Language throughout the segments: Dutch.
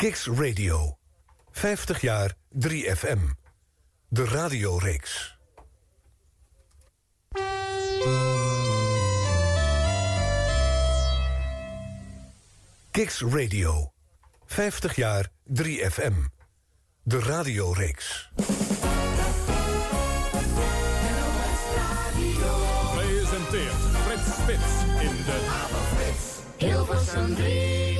Kicks Radio. 50 jaar 3FM. De radioreeks. Kicks Radio. 50 jaar 3FM. De radioreeks. Presenteert Frits Spits in de... Hilversum 3.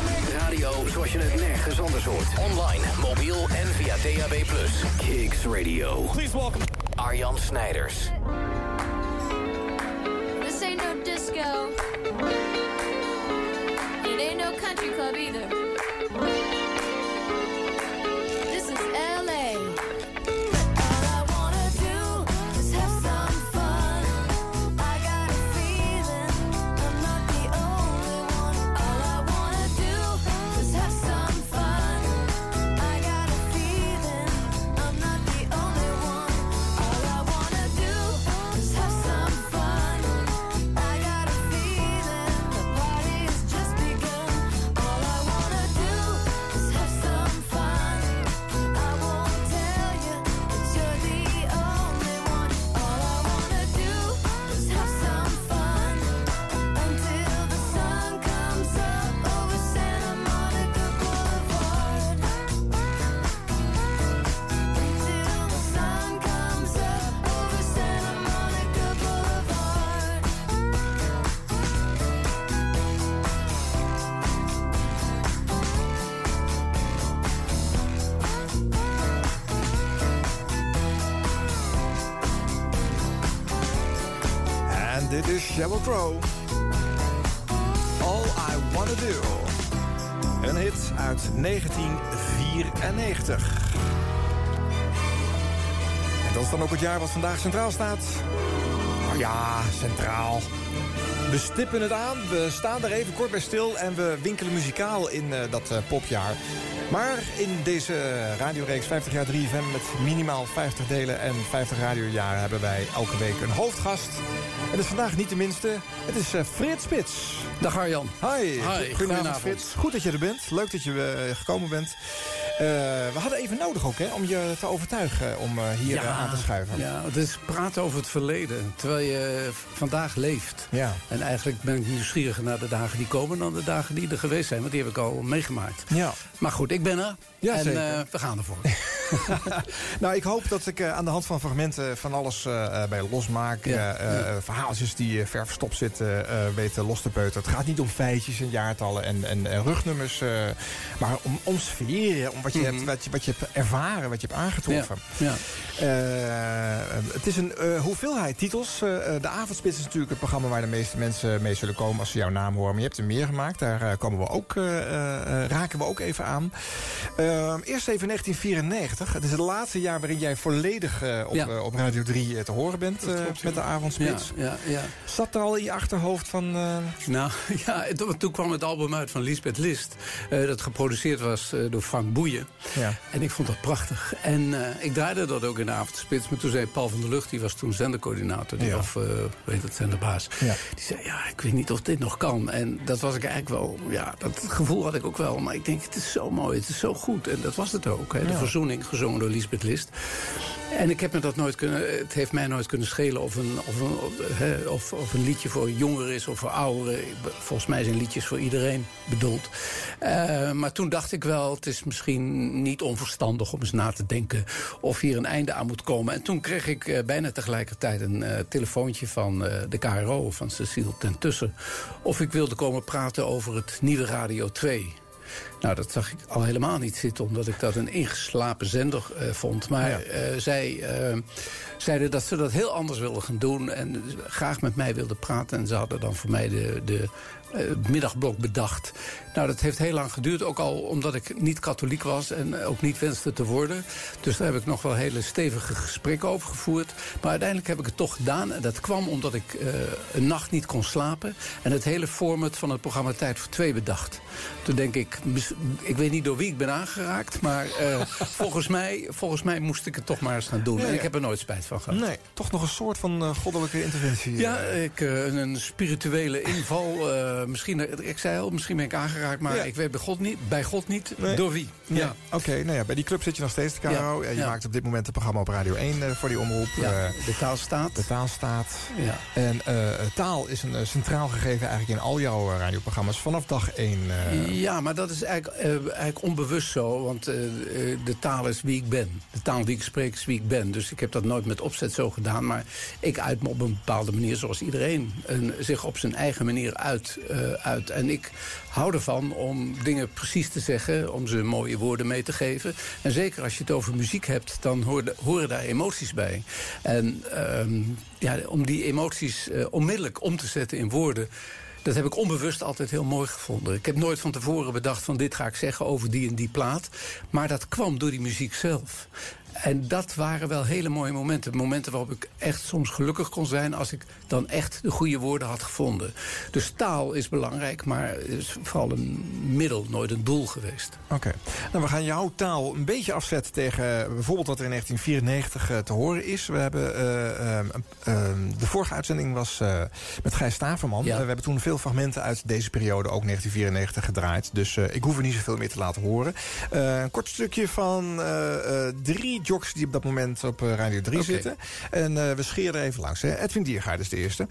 Radio zoals je het nergens anders hoort. Online, mobiel en via DAB+. Kicks Radio. Please welcome... Arjan Snijders. This ain't no disco. It ain't no country club either. Vandaag centraal staat. Oh ja, centraal. We stippen het aan, we staan er even kort bij stil... en we winkelen muzikaal in eh, dat eh, popjaar. Maar in deze radioreeks 50 jaar 3FM... met minimaal 50 delen en 50 radiojaren... hebben wij elke week een hoofdgast. En dat is vandaag niet de minste. Het is eh, Frits Spits. Dag Arjan. Hi, goedenavond Frits. Goed dat je er bent. Leuk dat je gekomen bent. Eh, we hadden even nodig ook hè, om je te overtuigen om eh, hier eh, aan te schuiven. Ja, het is praten over het verleden. Terwijl je vandaag leeft. Ja. En eigenlijk ben ik nieuwsgieriger naar de dagen die komen... dan de dagen die er geweest zijn. Want die heb ik al meegemaakt. Ja. Maar goed, ik ben er. Ja, en zeker. we gaan ervoor. nou, ik hoop dat ik eh, aan de hand van fragmenten van alles eh, eh, bij losmaak. Ja, verhaaltjes die ver verstopt zitten, weten los te peuteren. Het gaat niet om feitjes en jaartallen en, en, en rugnummers. maar om, om sferen, om wat je, Mhm. hebt, wat, je, wat je hebt ervaren, wat je hebt aangetroffen. Ja. Het is een hoeveelheid titels. De Avondspits is natuurlijk het programma waar de meeste mensen mee zullen komen als ze jouw naam horen. Maar je hebt er meer gemaakt. Daar komen we ook, raken we ook even aan. Eerst even 1994. Het is het laatste jaar waarin jij volledig eh, op, Ja. eh, op Radio 3 te horen bent eh, met de Avondspits. ja, ja. Zat er al in je achterhoofd van... eh, Nou, ja, en toen, toen kwam het album uit van Lisbeth List. eh, dat geproduceerd was eh, door Frank Boeien. Ja. En ik vond dat prachtig. En eh, ik draaide dat ook in de avondspits. Maar toen zei Paul van der Lucht, die was toen zendercoördinator. Die, Ja. Of, eh weet het, zenderbaas. Ja. Die zei, ja, ik weet niet of dit nog kan. En dat was ik eigenlijk wel, ja, dat gevoel had ik ook wel. Maar ik denk, het is zo mooi, het is zo goed. En dat was het ook. Hè. De Ja. verzoening, gezongen door Lisbeth List. En ik heb me dat nooit kunnen, het heeft mij nooit kunnen schelen of een, of een, of, of, of een liedje voor jongeren is of voor ouderen. Volgens mij zijn liedjes voor iedereen bedoeld. Eh, maar toen dacht ik wel, het is misschien niet onverstandig om eens na te denken of hier een einde aan moet komen. En toen kreeg ik eh, bijna tegelijkertijd een eh, telefoontje van de KRO, van Cecile ten Tussen. Of ik wilde komen praten over het nieuwe Radio 2. Nou, dat zag ik al helemaal niet zitten, omdat ik dat een ingeslapen zender eh, vond. Maar Ja. eh, zij eh, zeiden dat ze dat heel anders wilden gaan doen... en graag met mij wilden praten. En ze hadden dan voor mij de, de het middagblok bedacht. Nou, dat heeft heel lang geduurd, ook al omdat ik niet katholiek was... en ook niet wenste te worden. Dus daar heb ik nog wel hele stevige gesprekken over gevoerd. Maar uiteindelijk heb ik het toch gedaan. En dat kwam omdat ik eh, een nacht niet kon slapen... en het hele format van het programma Tijd voor Twee bedacht. Toen denk ik, ik weet niet door wie ik ben aangeraakt... maar eh, volgens, mij, volgens mij moest ik het toch maar eens gaan doen. En ik heb er nooit spijt van gehad. Nee, toch nog een soort van eh, goddelijke interventie. Ja, eh. ik, eh, een- een spirituele inval. Eh, misschien, ik zei al, misschien ben ik aangeraakt, maar Ja. ik weet bij God niet. Bij God niet. Nee. Door wie? Ja, Ja. oké. nou ja, bij die club zit je nog steeds, Caro. Ja, Eh, Je ja. maakt op dit moment een programma op Radio 1 eh, voor die omroep. Ja, Eh, de taal staat. de taal staat. Ja. En eh, taal is een eh, centraal gegeven eigenlijk in al jouw eh, radioprogramma's vanaf dag 1. eh, Ja, maar dat is eigenlijk, eh, eigenlijk onbewust zo. Want eh, eh, de taal is wie ik ben. De taal die ik spreek is wie ik ben. Dus ik heb dat nooit met opzet zo gedaan. Maar ik uit me op een bepaalde manier zoals iedereen. En zich op zijn eigen manier uit, eh, uit. En ik hou ervan om dingen precies te zeggen. Om ze mooie woorden mee te geven. En zeker als je het over muziek hebt, dan horen, horen daar emoties bij. En ehm, ja, om die emoties eh, onmiddellijk om te zetten in woorden... Dat heb ik onbewust altijd heel mooi gevonden. Ik heb nooit van tevoren bedacht van dit ga ik zeggen over die en die plaat. Maar dat kwam door die muziek zelf. En dat waren wel hele mooie momenten. Momenten waarop ik echt soms gelukkig kon zijn... als ik dan echt de goede woorden had gevonden. Dus taal is belangrijk, maar is vooral een middel, nooit een doel geweest. Oké. Nou, we gaan jouw taal een beetje afzetten tegen eh, bijvoorbeeld wat er in 1994 eh, te horen is. We hebben, eh, ehm, ehm, de vorige uitzending was met Gijs Staverman. Ja. We hebben toen veel fragmenten uit deze periode, ook 1994, gedraaid. Dus ik hoef er niet zoveel meer te laten horen. Een kort stukje van drie jocks die op dat moment op eh, Radio 3 Oké. zitten. En eh, we scheren er even langs. Hè. Edwin Diergaard is de eerste.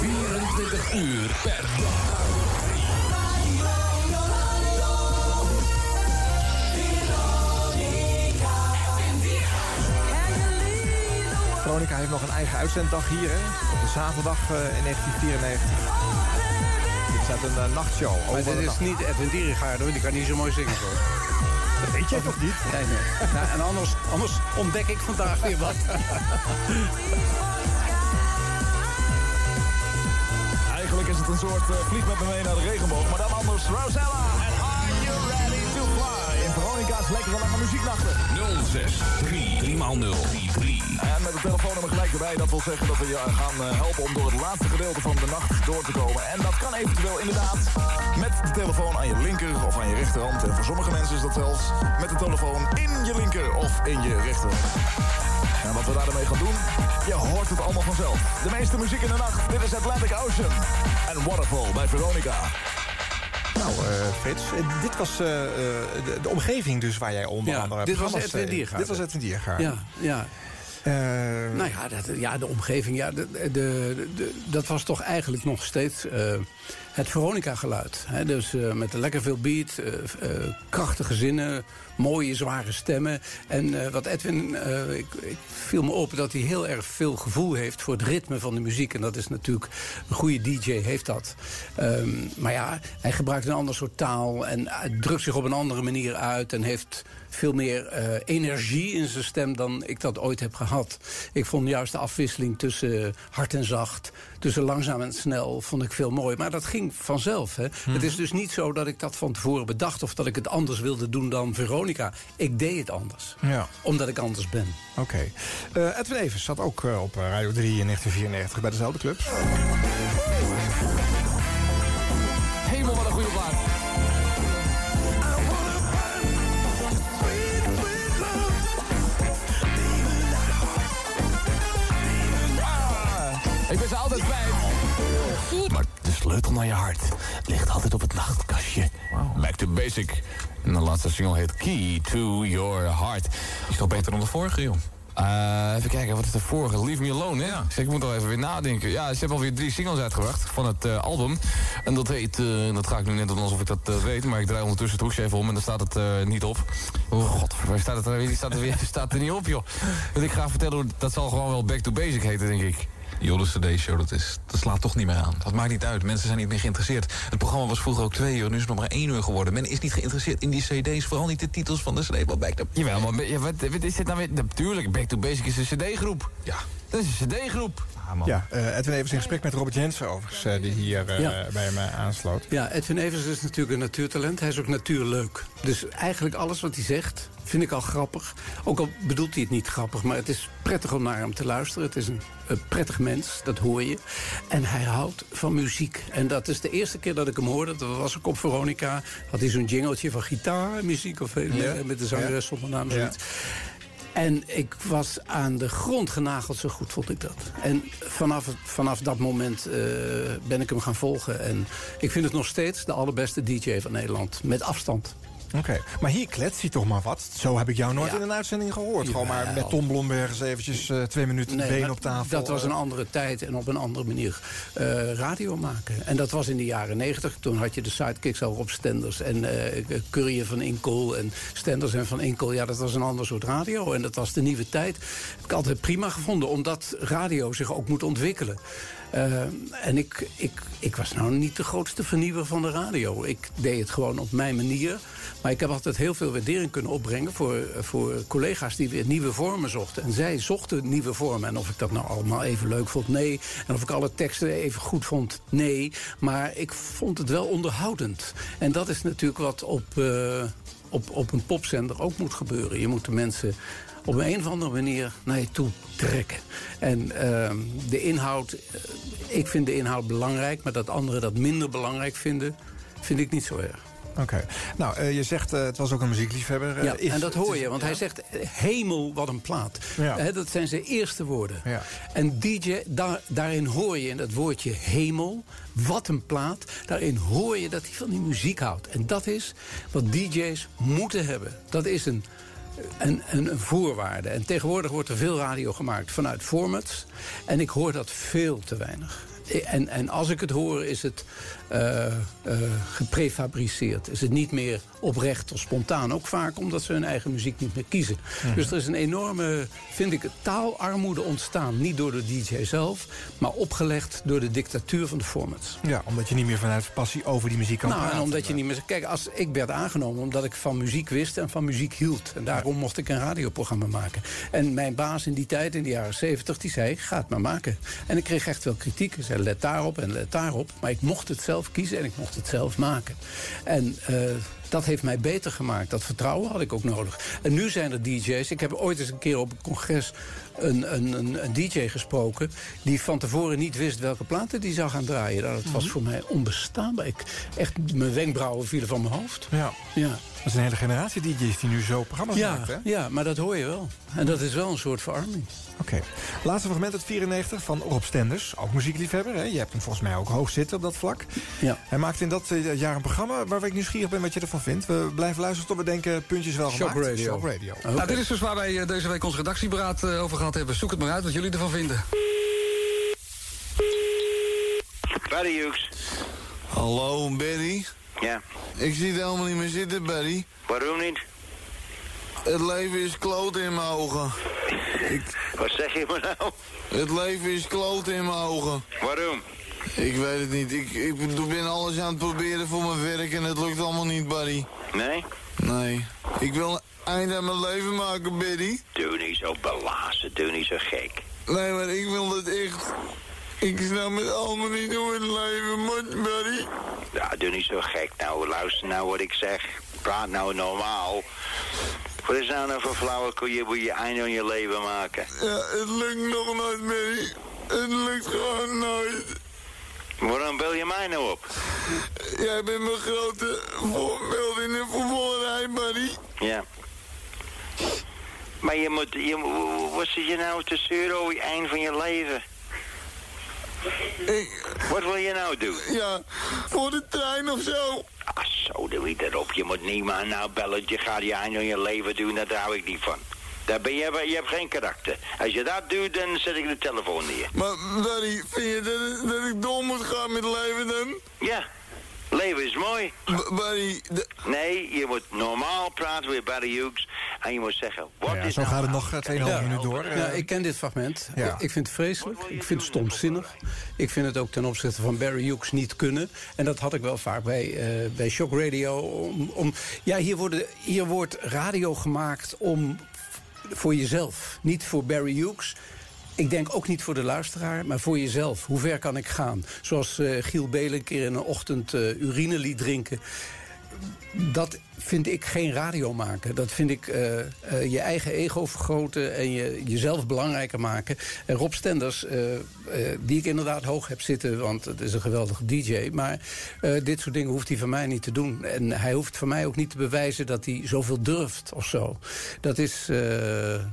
24 uur per dag. Veronica heeft nog een eigen uitzenddag hier, hè? Op de zaterdag eh, in 1994. Dit is uit een nachtshow. Maar dit is nacht. niet Edwin Dierengaard, hoor. Die kan niet zo mooi zingen, hoor. Dat weet jij toch niet? Nee, nee. Nou, en anders, anders ontdek ik vandaag weer wat. Eigenlijk is het een soort eh, vlieg met me mee naar de regenboog. Maar dan anders Rosella. En are you ready? Veronica's lekkere lange muzieknachten. 06 3 3 x 0 3 En met de telefoonnummer gelijk erbij. Dat wil zeggen dat we je gaan eh, helpen om door het laatste gedeelte van de nacht door te komen. En dat kan eventueel inderdaad met de telefoon aan je linker of aan je rechterhand. En voor sommige mensen is dat zelfs met de telefoon in je linker of in je rechterhand. En wat we daarmee gaan doen, je hoort het allemaal vanzelf. De meeste muziek in de nacht, dit is Atlantic Ocean. En Waterfall bij Veronica. Nou, eh, Frits, eh, dit was eh, de, de omgeving dus waar jij onder Ja, andere... dit was Edwin Diergaard. Dit was Edwin Diergaard. Ja, ja. Eh, Nou ja, dat, ja de omgeving, ja, de, de, de- dat was toch eigenlijk nog steeds het Veronica-geluid. Dus eh, met lekker veel beat, krachtige zinnen, mooie, zware stemmen. En eh, wat Edwin, eh, ik, ik viel me op dat hij heel erg veel gevoel heeft... voor het ritme van de muziek. En dat is natuurlijk, een goede DJ heeft dat. Ehm, maar ja, hij gebruikt een ander soort taal... en hij drukt zich op een andere manier uit... en heeft veel meer eh, energie in zijn stem dan ik dat ooit heb gehad. Ik vond juist de afwisseling tussen hard en zacht... tussen langzaam en snel, vond ik veel mooi. Maar dat ging vanzelf. Hè. Het is dus niet zo dat ik dat van tevoren bedacht... of dat ik het anders wilde doen dan Veronica. Ik deed het anders. Ja, Omdat ik anders ben. oké. Eh, Edwin Evers zat ook eh, op eh, Radio 3 in 1994 bij dezelfde club. Hemel, wat een goede plaat. Ik ben ze altijd kwijt. Maar de sleutel naar je hart ligt altijd op het nachtkastje. Back to basic. En de laatste single heet Key to Your Heart. Is toch beter dan de vorige, joh? Eh, even kijken, wat is de vorige? Leave Me Alone, hè? Ja. Ik moet al even weer nadenken. Ja, ze hebben alweer drie singles uitgebracht van het eh, album. En dat heet, eh, dat ga ik nu net doen alsof ik dat weet... maar ik draai ondertussen het hoesje even om en dan staat het niet op. Oh god, waar staat het er, weer? staat er, weer, staat er niet op, joh. Want ik ga vertellen, hoe, dat zal gewoon wel Back to Basic heten, denk ik. Joh, de CD-show, dat, is- dat slaat toch niet meer aan. Dat maakt niet uit. Mensen zijn niet meer geïnteresseerd. Het programma was vroeger ook twee uur, nu is het nog maar één uur geworden. Men is niet geïnteresseerd in die CD's, vooral niet de titels van de CD. Wat back to... Jawel, maar ja, wat, wat is dit nou weer? Natuurlijk, Back to Basic is een cd-groep. Ja, Dat is een cd-groep. Ah. Ja, eh, Edwin Evers in gesprek met Robert Jensen overigens, eh, die hier eh, Ja. bij eh, aansloot. Ja, Edwin Evers is natuurlijk een natuurtalent. Hij is ook natuurleuk. Dus eigenlijk alles wat hij zegt, vind ik al grappig. Ook al bedoelt hij het niet grappig, maar het is prettig om naar hem te luisteren. Het is een, een prettig mens, dat hoor je. En hij houdt van muziek. En dat is de eerste keer dat ik hem hoorde. Dat was ook op Veronica. Had hij zo'n jingeltje van gitaar, muziek of Ja. met de zangeres zonder naam. Ja. Zoiets. En ik was aan de grond genageld, zo goed vond ik dat. En vanaf, vanaf dat moment eh, ben ik hem gaan volgen. En ik vind het nog steeds de allerbeste DJ van Nederland. Met afstand. Oké, maar hier klets hij toch maar wat. Zo heb ik jou nooit Ja. in een uitzending gehoord. Gewoon maar met Tom Blomberg eens eventjes eh, twee minuten Nee, been op tafel. Dat was een Eh, andere tijd en op een andere manier eh, radio maken. En dat was in de jaren negentig. Toen had je de sidekicks al op Stenders en Courier van Inkel en Stenders en van Inkel. Ja, dat was een ander soort radio. En dat was de nieuwe tijd. Heb ik altijd prima gevonden, omdat radio zich ook moet ontwikkelen. En ik, ik, ik was nou niet de grootste vernieuwer van de radio. Ik deed het gewoon op mijn manier. Maar ik heb altijd heel veel waardering kunnen opbrengen... voor, voor collega's die weer nieuwe vormen zochten. En zij zochten nieuwe vormen. En of ik dat nou allemaal even leuk vond, nee. En of ik alle teksten even goed vond, nee. Maar ik vond het wel onderhoudend. En dat is natuurlijk wat op, eh, op, op een popzender ook moet gebeuren. Je moet de mensen op een of andere manier naar je toe trekken. En ehm, de inhoud, eh, ik vind de inhoud belangrijk... maar dat anderen dat minder belangrijk vinden, vind ik niet zo erg. Oké. Nou, eh, je zegt, eh, het was ook een muziekliefhebber. eh, Ja, is- en dat hoor je, want hij zegt eh, hemel wat een plaat. Ja. Dat zijn zijn eerste woorden. Ja. En DJ, daar, daarin hoor je in dat woordje hemel, wat een plaat... daarin hoor je dat hij van die muziek houdt. En dat is wat DJ's moeten hebben. Dat is een, een, een, een voorwaarde. En tegenwoordig wordt er veel radio gemaakt vanuit formats. En ik hoor dat veel te weinig. En, en als ik het hoor, is het eh, eh, geprefabriceerd. Is het niet meer oprecht of spontaan. Ook vaak omdat ze hun eigen muziek niet meer kiezen. Dus er is een enorme, vind ik, taalarmoede ontstaan. Niet door de DJ zelf, maar opgelegd door de dictatuur van de formats. Ja, omdat je niet meer vanuit passie over die muziek kan Nou, praten. en omdat je niet meer... Kijk, als, ik werd aangenomen omdat ik van muziek wist en van muziek hield. En daarom mocht ik een radioprogramma maken. En mijn baas in die tijd, in de jaren zeventig, die zei... ga het maar maken. En ik kreeg echt wel kritiek. Hij zei, let daarop en let daarop. Maar ik mocht het zelf kiezen en ik mocht het zelf maken. En... dat heeft mij beter gemaakt. Dat vertrouwen had ik ook nodig. En nu zijn er DJ's. Ik heb ooit eens een keer op een congres een, een, een, een DJ gesproken... die van tevoren niet wist welke platen die zou gaan draaien. Nou, dat was voor mij onbestaanbaar. Ik, echt, mijn wenkbrauwen vielen van mijn hoofd. Ja, Ja. dat is een hele generatie DJ's die nu zo programma's Ja, maakt, hè? ja, maar dat hoor je wel. En dat is wel een soort verarming. Oké. Laatste fragment uit 94 van Rob Stenders. Ook muziekliefhebber, hè? Je hebt hem volgens mij ook hoog zitten op dat vlak. Ja. Hij maakte in dat eh, jaar een programma waar ik nieuwsgierig ben wat je ervan vindt. We blijven luisteren tot we denken, puntjes wel gemaakt. Radio. Shock Radio. Nou, dit is dus waar wij eh, deze week ons redactieberaad eh, over gehad hebben. Zoek het maar uit wat jullie ervan vinden. Barry Hughes. Hallo, Barry. Ja. Ik zie het helemaal niet meer zitten, Barry. Waarom niet? Het leven is kloot in mijn ogen. Wat zeg je maar nou? Het leven is kloot in mijn ogen. Waarom? Ik weet het niet. Ik, ik ben alles aan het proberen voor mijn werk en het lukt allemaal niet, Barry. Nee? Nee. Ik wil een eind aan mijn leven maken, Barry. Doe niet zo belazen, doe niet zo gek. Nee, maar ik wil het echt. Ik snap het allemaal niet hoe het leven moet, Barry. Ja, doe niet zo gek nou. Luister nou wat ik zeg. Praat nou normaal. Wat is nou nou voor flauwekul? Je moet je einde aan je leven maken. Ja, het lukt nog nooit, Barry. Het lukt gewoon nooit. Waarom bel je mij nou op? Jij bent mijn grote voorbeeld in de voetballerij, Barry. Ja. Maar je moet... Je, wat zit je nou te zeuren over het eind van je leven? Ik, Wat wil je nou doen? ja, voor de trein of zo. Ah, zo, doe je erop. Je moet niemand nou bellen. Je gaat je eind aan je leven doen. Daar hou ik niet van. Daar ben je, je hebt geen karakter. Als je dat doet, dan zet ik de telefoon neer. Maar Barry, vind je dat, dat ik door moet gaan met leven dan? Ja, leven is mooi. B- Barry, Nee, je moet normaal praten met Barry Hughes. En je moet zeggen, wat Ja, is zo nou gaat het nog eh, de 2,5 tekst minuut door. Ja, Eh, ik ken dit fragment. Ja. Ik, ik vind het vreselijk. Ik vind het stomzinnig. Ik vind het ook ten opzichte van Barry Hughes niet kunnen. En dat had ik wel vaak bij, eh, bij Shock Radio. Om, om, ja, hier, worden, hier wordt radio gemaakt om voor jezelf. Niet voor Barry Hughes. ik denk ook niet voor de luisteraar, maar voor jezelf. Hoe ver kan ik gaan? Zoals eh, Giel Belen een keer in een ochtend eh, urine liet drinken. Dat vind ik geen radio maken. Dat vind ik eh, eh, je eigen ego vergroten en je, jezelf belangrijker maken. En Rob Stenders, eh, die ik inderdaad hoog heb zitten... want het is een geweldige DJ... maar dit soort dingen hoeft hij van mij niet te doen. En hij hoeft van mij ook niet te bewijzen dat hij zoveel durft of zo. Dat is...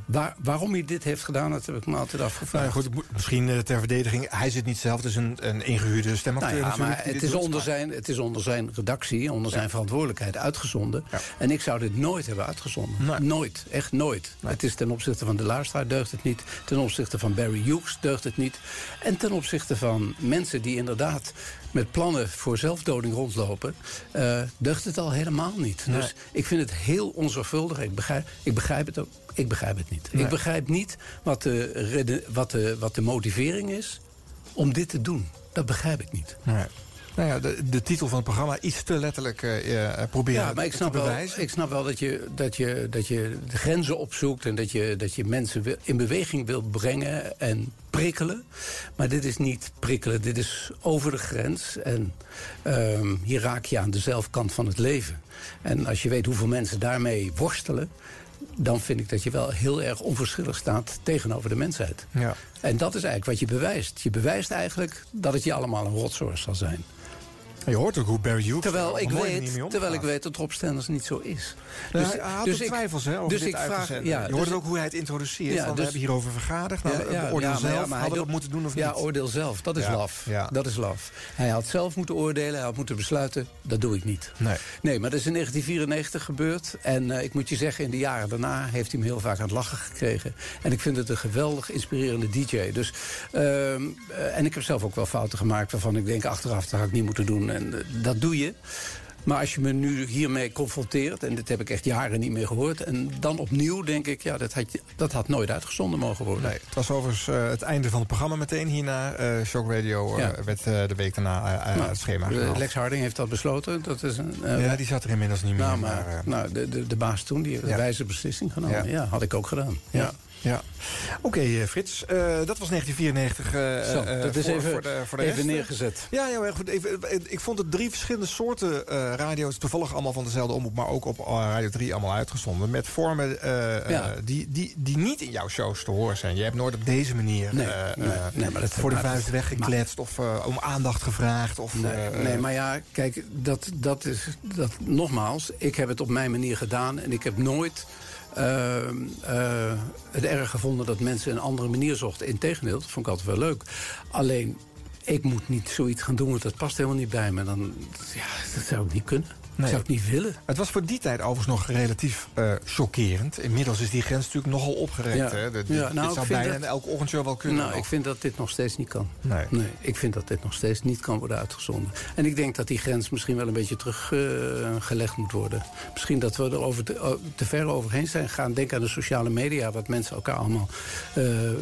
waar, waarom hij dit heeft gedaan, dat heb ik me altijd afgevraagd. Nou ja, goed, misschien ter verdediging. Hij zit niet zelf, het is een, een ingehuurde stemacteur Nou ja, maar het is, onder zijn, het is onder zijn redactie, onder zijn verantwoordelijkheid uitgezonden. En ik zou dit nooit hebben uitgezonden. Nooit, echt nooit. Het is ten opzichte van de luisteraar deugt het niet. Ten opzichte van Barry Hughes deugt het niet. En ten opzichte van mensen die inderdaad met plannen voor zelfdoding rondlopen... eh, deugt het al helemaal niet. Nee. Dus ik vind het heel onzorgvuldig. Ik begrijp, ik begrijp het ook. Ik begrijp het niet. Ik begrijp niet wat de, wat, de, wat de motivering is om dit te doen. Dat begrijp ik niet. Nee. Nou ja, de, de titel van het programma iets te letterlijk eh, eh, proberen Ja, maar ik snap, te wel, bewijzen. ik snap wel dat je, dat, je, dat je de grenzen opzoekt... en dat je, dat je mensen wil- in beweging wilt brengen en prikkelen. Maar dit is niet prikkelen, dit is over de grens. En ehm, hier raak je aan de zelfkant van het leven. En als je weet hoeveel mensen daarmee worstelen... dan vind ik dat je wel heel erg onverschillig staat tegenover de mensheid. Ja. En dat is eigenlijk wat je bewijst. Je bewijst eigenlijk dat het je allemaal een rotzorg zal zijn. Je hoort ook hoe Barry Hughes er Terwijl, ik weet, terwijl ik weet dat Rob Stenders niet zo is. Nou, hij had ook ik- twijfels hè, over dus dit ik vraag, ja, je hoort dus- ook hoe hij het introduceert. Ja, van, we dus- hebben hierover vergaderd. Nou, Ja, ja, oordeel ja, maar zelf, ja, maar hadden we dat moeten doen of ja, niet? oordeel zelf. Dat is Ja, laf. ja. Dat is laf. Hij had zelf moeten oordelen. Hij had moeten besluiten. Dat doe ik niet. Nee. Nee, maar dat is in 1994 gebeurd. En eh, ik moet je zeggen, in de jaren daarna heeft hij me heel vaak aan het lachen gekregen. En ik vind het een geweldig inspirerende DJ. Dus, ehm, eh, en ik heb zelf ook wel fouten gemaakt waarvan ik denk achteraf, dat had ik niet moeten doen. En eh, dat doe je. Maar als je me nu hiermee confronteert, en dit heb ik echt jaren niet meer gehoord... en dan opnieuw denk ik, ja, dat had, dat had nooit uitgezonden mogen worden. Nee, het was overigens eh, het einde van het programma meteen hierna. eh Shock Radio Ja. werd de week daarna uit Nou, het schema eh, gehaald. Lex Harding heeft dat besloten. Dat is een, ja, die zat er inmiddels niet meer. nou, maar, maar, nou, de, de, de baas toen, die heeft een wijze beslissing genomen. Ja. Ja. had ik ook gedaan. Ja. Ja. Oké, eh, Frits. eh, dat was 1994. eh, Zo, eh, dat is voor, even, voor de, voor de even neergezet. Ja, heel erg goed. Even, ik vond het drie verschillende soorten radio's... toevallig allemaal van dezelfde omroep... maar ook op Radio 3 allemaal uitgezonden. Met vormen Ja. die, die, die niet in jouw shows te horen zijn. Je hebt nooit op deze manier Nee, nee, nee, maar dat- voor de vuist weggekletst... of om aandacht gevraagd. Of, Nee, maar ja, kijk, dat, dat is... Dat, nogmaals, ik heb het op mijn manier gedaan... en ik heb nooit het erg gevonden dat mensen een andere manier zochten. Integendeel, dat vond ik altijd wel leuk. Alleen, ik moet niet zoiets gaan doen... want dat past helemaal niet bij me. Dan, ja, dat zou ik niet kunnen. Nee. Dat zou ik niet willen. Het was voor die tijd overigens nog relatief eh, chockerend. Inmiddels is die grens natuurlijk nogal opgerekt. Ja. Hè? De- Ja, dit nou, ik zou vind bijna dat- elke ochtendshow wel kunnen. Nou, ik vind dat dit nog steeds niet kan. Nee. ik vind dat dit nog steeds niet kan worden uitgezonden. En ik denk dat die grens misschien wel een beetje teruggelegd moet worden. Misschien dat we er over te, ver overheen zijn gegaan. Denk aan de sociale media, wat mensen elkaar allemaal eh, eh,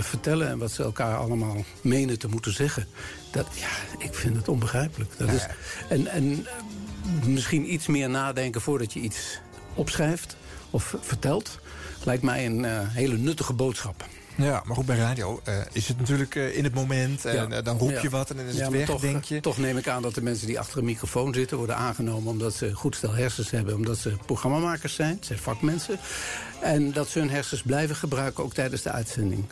vertellen... en wat ze elkaar allemaal menen te moeten zeggen. Dat, ja, ik vind het onbegrijpelijk. Dat is, en, en eh, misschien iets meer nadenken voordat je iets opschrijft of vertelt... lijkt mij een eh, hele nuttige boodschap. Ja, maar goed, bij radio eh, is het natuurlijk eh, in het moment. En dan roep je Ja. wat en dan is Ja, het weg, toch, denk je. Toch neem ik aan dat de mensen die achter een microfoon zitten... worden aangenomen omdat ze goed stel hersens hebben... omdat ze programmamakers zijn, het zijn vakmensen. En dat ze hun hersens blijven gebruiken, ook tijdens de uitzending.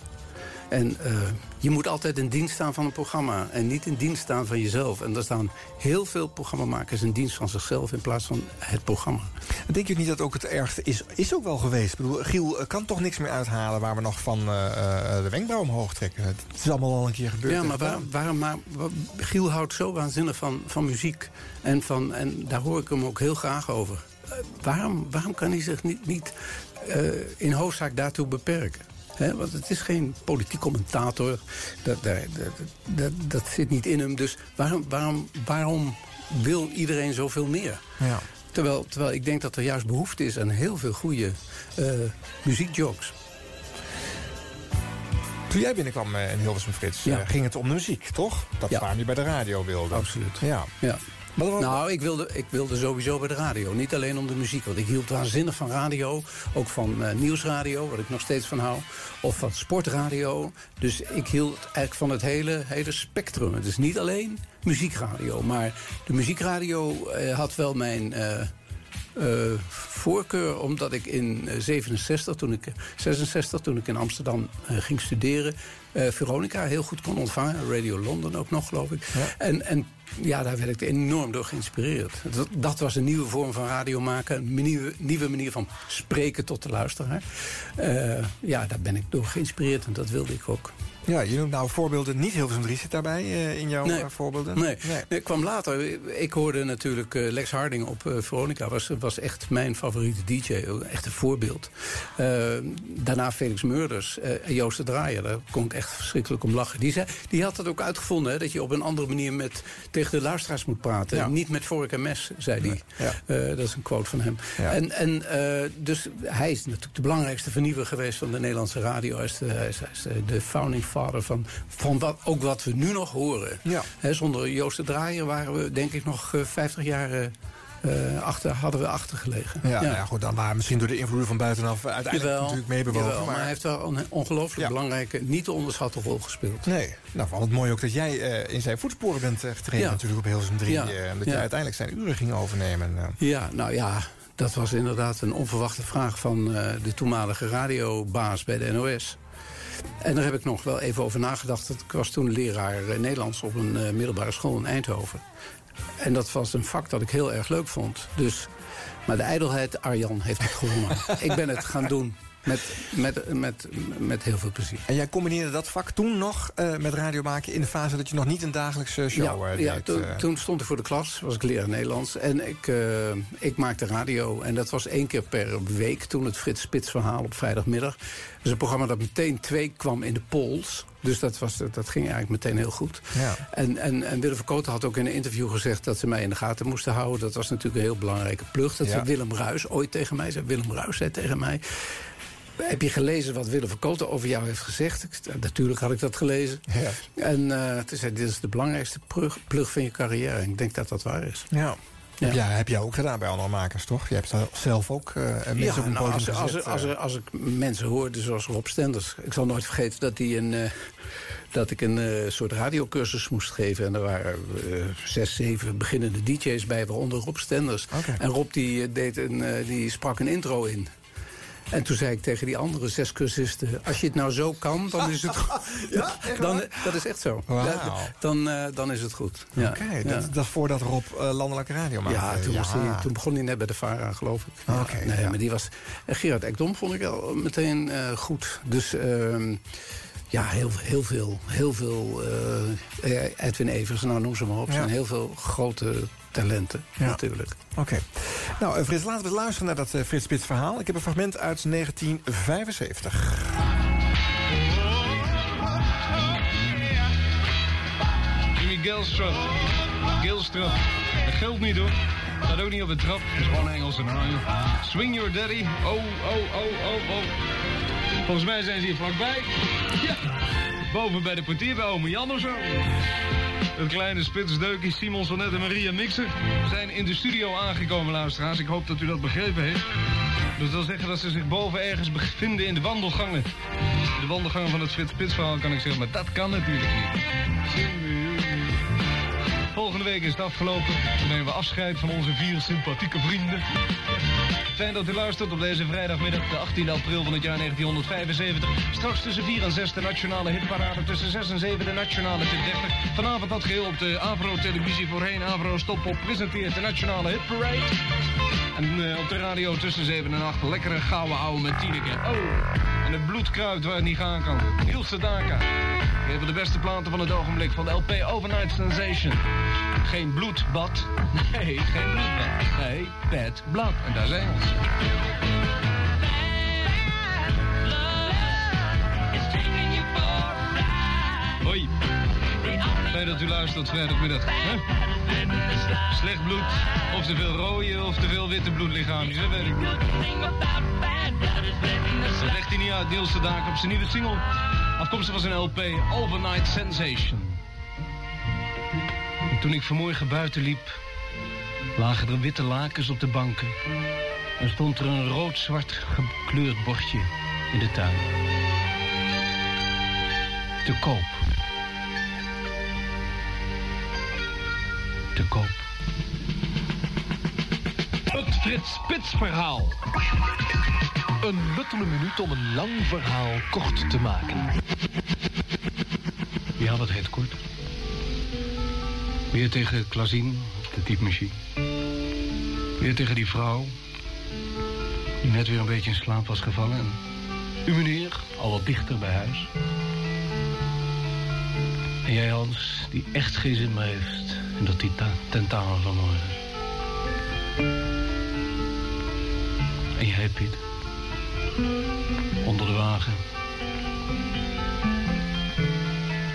En eh, je moet altijd in dienst staan van een programma... en niet in dienst staan van jezelf. En er staan heel veel programmamakers in dienst van zichzelf... in plaats van het programma. Denk je niet dat ook het ergste is? Is ook wel geweest. Ik bedoel, Giel eh, kan toch niks meer uithalen... waar we nog van eh, de wenkbrauw omhoog trekken. Het is allemaal al een keer gebeurd. Ja, maar waar, waarom, maar, Giel houdt zo waanzinnig van, van muziek. En, van, en daar hoor ik hem ook heel graag over. Waarom, waarom kan hij zich niet, niet in hoofdzaak daartoe beperken? Want het is geen politiek commentator. Dat, dat, dat, dat, zit niet in hem. Dus waarom, waarom, waarom wil iedereen zoveel meer? Ja. Terwijl, terwijl ik denk dat er juist behoefte is aan heel veel goede eh muziekjokes. Toen jij binnenkwam eh, in Hilversum Frits, Ja. eh, ging het om de muziek, toch? Dat Ja. waarom je bij de radio wilde. Absoluut. Ja. Ja. Nou, ik wilde, ik wilde sowieso bij de radio. Niet alleen om de muziek. Want ik hield waanzinnig van radio. Ook van eh, nieuwsradio, wat ik nog steeds van hou. Of van sportradio. Dus ik hield eigenlijk van het hele, hele spectrum. Het is niet alleen muziekradio. Maar de muziekradio eh, had wel mijn... eh, voorkeur omdat ik in eh, 67, toen ik, 66, toen ik in Amsterdam ging studeren... Veronica heel goed kon ontvangen. Radio London ook nog, geloof ik. En, en ja, daar werd ik enorm door geïnspireerd. Dat, dat was een nieuwe vorm van radio maken. Een nieuwe, nieuwe manier van spreken tot de luisteraar. Eh, ja, daar ben ik door geïnspireerd en dat wilde ik ook. Ja, je noemt nou voorbeelden. Niet Hilversum 3 zit daarbij eh, in jouw Nee. eh, voorbeelden. Nee, nee. ik kwam later. Ik hoorde natuurlijk eh, Lex Harding op Veronica. Was, was echt mijn favoriete DJ. Echt een voorbeeld. Daarna Felix Murders en Joost de Draaier. Daar kon ik echt verschrikkelijk om lachen. Die, zei, die had dat ook uitgevonden. Hè, dat je op een andere manier met, tegen de luisteraars moet praten. Ja. Niet met vork en mes, zei hij. Ja. Dat is een quote van hem. Ja. En, en, dus hij is natuurlijk de belangrijkste vernieuwer geweest van de Nederlandse radio. Hij is de, hij is, hij is, de founding van, van wat, ook wat we nu nog horen. Ja. Zonder Joost de Draaier waren we denk ik nog eh, 50 jaar eh, eh, achter, hadden we achtergelegen. Ja, nou ja, goed, dan waren we misschien door de invloeden van buitenaf uiteindelijk Jawel, natuurlijk meebewogen. jawel, maar hij heeft wel een ongelooflijk Ja. belangrijke, niet te onderschatte rol gespeeld. Nee, nou, wat mooi ook dat jij eh, in zijn voetsporen bent eh, getreden natuurlijk op Hilversum 3. Ja. eh, en dat jij uiteindelijk zijn uren ging overnemen. eh. Ja, nou ja, dat was inderdaad een onverwachte vraag van eh, de toenmalige radiobaas bij de NOS. En daar heb ik nog wel even over nagedacht. Ik was toen leraar eh, Nederlands op een eh, middelbare school in Eindhoven. En dat was een vak dat ik heel erg leuk vond. Dus, maar de ijdelheid, Arjan, heeft het gewonnen. ik ben het gaan doen met, met, met, met heel veel plezier. En jij combineerde dat vak toen nog eh, met radio maken... in de fase dat je nog niet een dagelijkse show ja, eh, ja, deed. toen, eh. toen stond ik voor de klas, was ik leraar Nederlands. En ik, ik maakte radio. En dat was één keer per week toen het Frits Spits verhaal op vrijdagmiddag. Dus een programma dat meteen twee kwam in de polls. Dus dat, was, dat ging eigenlijk meteen heel goed. Ja. En, en, en Willem Verkoten had ook in een interview gezegd... dat ze mij in de gaten moesten houden. Dat was natuurlijk een heel belangrijke plug. Dat Ja. Willem Ruis ooit tegen mij. Zei Willem Ruis zei tegen mij... Heb je gelezen wat Willem Verkoten over jou heeft gezegd? Natuurlijk had ik dat gelezen. Ja. En eh toen zei dit is de belangrijkste plug, plug van je carrière. En ik denk dat dat waar is. Ja. Ja. Ja. heb jij ook gedaan bij andere makers, toch? Je hebt zelf ook eh mensen op een nou, als, als, gezet, als, eh. als, als ik mensen hoorde zoals Rob Stenders... ik zal nooit vergeten dat, die een, dat ik een soort radiocursus moest geven. En er waren zes, zeven beginnende DJ's bij, waaronder Rob Stenders. En Rob die, deed een, die sprak een intro in. En toen zei ik tegen die andere zes cursisten... als je het nou zo kan, dan is het goed. Ja, echt dan, dat is echt zo. Dan, eh, dan is het goed. Ja. Oké, Ja. dat, voordat Rob eh, landelijke radio maakte. Ja, toen, hij, toen begon hij net bij de VARA, geloof ik. Oké, nee, maar die was... en Gerard Ekdom vond ik al meteen eh, goed. Dus ehm, ja, heel, heel veel. Heel veel eh, Edwin Evers, nou noem ze maar op. Zijn heel veel grote talenten, Ja. natuurlijk. Oké. Nou, eh, Frits, laten we eens luisteren naar dat eh, Frits Spits verhaal. Ik heb een fragment uit 1975. Jimmy Gilstrap. Gilstrap. Dat geldt niet hoor. Gaat ook niet op de trap. Dat is gewoon Engelse naam. joh. Swing your daddy. Oh, oh, oh, oh, oh. Volgens mij zijn ze hier vlakbij. Ja. Boven bij de portier bij ome Jan of zo. Het kleine spitsdeukie Simon Sonnet en Maria Mixer zijn in de studio aangekomen, luisteraars. Ik hoop dat u dat begrepen heeft. Dus dat wil zeggen dat ze zich boven ergens bevinden in de wandelgangen. De wandelgangen van het Frits Spits verhaal kan ik zeggen, maar dat kan natuurlijk niet. Volgende week is het afgelopen. Dan nemen we afscheid van onze vier sympathieke vrienden. Fijn dat u luistert op deze vrijdagmiddag, de 18 april van het jaar 1975. Straks tussen 4 en 6 de nationale hitparade, tussen 6 en 7 de nationale top 30. Vanavond dat geheel op de Avro-televisie voorheen. Avro Stop op presenteert de nationale hitparade. En eh, op de radio tussen 7 en 8 lekkere gouden ouwe met Tineke. Oh, en het bloed kruipt waar het niet gaan kan. Niels Sedaka. Een van de beste platen van het ogenblik van de LP Overnight Sensation. Geen bloedbad. Nee, geen bloedbad. Nee, bad blood. En daar zijn we. Fijn dat u luistert vrijdagmiddag. Hè? Slecht bloed, of te veel rode of te veel witte bloedlichaampjes, dat weet ik niet. Dat legt hij niet uit, Niels de op zijn nieuwe single. Afkomstig van zijn LP Overnight Sensation. En toen ik vanmorgen buiten liep, lagen er witte lakens op de banken. En stond er een rood-zwart gekleurd bordje in de tuin. Te koop. Te koop. Het Frits Spits verhaal. Een luttele minuut om een lang verhaal kort te maken. Ja, wat heet kort? Weer tegen Klazien, de typemachine. Weer tegen die vrouw. Die net weer een beetje in slaap was gevallen. En u meneer, al wat dichter bij huis. En jij Hans, die echt geen zin meer heeft in dat tita- tentamen van morgen. En jij Piet. Onder de wagen.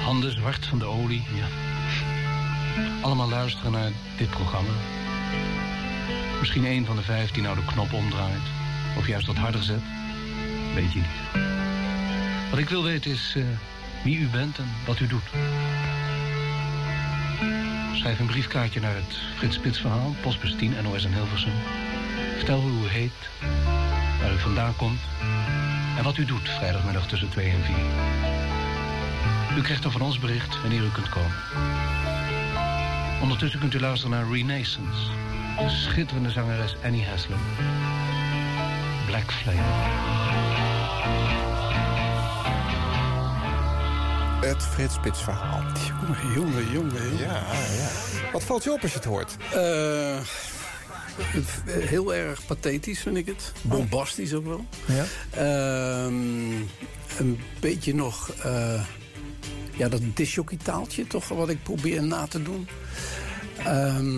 Handen zwart van de olie, ja. Allemaal luisteren naar dit programma. Misschien een van de vijf die nou de knop omdraait. Of juist wat harder zet. Weet je niet. Wat ik wil weten is eh, wie u bent en wat u doet. Schrijf een briefkaartje naar het Frits Spits verhaal, postbus 10 NOS in Hilversum. Vertel hoe u heet, waar u vandaan komt en wat u doet vrijdagmiddag tussen 2 en 4. U krijgt dan van ons bericht wanneer u kunt komen. Ondertussen kunt u luisteren naar Renaissance. De schitterende zangeres Annie Haslam. Black Flame. Het Frits Spits verhaal. Jongen, jongen, jongen. Ja, ja. Wat valt je op als je het hoort? Eh, heel erg pathetisch vind ik het. Bombastisch ook wel. Ja. Ehm, een beetje nog... eh, ja, dat disjockey-taaltje toch, wat ik probeer na te doen. Ehm,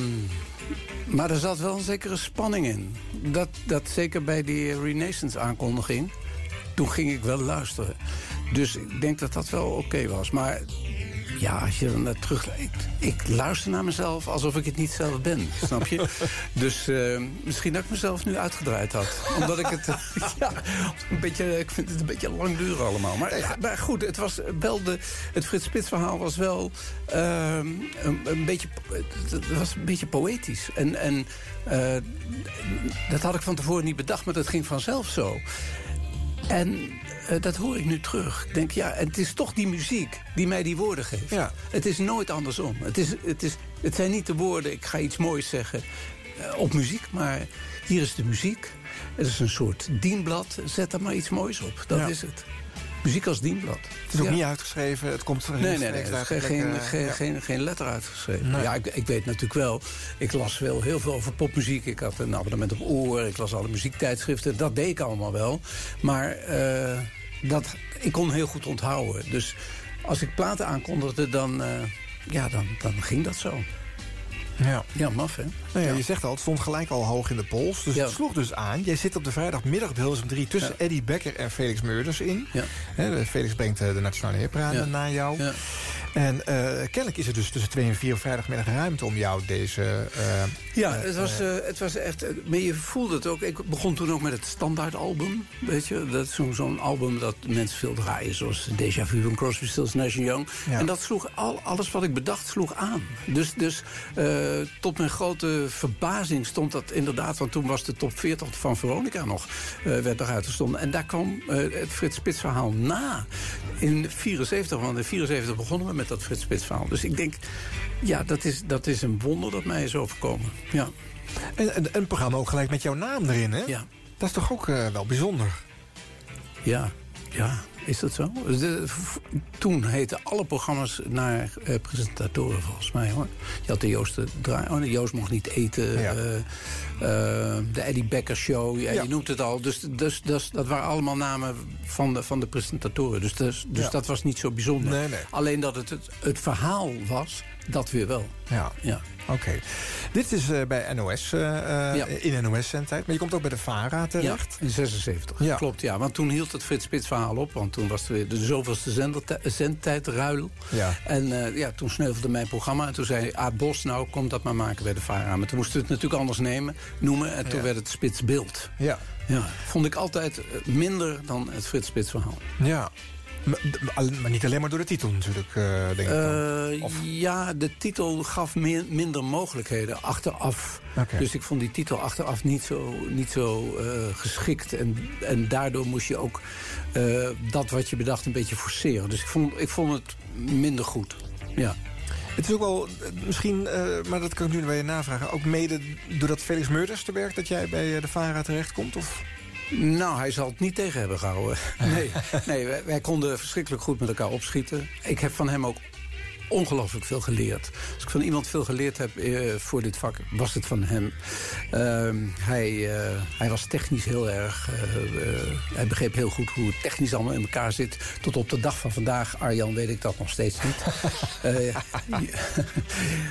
maar er zat wel een zekere spanning in. Dat, dat zeker bij die Renaissance-aankondiging... toen ging ik wel luisteren. Dus ik denk dat dat wel oké was. Maar ja, als je er naar terug... Ik, ik luister naar mezelf alsof ik het niet zelf ben, snap je? dus eh, misschien dat ik mezelf nu uitgedraaid had. Omdat ik het... ja, een beetje, ik vind het een beetje lang duren allemaal. Maar, ja, maar goed, het, was wel de, het Frits Spits verhaal was wel ehm, een, een, beetje, het was een beetje poëtisch. En, en eh, dat had ik van tevoren niet bedacht, maar dat ging vanzelf zo. En eh, dat hoor ik nu terug. Ik denk, ja, het is toch die muziek die mij die woorden geeft. Ja. Het is nooit andersom. Het, is, het, is, het zijn niet de woorden, ik ga iets moois zeggen, eh, op muziek. Maar hier is de muziek. Het is een soort dienblad. Zet er maar iets moois op. Dat Ja. is het. Muziek als dienblad. Het is ook Ja. niet uitgeschreven, het komt Nee, nee, nee. uit geen, geen, plekken, geen, ja. geen, geen letter uitgeschreven. Nee. Ja, ik, ik weet natuurlijk wel. Ik las wel heel veel over popmuziek. Ik had een abonnement op oor. Ik las alle muziektijdschriften. Dat deed ik allemaal wel. Maar eh, dat, ik kon heel goed onthouden. Dus als ik platen aankondigde, dan, eh, ja, dan, dan ging dat zo. Ja. Ja, maf, hè? Nou ja, Ja. Je zegt al, het stond gelijk al hoog in de pols. Dus Ja. het sloeg dus aan. Jij zit op de vrijdagmiddag op Hilversum 3 tussen. Eddie Becker en Felix Meurders in. Felix brengt eh, de Nationale Hipparade naar jou. En eh, kennelijk is er dus tussen 2 en 4 op vrijdagmiddag ruimte om jou deze... eh, Ja, eh, het was, het was echt... Maar je voelde het ook. Ik begon toen ook met het standaardalbum. Weet je, dat is zo'n album dat mensen veel draaien. Zoals Deja Vu van Crosby, Stills, Nash Young. Ja. En dat sloeg al, alles wat ik bedacht sloeg aan. Dus, dus tot mijn grote verbazing stond dat inderdaad... want toen was de top 40 van Veronica nog... werd nog uitgestonden. En daar kwam het Frits Spits verhaal na. In 74, want in 74 begonnen we met dat Frits Spits verhaal. Dus ik denk, ja, dat is, dat is een wonder dat mij is overkomen. Ja. en, en een programma ook gelijk met jouw naam erin, hè? Ja. Dat is toch ook eh, wel bijzonder? Ja, ja. Is dat zo? De- toen heten alle programma's naar eh, presentatoren, volgens mij. hoor. Je had de Joost de Draai... Oh, nee, Joost mocht niet eten. Ja. eh, eh, de Eddie Becker Show. Ja, Ja. Je noemt het al. Dus, dus, dus dat waren allemaal namen van de, van de presentatoren. Dus, dus, dus dat was niet zo bijzonder. Nee, nee. Alleen dat het, het het verhaal was, dat weer wel. Ja, Ja. oké. Dit is eh, bij NOS, eh, eh, Ja. in NOS-zendtijd. Maar je komt ook bij de VARA terecht. Ja, in 76. Ja. Klopt, ja. Want toen hield het Frits Spits verhaal op. Want toen was er weer de zoveelste zendtijdruil. Ja. En ja, toen sneuvelde mijn programma. En toen zei Aad Bos, nou, kom dat maar maken bij de VARA. Maar toen moesten we het natuurlijk anders nemen, noemen. En toen Ja. werd het Spits Beeld. Ja. Ja, vond ik altijd minder dan het Frits Spits verhaal. Ja. Maar, niet alleen maar door de titel natuurlijk, eh, denk ik. Eh, ja, de titel gaf meer, minder mogelijkheden achteraf. Dus ik vond die titel achteraf niet zo, niet zo eh, geschikt. En, en daardoor moest je ook dat wat je bedacht een beetje forceren. Dus ik vond, ik vond het minder goed. Ja. Het is ook wel, misschien, maar dat kan ik nu bij je navragen... ook mede doordat Felix Meurders te werk... dat jij bij de VARA terechtkomt? Of? Nou, hij zal het niet tegen hebben gehouden. Nee, nee wij, wij konden verschrikkelijk goed met elkaar opschieten. Ik heb van hem ook ongelooflijk veel geleerd. Als ik van iemand veel geleerd heb eh, voor dit vak, was het van hem. Ehm, hij, eh, hij was technisch heel erg... eh, hij begreep heel goed hoe het technisch allemaal in elkaar zit. Tot op de dag van vandaag, Arjan, weet ik dat nog steeds niet.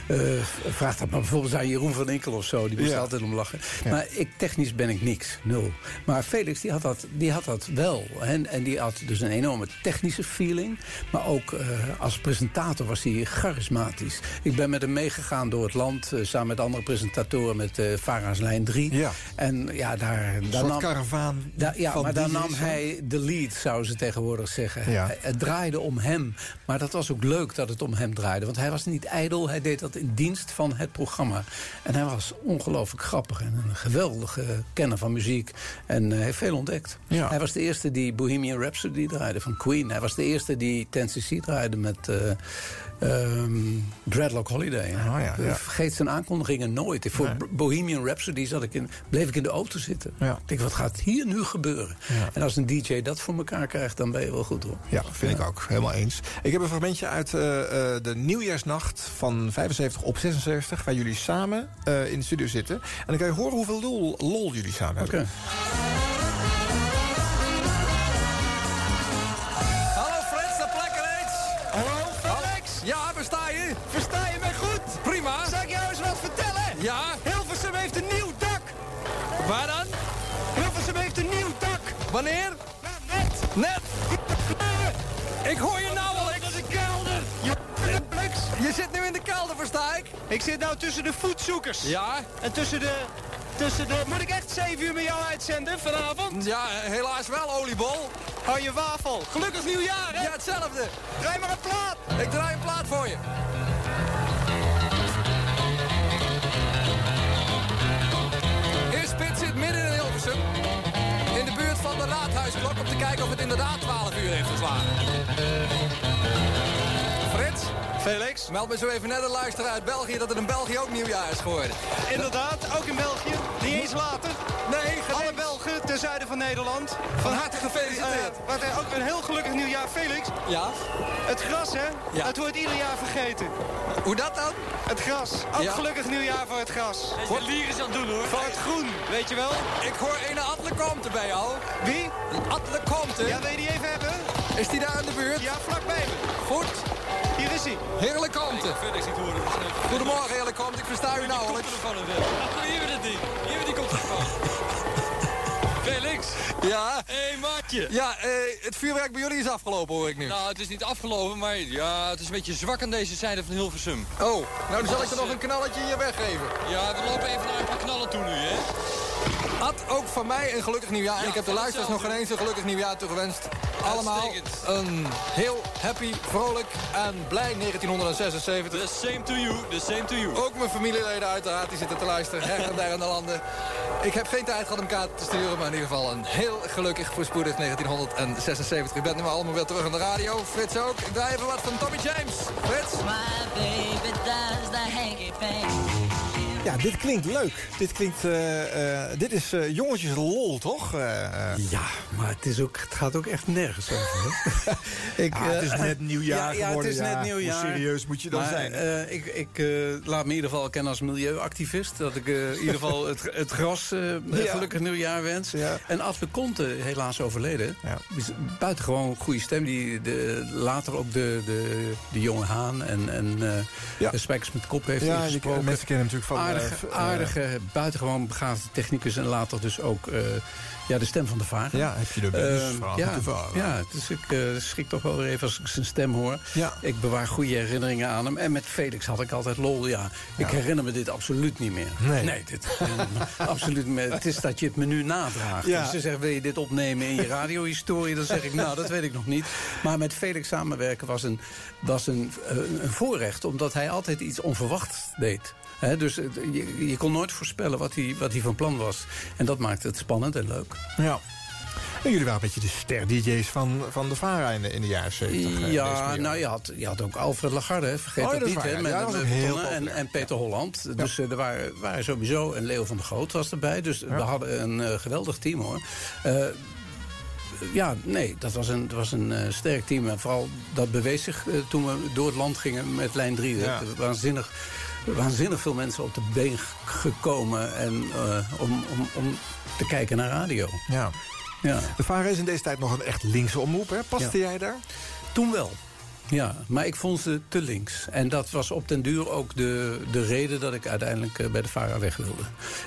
Vraag dat maar bijvoorbeeld aan Jeroen van Inkel of zo. Die moest Ja. altijd om lachen. Ja. Maar ik, technisch ben ik niks, nul. Maar Felix, die had dat, die had dat wel. En, en die had dus een enorme technische feeling. Maar ook als presentator was hij charismatisch. Ik ben met hem meegegaan door het land... eh, samen met andere presentatoren met eh Vara's Lijn 3. Ja. En ja, daar... Een daar soort nam- karavaan da- ja, maar daar nam hij de lead, zouden ze tegenwoordig zeggen. Ja. Hij- Het draaide om hem. Maar dat was ook leuk dat het om hem draaide. Want hij was niet ijdel, hij deed dat in dienst van het programma. En hij was ongelooflijk grappig en een geweldige kenner van muziek. En eh, heeft veel ontdekt. Ja. Hij was de eerste die Bohemian Rhapsody draaide van Queen. Hij was de eerste die Tennessee draaide met... ehm, Dreadlock Holiday. Oh, ja, ja. Vergeet zijn aankondigingen nooit. Voor Nee. Bohemian Rhapsody zat ik in, bleef ik in de auto zitten. Ja. Ik denk, wat gaat hier nu gebeuren? En als een DJ dat voor elkaar krijgt, dan ben je wel goed hoor. Ja, vind ik ook. Helemaal eens. Ik heb een fragmentje uit eh, eh, de nieuwjaarsnacht van 75 op 76... waar jullie samen eh, in de studio zitten. En dan kan je horen hoeveel lol, lol jullie samen hebben. Ja, versta je? Versta je mij goed? Prima. Zal ik jou eens wat vertellen? Ja? Hilversum heeft een nieuw dak. Waar dan? Hilversum heeft een nieuw dak. Wanneer? Nou, net. Net. Ik hoor je nou al. Dat is een kelder. Felix. Je zit nu in de kelder, versta ik? Ik zit nou tussen de voetzoekers. Ja? En tussen de... Moet ik echt 7 uur met jou uitzenden vanavond? Ja, helaas wel, oliebol. Hou je wafel. Gelukkig nieuwjaar, hè? Ja, hetzelfde. Draai maar een plaat. Ik draai een plaat voor je. Heer Spit zit midden in Hilversum. In de buurt van de raadhuisklok om te kijken of het inderdaad 12 uur heeft geslagen. Felix. meld me zo even net een luisteraar uit België dat het in België ook nieuwjaar is geworden. Inderdaad, ook in België. Niet eens later. Nee, Alle Belgen ten zuiden van Nederland. Van harte gefeliciteerd. Eh, wat, eh, ook een heel gelukkig nieuwjaar, Felix. Ja? Het gras, hè? Ja. Het wordt ieder jaar vergeten. Hoe dat dan? Het gras. Ook Ja. gelukkig nieuwjaar voor het gras. Wat lieren aan het doen hoor. Voor het groen, weet je wel? Ik hoor een Atle Comte bij jou. Wie? Atle Comte. Ja, wil je die even hebben? Is die daar in de buurt? Ja, vlakbij me. Goed. Is hij. Heerlijk Comte. Goedemorgen, Heerlijk Comte. Ik versta u nauwelijks. Hier weer het ding. Hier weer die komt ervan. Felix. Ja. Hé, hey, maatje. Ja, eh, het vuurwerk bij jullie is afgelopen, hoor ik nu. Nou, het is niet afgelopen, maar ja, het is een beetje zwak aan deze zijde van Hilversum. Oh, nou dan zal ik er nog een knalletje hier weggeven. Ja, we lopen even naar een paar knallen toe nu, hè? Ad, ook van mij een gelukkig nieuwjaar. en Ja, ik heb de luisteraars nog geen eens een gelukkig nieuwjaar toegewenst. Allemaal een heel happy, vrolijk en blij 1976. The same to you, the same to you. Ook mijn familieleden uiteraard, die zitten te luisteren her en der in de landen. Ik heb geen tijd gehad om kaarten te sturen, maar in ieder geval een heel gelukkig voorspoedig 1976. U bent nu maar allemaal weer terug aan de radio. Frits ook. Ik draai even wat van Tommy James. Frits? My baby does the hanky panky. Ja, dit klinkt leuk. Dit klinkt... eh, eh, dit is eh, jongetjes lol, toch? Ja, maar het, is ook, het gaat ook echt nergens over. ik, Ah, het is net nieuwjaar ja, ja, geworden, het is ja. net nieuwjaar. Hoe serieus moet je dan Maar, zijn? ik ik laat me in ieder geval kennen als milieuactivist. Dat ik in ieder geval het, het gras gelukkig nieuwjaar wens. En Atle Conte, helaas overleden. Ja. Buitengewoon goede stem. Die de, later ook de, de, de jonge Haan en, en Spijkers met Kop heeft ja, je, ingesproken. mensen kennen natuurlijk van aardige, eh, aardige buitengewoon begaafde technicus... en later dus ook eh, ja, de stem van de vader. Ja, heb je de bus Ehm, van ja, de Vara. Ja, dus ik eh, schrik toch wel weer even als ik zijn stem hoor. Ja. Ik bewaar goede herinneringen aan hem. En met Felix had ik altijd lol, ja. Ik herinner me dit absoluut niet meer. Nee. dit absoluut niet meer. Het is dat je het me nu nadraagt. Ja. Dus ze zeggen, wil je dit opnemen in je radiohistorie? Dan zeg ik, nou, dat weet ik nog niet. Maar met Felix samenwerken was een, was een, een voorrecht... omdat hij altijd iets onverwachts deed. Dus je, je kon nooit voorspellen wat hij, wat hij van plan was. En dat maakte het spannend en leuk. Ja. En jullie waren een beetje de ster-dj's van, van de VARA in de, in de jaren 70. eh, deze Ja, nou, je had, je had ook Alfred Lagarde, hè. vergeet Oh, ja, dat niet. hè, met Ja, en, en Peter Holland. Dus eh, er waren, waren sowieso... En Leo van der Groot was erbij. Dus we hadden een eh, geweldig team, hoor. Eh, ja, nee, dat was een, dat was een eh, sterk team. En vooral dat bewees zich toen we door het land gingen met lijn 3. Ja. Er Waanzinnig, waanzinnig veel mensen op de been gekomen en, eh, om, om, om te kijken naar radio. Ja. Ja. De VARA is in deze tijd nog een echt linkse omroep. Hè? Paste Ja. jij daar? Toen wel. Ja, maar ik vond ze te links. En dat was op den duur ook de, de reden dat ik uiteindelijk eh, bij de VARA weg wilde.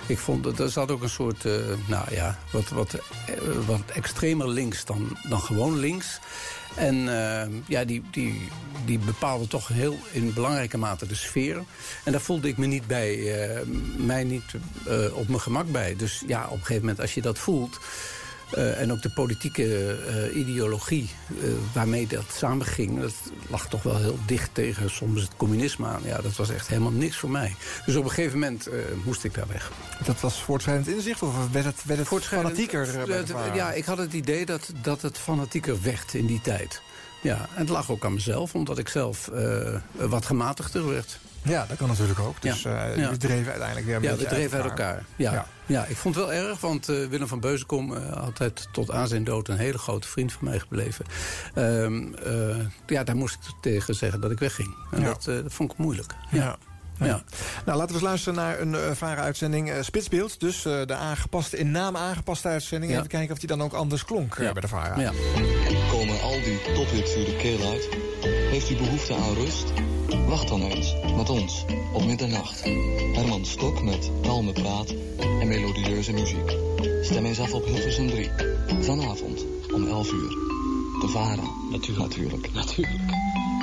Ik vond dat er zat ook een soort, eh, nou ja, wat, wat, wat extremer links dan, dan gewoon links. En eh, ja, die, die, die bepaalde toch heel in belangrijke mate de sfeer. En daar voelde ik me niet bij, eh, mij niet eh, op mijn gemak bij. Dus ja, op een gegeven moment als je dat voelt... Eh, en ook de politieke eh, ideologie eh, waarmee dat samenging... dat lag toch wel heel dicht tegen soms het communisme aan. Ja, dat was echt helemaal niks voor mij. Dus op een gegeven moment moest ik daar weg. Dat was voortschrijdend inzicht of werd het, werd het fanatieker het-? Ja, ik had het idee dat, dat het fanatieker werd in die tijd. Ja, en het lag ook aan mezelf, omdat ik zelf wat gematigder werd. Ja, dat kan natuurlijk ook. Dus Ja. Ja. jullie dreven uiteindelijk weer een Ja, beetje we dreven uit elkaar. elkaar. Ja. Ja. Ik vond het wel erg, want eh, Willem van Beuzenkom... eh, altijd tot aan zijn dood een hele grote vriend van mij gebleven. Ehm, eh, ja, daar moest ik tegen zeggen dat ik wegging. En Ja. dat, eh, dat vond ik moeilijk. Ja. Ja. Ja. Nou, laten we eens luisteren naar een uh, VARA-uitzending eh, Spitsbeeld. Dus eh, de aangepaste, in naam aangepaste uitzending. Ja. Even kijken of die dan ook anders klonk Ja. bij de VARA. Ja. Komen al die tophits u de keel uit? Heeft u behoefte aan rust? Wacht dan eens met ons op middernacht. Herman Stok met kalme praat en melodieuze muziek. Stem eens af op Hilversum 3. Vanavond om 11 uur. De VARA. Natuurlijk. Natuurlijk. Natuurlijk.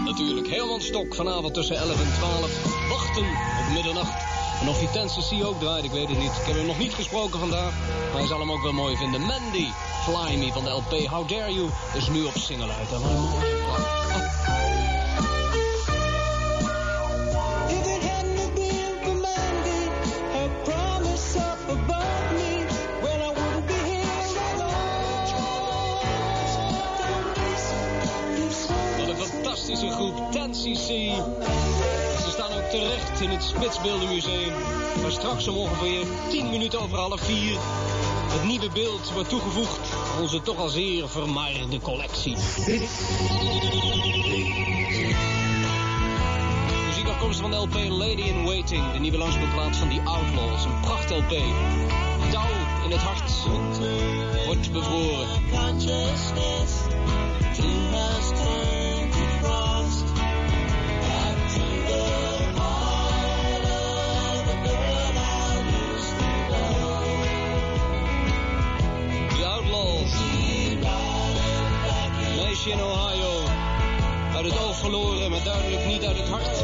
Natuurlijk. Helemaal stok vanavond tussen 11 en 12. Wachten op middernacht. En of hij Tennessee ook draait, ik weet het niet. Ik heb hem nog niet gesproken vandaag. Maar hij zal hem ook wel mooi vinden. Mandy, Fly Me van de LP How Dare You is nu op single uit. En fantastische groep, 10cc. Ze staan ook terecht in het Spitsbeeldenmuseum. Waar straks om ongeveer 10 minuten over half 4 het nieuwe beeld wordt toegevoegd aan onze toch al zeer vermaarde collectie. Muziek afkomstig van de LP Lady in Waiting, de nieuwe langspeelplaats van die Outlaws. Een pracht LP. Touw in het hart wordt bevroren. In Ohio. Uit het oog verloren, maar duidelijk niet uit het hart.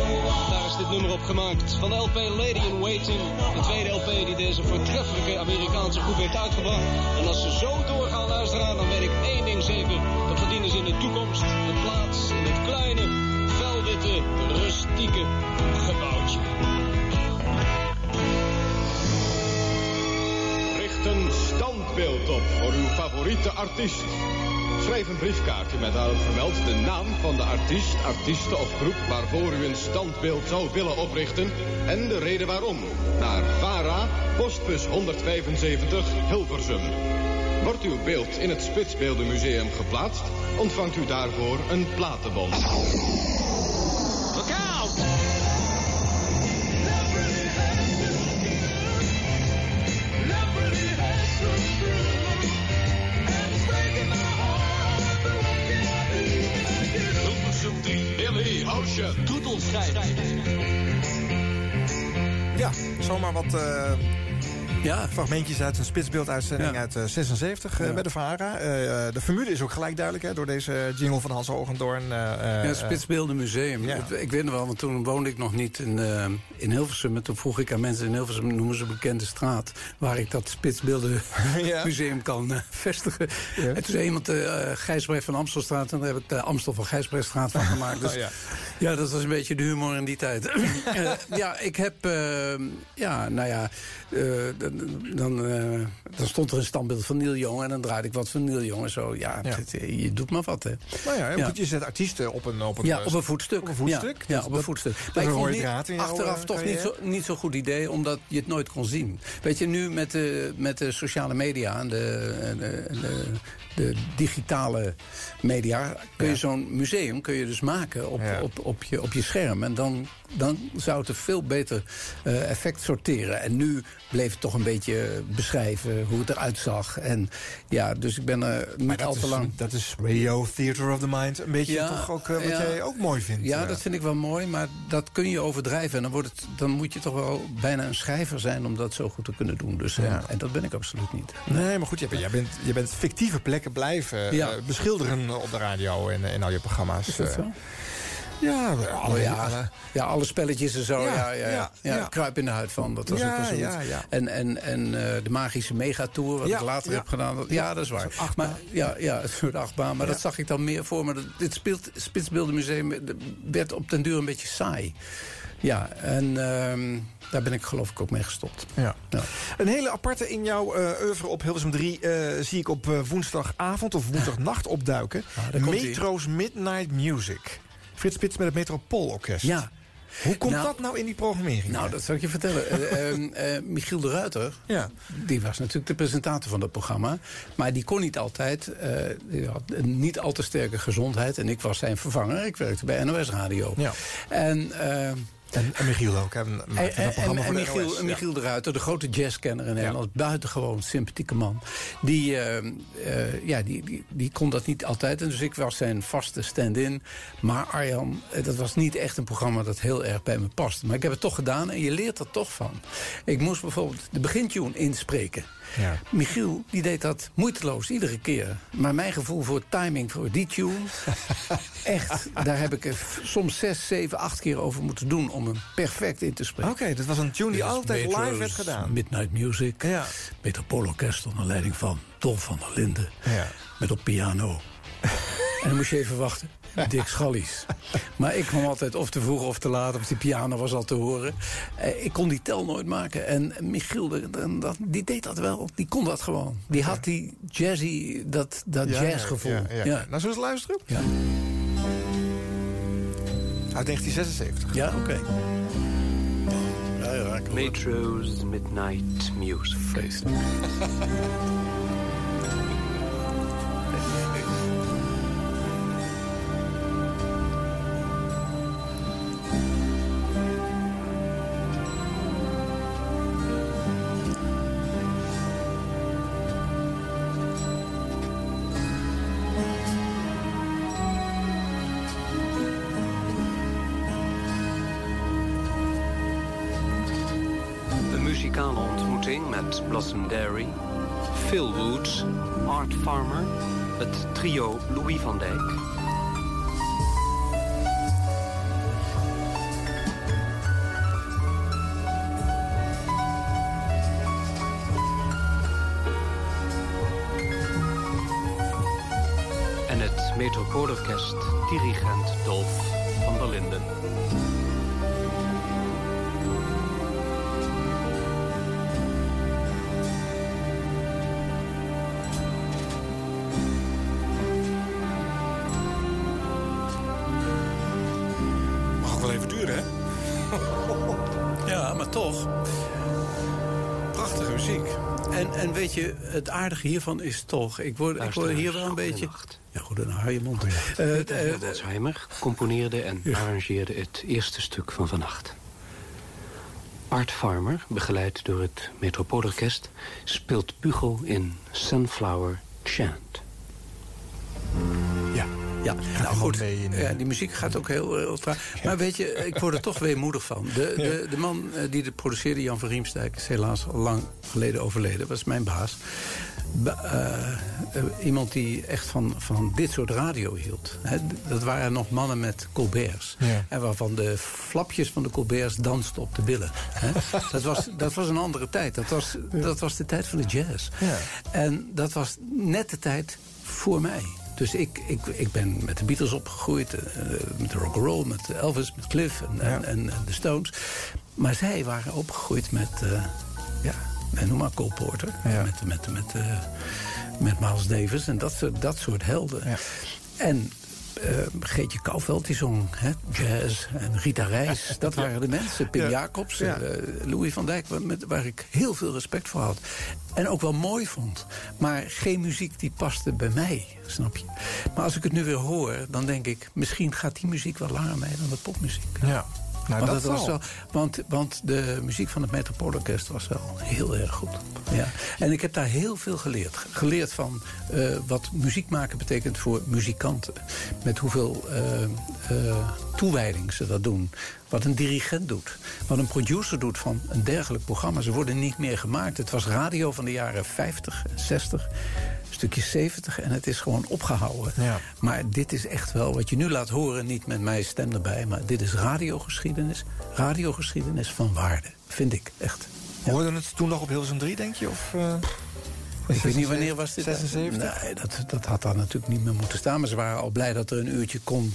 Daar is dit nummer op gemaakt. Van de LP Lady in Waiting. De tweede LP die deze voortreffelijke Amerikaanse groep heeft uitgebracht. En als ze zo doorgaan luisteren, dan weet ik één ding zeker. Dat verdienen ze in de toekomst een plaats in het kleine, felwitte, rustieke gebouwtje. Richt een standbeeld op voor uw favoriete artiest. Schrijf een briefkaartje met daarop vermeld de naam van de artiest, artieste of groep waarvoor u een standbeeld zou willen oprichten en de reden waarom. Naar VARA, postbus 175, Hilversum. Wordt uw beeld in het Spitsbeeldenmuseum geplaatst, ontvangt u daarvoor een platenbon. Look out! Hilversum 3, Billy Ocean. Doet ons schrijven. Ja, zomaar wat eh, ja. fragmentjes uit een spitsbeelduitzending Ja. uit eh, 76 eh, Ja. bij de VARA. Eh, eh, de formule is ook gelijk duidelijk hè, door deze jingle van Hans Ogendoorn. eh, Ja, eh, het Spitsbeelden Museum. ja. Het- Ik weet nog wel, want toen woonde ik nog niet in, eh, in Hilversum. En toen vroeg ik aan mensen in Hilversum, noemen ze een bekende straat... waar ik dat Spitsbeelden Ja. Museum kan eh, vestigen. En toen zei iemand de uh, Gijsbrecht van Amstelstraat... en daar heb ik de Amstel van Gijsbrechtstraat van gemaakt. Dus Oh, ja. ja. dat was een beetje de humor in die tijd. Eh, ja, ik heb... eh, ja, nou ja... eh, dan, dan, eh, dan stond er een standbeeld van Neil Young... en dan draaide ik wat van Neil Young en zo. Ja, Ja. het- je doet maar wat, hè. Nou ja, je zet artiesten op een, op een, Ja, eh, op een voetstuk. Op een voetstuk. Ja, op een voetstuk. Maar ik vond niet, achteraf eh, toch niet zo, niet zo'n goed idee, omdat je het nooit kon zien. Weet je, nu met de, met de sociale media en de, de, de, de digitale media... kun je zo'n museum kun je dus maken op, op, op, je, op je scherm. En dan, dan zou het een veel beter eh, effect sorteren. En nu bleef het toch een beetje beschrijven hoe het eruit zag. En ja, dus ik ben er niet al te lang... dat is Radio Theater of the Mind. Een beetje Ja, toch ook eh, wat ja. jij ook mooi vindt. Ja, eh. dat vind ik wel mooi, maar dat kun je overdrijven. En dan, wordt het, dan moet je toch wel bijna een schrijver zijn om dat zo goed te kunnen doen. Dus, eh, Ja. En dat ben ik absoluut niet. Nee, maar goed, jij bent, jij bent, jij bent fictieve plekken blijven eh, beschilderen op de radio en in al je programma's. Is dat eh. zo? Ja, alle, Oh ja, alle- ja, alle spelletjes en zo. Ja, Ja, ja, ja. Kruip in de huid van. Dat was ook wel zoiets. ja. En, en, en eh, de magische megatour, wat ik later heb gedaan. Ja, dat is waar. Maar, ja, ja, een soort achtbaan. Maar dat zag ik dan meer voor me. Dat- Dit speelt, Spitsbeeldenmuseum eh, werd op den duur een beetje saai. Ja, en ehm, daar ben ik geloof ik ook mee gestopt. Ja. Ja. Een hele aparte in jouw eh oeuvre op Hilversum 3 eh, zie ik op eh, woensdagavond of woensdagnacht opduiken. komt-ie. Metro's Midnight Music. Frits Spits met het Metropoolorkest. Ja. Hoe komt Nou- dat nou in die programmering? Nou, dat zal ik je vertellen. Eh, ehm, eh, Michiel de Ruiter, Ja. die was natuurlijk de presentator van dat programma. Maar die kon niet altijd, die had een niet al te sterke gezondheid. En ik was zijn vervanger. Ik werkte bij NOS Radio. Ja. En... En, en Michiel ook. en, Michiel, ja. Michiel de Ruiter, de grote jazzkenner in Nederland... buitengewoon sympathieke man. Die, eh, eh, ja, die, die, die kon dat niet altijd. En dus ik was zijn vaste stand-in. Maar Arjan, eh, dat was niet echt een programma dat heel erg bij me past. Maar ik heb het toch gedaan en je leert er toch van. Ik moest bijvoorbeeld de begintune inspreken. Ja. Michiel, die deed dat moeiteloos, iedere keer. Maar mijn gevoel voor timing voor die tune... echt, daar heb ik soms zes, zeven, acht keer over moeten doen... om hem perfect in te spreken. Oké, dat was een tune die altijd live werd gedaan. Midnight Music. Ja. Metropoolorkest onder leiding van Dolf van der Linden. Ja. Met op piano. en dan moest je even wachten. Dick Schallies. Maar ik kwam altijd of te vroeg of te laat. Of die piano was al te horen. Eh, ik kon die tel nooit maken. En Michiel, de- de- dat- die deed dat wel. Die kon dat gewoon. Die had die jazzy, dat, dat Ja, jazzgevoel. ja, ja. Ja. Nou, zullen we eens luisteren? Ja. Uit 1976. Ja, oké. Metro's Midnight Music. Vreselijk. Blossom Dairy, Phil Woods, Art Farmer, het trio Louis van Dijk. En het Metropoolorkest, dirigent Dolf van der Linden. En, en weet je, het aardige hiervan is toch... Ik word, ik word hier wel een beetje... Ja, goed, dan hou je mond. Eh, Peter eh, Wolsheimer componeerde en arrangeerde het eerste stuk van vannacht. Art Farmer, begeleid door het Metropoolorkest... speelt bugel in Sunflower Chant. Ja, nou goed. Ja, die muziek gaat ook heel, heel traag. Maar weet je, ik word er toch weemoedig van. De, de, de man eh, die het produceerde, Jan van Riemsdijk... is helaas al lang geleden overleden. was mijn baas. Ba- eh, eh, iemand die echt van, van dit soort radio hield. Dat waren nog mannen met colberts. Ja. En waarvan de flapjes van de colberts dansten op de billen. Dat, was, dat was een andere tijd. Dat was, dat was de tijd van de jazz. Ja. En dat was net de tijd voor mij. Dus ik, ik, ik ben met de Beatles opgegroeid, eh, met de rock'n'roll, met Elvis, met Cliff en, en, en, en de Stones. Maar zij waren opgegroeid met, eh, ja, noem maar Cole Porter. Met, met, met, eh, met Miles Davis en dat, dat soort helden. En eh, Geetje Kouwveld, die zong hè, jazz. En Rita Reis, dat waren de mensen. Pim Ja. Jacobs, Ja. eh, Louis van Dijk, met, waar ik heel veel respect voor had. En ook wel mooi vond. Maar geen muziek die paste bij mij, snap je? Maar als ik het nu weer hoor, dan denk ik... misschien gaat die muziek wel langer mee dan de popmuziek. Ja. Nou, want, dat was wel, want, want de muziek van het Metropoolorkest was wel heel erg goed. Ja. En ik heb daar heel veel geleerd. Geleerd van eh, wat muziek maken betekent voor muzikanten. Met hoeveel eh, eh, toewijding ze dat doen. Wat een dirigent doet. Wat een producer doet van een dergelijk programma. Ze worden niet meer gemaakt. Het was radio van de jaren 50 en 60 stukje 70 en het is gewoon opgehouden. Ja. Maar dit is echt wel wat je nu laat horen, niet met mijn stem erbij... maar dit is radiogeschiedenis, radiogeschiedenis van waarde, vind ik echt. Hoorden het toen nog op Hilversum 3, denk je? Of, eh, Ik weet niet wanneer was dit. 76? Nee, dat, dat had daar natuurlijk niet meer moeten staan. Maar ze waren al blij dat er een uurtje kon,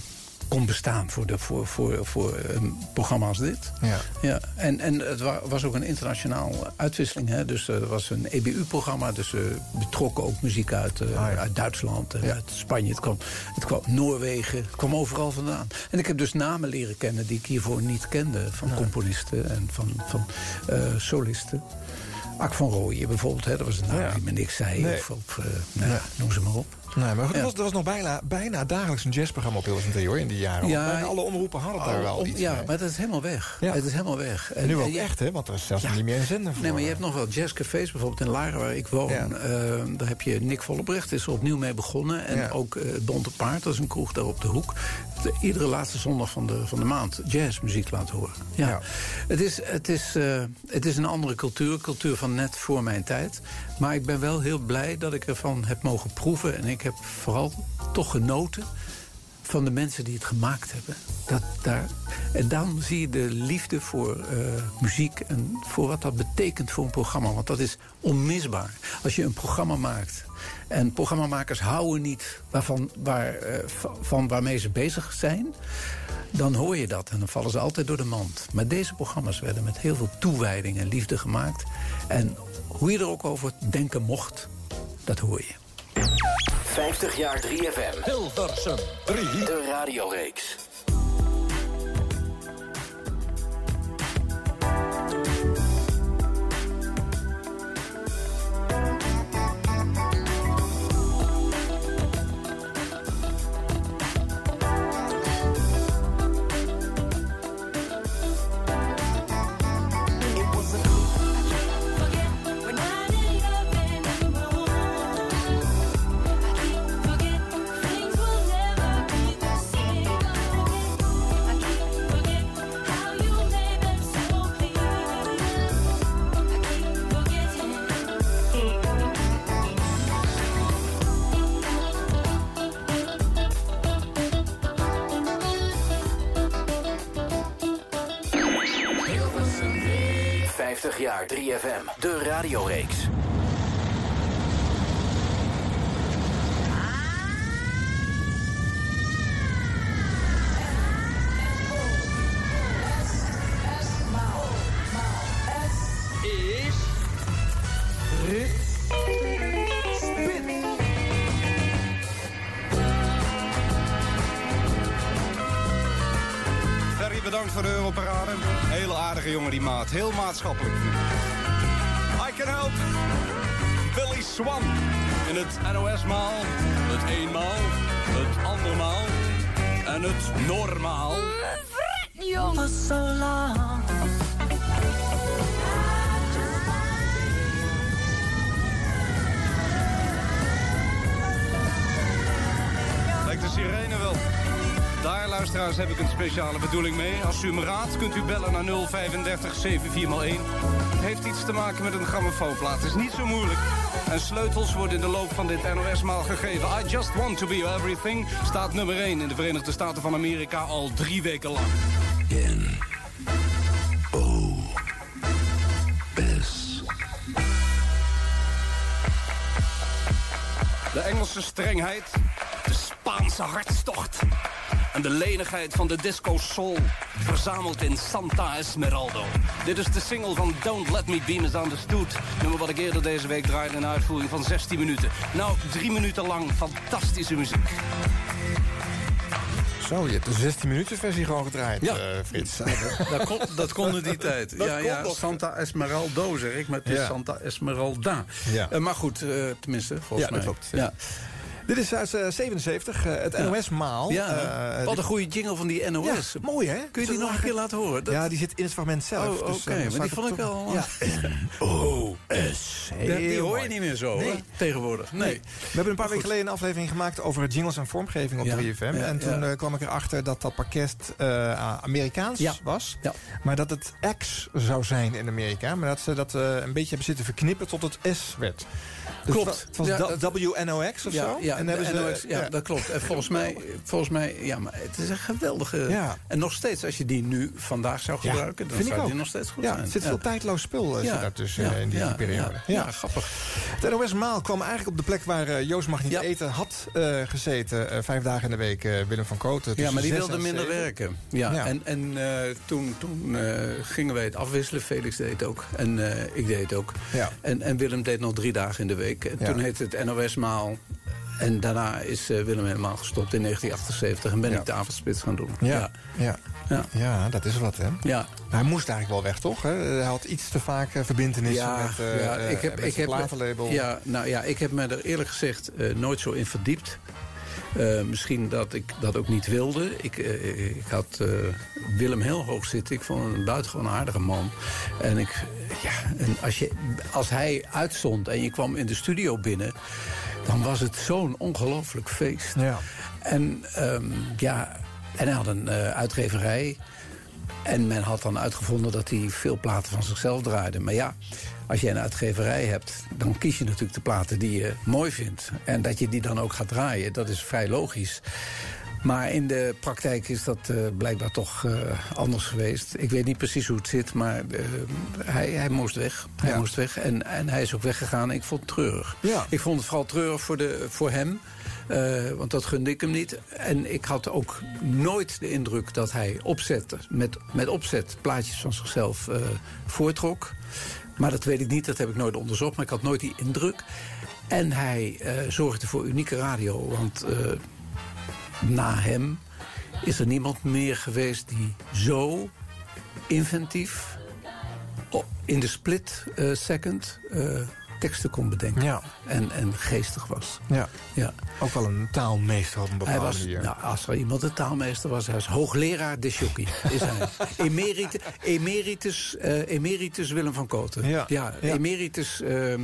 kon bestaan voor, de, voor, voor, voor een programma als dit. Ja. Ja, en, en het wa- was ook een internationaal uitwisseling. Hè? Dus er was een EBU-programma. Dus we betrokken ook muziek uit, eh, uit Duitsland en uit Spanje. Het kwam, het kwam Noorwegen. Het kwam overal vandaan. En ik heb dus namen leren kennen die ik hiervoor niet kende. Van componisten en van, van eh, solisten. Ak van Rooyen bijvoorbeeld. Hè? Dat was een naam die me niks zei. Nee. Of, of eh, nou ja, noem ze maar op. Nee, maar goed, Ja. er, was, er was nog bijna, bijna dagelijks een jazzprogramma op Hilversum 3, hoor, in die jaren. Ja, bijna alle omroepen hadden daar wel Om- iets Ja, mee. maar dat is helemaal weg. Het is helemaal weg. En nu ook je- echt, hè? Want er is zelfs Ja. niet meer een zender voor. Nee, maar je hebt nog wel jazzcafés, bijvoorbeeld in Laren, waar ik woon. Ja. Eh, daar heb je Nick Vollebrecht, is er opnieuw mee begonnen. En Ja. ook eh, het Bonte Paard, dat is een kroeg daar op de hoek. De- iedere laatste zondag van de, van de maand jazzmuziek laten horen. Ja. Het, is, het, is, eh, het is een andere cultuur, cultuur van net voor mijn tijd. Maar ik ben wel heel blij dat ik ervan heb mogen proeven. En ik heb vooral toch genoten van de mensen die het gemaakt hebben. Dat, daar, en dan zie je de liefde voor eh, muziek en voor wat dat betekent voor een programma. Want dat is onmisbaar. Als je een programma maakt en programmamakers houden niet waarvan, waar, eh, va- van waarmee ze bezig zijn... dan hoor je dat en dan vallen ze altijd door de mand. Maar deze programma's werden met heel veel toewijding en liefde gemaakt. En hoe je er ook over denken mocht, dat hoor je. 50 jaar 3FM. Hilversum 3. De radioreeks. 50 jaar 3FM. De radioreeks. Heel maatschappelijk. I can help. Billy Swan. In het NOS-maal. Het eenmaal. Het andermaal. En het normaal. Luisteraars heb ik een speciale bedoeling mee. Als u hem raadt, kunt u bellen naar 035 7401. Het heeft iets te maken met een grammofoonplaat. Het is niet zo moeilijk. En sleutels worden in de loop van dit NOS-maal gegeven. I Just Want To Be Everything staat nummer 1 in de Verenigde Staten van Amerika al drie weken lang. In. O. S. De Engelse strengheid, de Spaanse hartstocht en de lenigheid van de disco soul verzameld in Santa Esmeraldo. Dit is de single van Don't Let Me Be Misunderstood. Nummer wat ik eerder deze week draaide in een uitvoering van 16 minuten. Nou, drie minuten lang fantastische muziek. Zo, je hebt de 16 minuten versie gewoon gedraaid, Ja. eh, Frits. Dat kon, dat kon in die tijd. Dat ja, ja. Santa Esmeraldo zeg ik, maar het is Ja. Santa Esmeralda. Ja. Eh, maar goed, eh, tenminste, volgens Ja, mij. dat klopt. Ja. Dit is uit eh, 77, eh, het Ja. NOS-maal. Ja, Eh, wat een goede jingle van die NOS. Ja, mooi hè? Kun je die nog een keer laten horen? Dat- Ja, die zit in het fragment zelf. Oh, dus, oké, eh, maar die ik vond het ik wel... Ja. O-S. Ja, die hoor je niet meer zo, Nee. tegenwoordig. Nee. We hebben een paar weken geleden een aflevering gemaakt over jingles en vormgeving op Ja, 3FM. ja, en toen eh, kwam ik erachter dat dat pakket eh, Amerikaans was. Ja. Maar dat het X zou zijn in Amerika. Maar dat ze dat eh, een beetje hebben zitten verknippen tot het S werd. Dus Klopt. Het was WNOX of ja, zo? Ja, en de hebben ze, NOS, ja, ja. dat klopt. En volgens mij, volgens mij, ja, maar het is een geweldige... Ja. En nog steeds, als je die nu vandaag zou gebruiken... dan vind ik zou die nog steeds goed ja, zijn. er zit veel tijdloos spul eh, Ja. zit daar tussen Ja, eh, in die ja, periode. ja, grappig. Het NOS Maal kwam eigenlijk op de plek waar eh, Joost mag niet eten had eh, gezeten. eh, vijf dagen in de week eh, Willem van Kooten. Ja, maar die wilde minder zeven. werken. Ja. En, en eh, toen, toen eh, gingen wij het afwisselen. Felix deed het ook. En eh, ik deed het ook. Ja. En, en Willem deed nog drie dagen in de week. En toen heette het NOS-maal. En daarna is eh, Willem helemaal gestopt in 1978. En ben Ja. ik de avondspits gaan doen. Ja, ja. ja. Ja. Dat is wat, hè? Ja. Hij moest eigenlijk wel weg, toch? Hè? Hij had iets te vaak eh, verbintenissen Ja, met, eh ja, ik heb, met ik heb, platenlabel. ja, nou ja, ik heb me er eerlijk gezegd nooit zo in verdiept. Misschien dat ik dat ook niet wilde. Ik, ik had Willem heel hoog zitten. Ik vond hem een buitengewoon aardige man. En, ik, ja, en als, je, als hij uitstond en je kwam in de studio binnen... dan was het zo'n ongelooflijk feest. Ja. En, ehm, ja, en hij had een eh, uitgeverij. En men had dan uitgevonden dat hij veel platen van zichzelf draaide. Maar ja, als je een uitgeverij hebt, dan kies je natuurlijk de platen die je mooi vindt. En dat je die dan ook gaat draaien, dat is vrij logisch. Maar in de praktijk is dat eh, blijkbaar toch eh, anders geweest. Ik weet niet precies hoe het zit, maar eh, hij, hij moest weg. Hij Ja. moest weg en, en hij is ook weggegaan. Ik vond het treurig. Ja. Ik vond het vooral treurig voor, de, voor hem. want dat gunde ik hem niet. En ik had ook nooit de indruk dat hij opzette, met, met opzet plaatjes van zichzelf voortrok. Maar dat weet ik niet, dat heb ik nooit onderzocht. Maar ik had nooit die indruk. En hij zorgde voor unieke radio. Want na hem is er niemand meer geweest die zo inventief in de split eh, second eh, teksten kon bedenken. Ja. En, en geestig was. Ja. Ja. Ook wel een taalmeester op een bepaalde Hij was, manier. nou, als er iemand een taalmeester was, hij was hoogleraar de jockey. Is hij. Emerite, emeritus, eh, emeritus Willem van Koten. Ja. ja, Ja. emeritus, ehm,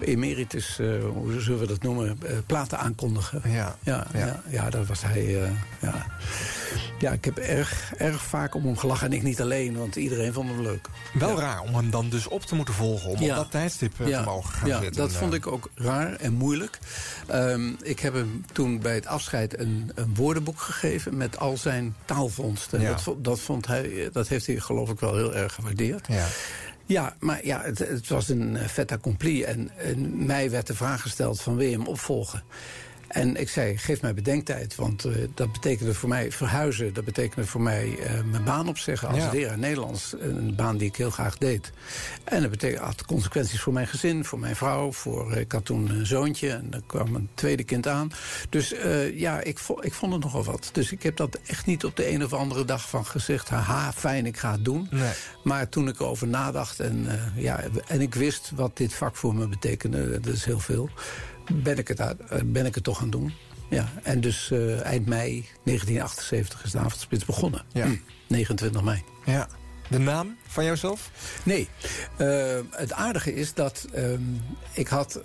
emeritus eh, hoe zullen we dat noemen, Eh, platen aankondigen. Ja. Ja, Ja. ja. was hij. eh, ja. ja, ik heb erg, erg vaak om hem gelachen. En ik niet alleen, want iedereen vond hem leuk. Wel raar om hem dan dus op te moeten volgen. Om op dat tijdstip te mogen gaan ja, zitten. dat vond ik ook raar en moeilijk. Ehm, ik heb hem toen bij het afscheid een, een woordenboek gegeven... met al zijn taalvondsten. Dat, dat, vond hij, dat heeft hij geloof ik wel heel erg gewaardeerd. Ja. Ja, maar ja, het, het was een eh, fait accompli. En, en mij werd de vraag gesteld van wil je hem opvolgen? En ik zei, geef mij bedenktijd. Want eh, dat betekende voor mij verhuizen. Dat betekende voor mij eh, mijn baan opzeggen als Ja. leraar Nederlands. Een baan die ik heel graag deed. En dat betekende, had consequenties voor mijn gezin, voor mijn vrouw. Voor, eh, ik had toen een zoontje en er kwam een tweede kind aan. Dus ja, ik, ik vond het nogal wat. Dus ik heb dat echt niet op de een of andere dag van gezegd... haha, fijn, ik ga het doen. Nee. Maar toen ik erover nadacht en, ja, en ik wist wat dit vak voor me betekende... dat is heel veel, ben ik het, eh, ben ik het toch gaan doen. Ja, en dus eh, eind mei 1978 is de avondspits begonnen. Ja. Hm, 29 mei. Ja. De naam van jouzelf? Nee, eh, het aardige is dat ehm, ik had...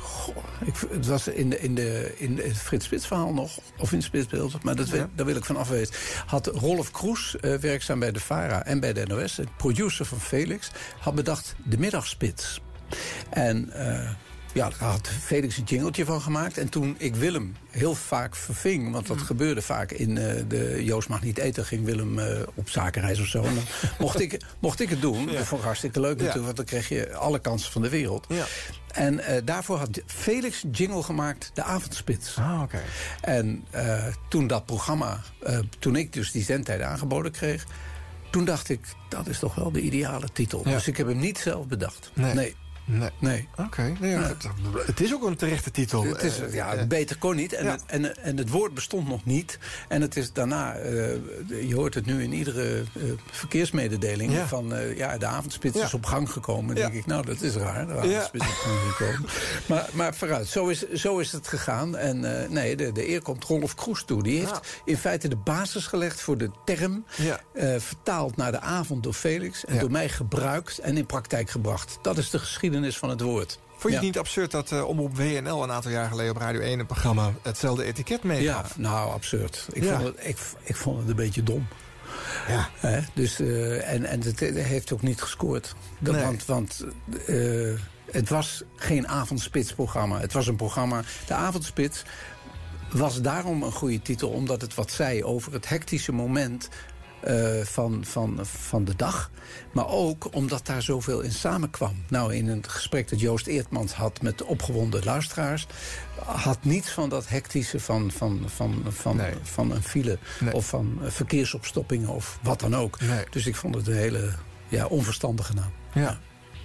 goh, ik, het was in, de, in, de, in het Frits Spits verhaal nog, of in het Spitsbeeld, maar dat, daar wil ik van afwezen. Had Rolf Kroes, werkzaam bij de VARA en bij de NOS, de producer van Felix, had bedacht de middagspits. En ja, daar had Felix een jingeltje van gemaakt. En toen ik Willem heel vaak verving, want dat gebeurde vaak in eh, de Joost mag niet eten, ging Willem eh, op zakenreis of zo. En dan mocht ik, mocht ik het doen. Dat vond ik hartstikke leuk natuurlijk, want dan kreeg je alle kansen van de wereld. En eh, daarvoor had Felix een jingle gemaakt, de avondspits. Ah, oké. En toen dat programma, toen ik dus die zendtijd aangeboden kreeg... toen dacht ik, dat is toch wel de ideale titel. Ja. Dus ik heb hem niet zelf bedacht. Nee. nee. Nee. Nee. Oké. Nee, ja, het, het is ook een terechte titel. Het is, Eh, ja, eh, beter kon niet. En, ja. het, en, en het woord bestond nog niet. En het is daarna, eh, je hoort het nu in iedere eh, verkeersmededeling... Ja. van eh, ja, de avondspits is op gang gekomen. Denk ik, nou, dat is raar. De avondspits is op gang gekomen. Maar, maar vooruit, zo is, zo is het gegaan. En eh, nee, de, de eer komt Rolf Kroes toe. Die heeft Ja. in feite de basis gelegd voor de term... Eh, vertaald naar de avond door Felix... en door mij gebruikt en in praktijk gebracht. Dat is de geschiedenis van het woord. Vond je Ja. het niet absurd dat eh Omroep WNL een aantal jaar geleden op Radio 1 een programma hetzelfde etiket meegaf? Ja, nou, absurd. Ik, Ja. vond, het, ik, ik vond het een beetje dom. Ja. Hè? Dus, eh, en, en het heeft ook niet gescoord. Dat, Nee. Want, want eh, het was geen avondspitsprogramma. Het was een programma... De avondspits was daarom een goede titel... omdat het wat zei over het hectische moment... eh, van, van, van de dag. Maar ook omdat daar zoveel in samenkwam. Nou, in een gesprek dat Joost Eertmans had met opgewonden luisteraars... had niets van dat hectische van, van, van, van, van een file... of van eh, verkeersopstoppingen of wat dan ook. Nee. Dus ik vond het een hele ja, onverstandige naam. Ja.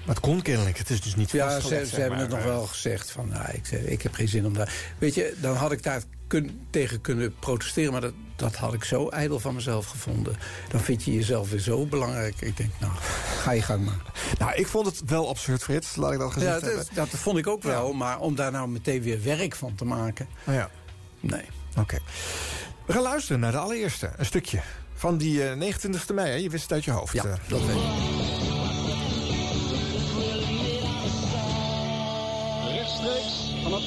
Maar het kon kennelijk. Het is dus niet Ja, ze, hebben maar. het nog wel gezegd van, nou, ik, zeg, ik heb geen zin om daar... Weet je, dan had ik daar kun, tegen kunnen protesteren... maar dat, dat had ik zo ijdel van mezelf gevonden. Dan vind je jezelf weer zo belangrijk. Ik denk, nou, ga je gang maar. Nou, ik vond het wel absurd, Frits. Laat ik dat gezegd Ja, dat, hebben. dat vond ik ook wel. Maar om daar nou meteen weer werk van te maken... Ja. Nee. Oké. We gaan luisteren naar de allereerste. Een stukje. Van die eh 29e mei, hè? Je wist het uit je hoofd. Ja, eh. dat weet ik.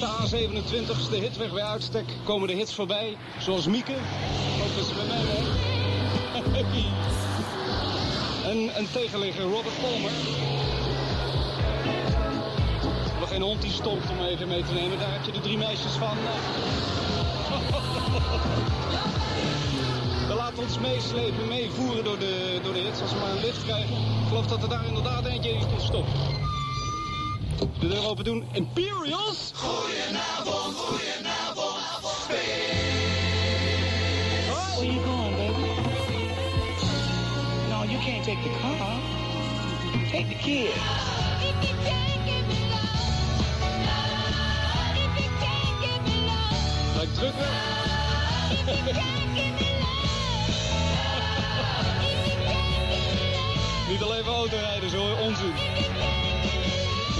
De A27, de hitweg bij uitstek, komen de hits voorbij. Zoals Mieke, ook ze bij mij werkt. En een tegenligger, Robert Palmer. Nog geen hond die stopt om even mee te nemen. Daar heb je de drie meisjes van. We laten ons meeslepen, meevoeren door de, door de hits. Als we maar een lift krijgen. Ik geloof dat er daar inderdaad eentje is tot stop. De deur open doen. Imperials! Goedenavond, goedenavond, Where you going, baby? No, you can't take the car. Take the kid. Lijkt druk. Niet alleen voor autorijders hoor, onzin.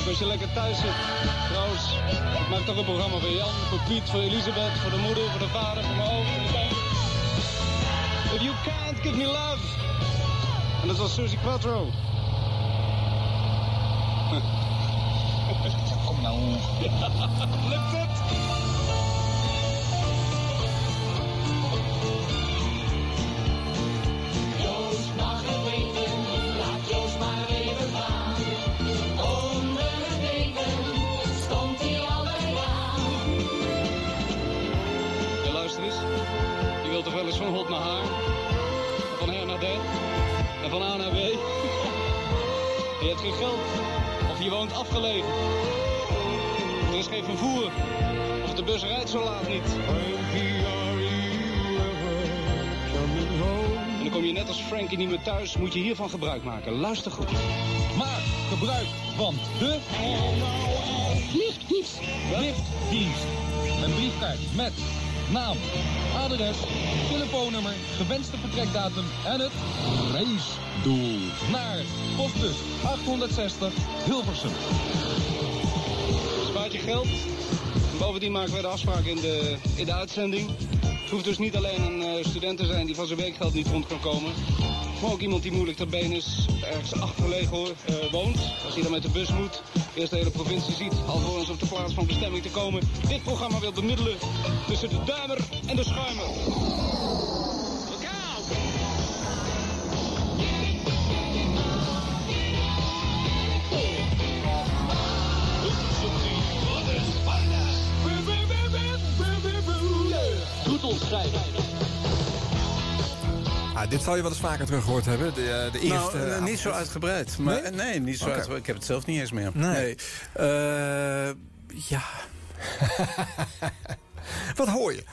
Ook als je lekker thuis zit. Trouwens, ik maak toch een programma voor Jan, voor Piet, voor Elisabeth, voor de moeder, voor de vader, voor mijn oom, voor de tante. If you can't give me love. En dat was Susie Quattro. Kom nou. Lukt het? Hebt geen geld. Of je woont afgelegen. Er is geen vervoer. Of de bus rijdt zo laat niet. En dan kom je net als Frankie niet meer thuis. Moet je hiervan gebruik maken. Luister goed. Maak gebruik van de liftdienst. liftdienst. Een briefkaart met naam, adres, telefoonnummer, gewenste vertrekdatum en het reisdoel. Naar postbus 860 Hilversum. Spaart je geld. Bovendien maken we de afspraak in de, in de uitzending. Het hoeft dus niet alleen een eh, student te zijn die van zijn weekgeld niet rond kan komen. Maar ook iemand die moeilijk ter been is, ergens achtergelegen hoor, eh, woont. Als hij dan met de bus moet. Eerst de hele provincie ziet, alvorens op de plaats van bestemming te komen, dit programma wil bemiddelen tussen de duimer en de schuimer. Troetelschrijver. Ah, dit zou je wel eens vaker teruggehoord hebben. De, eh, de eerste. nou, eh, niet zo uitgebreid. Maar, Nee? nee? niet zo uitgebreid. Ik heb het zelf niet eens meer. Nee. Eh, ja. Wat hoor je?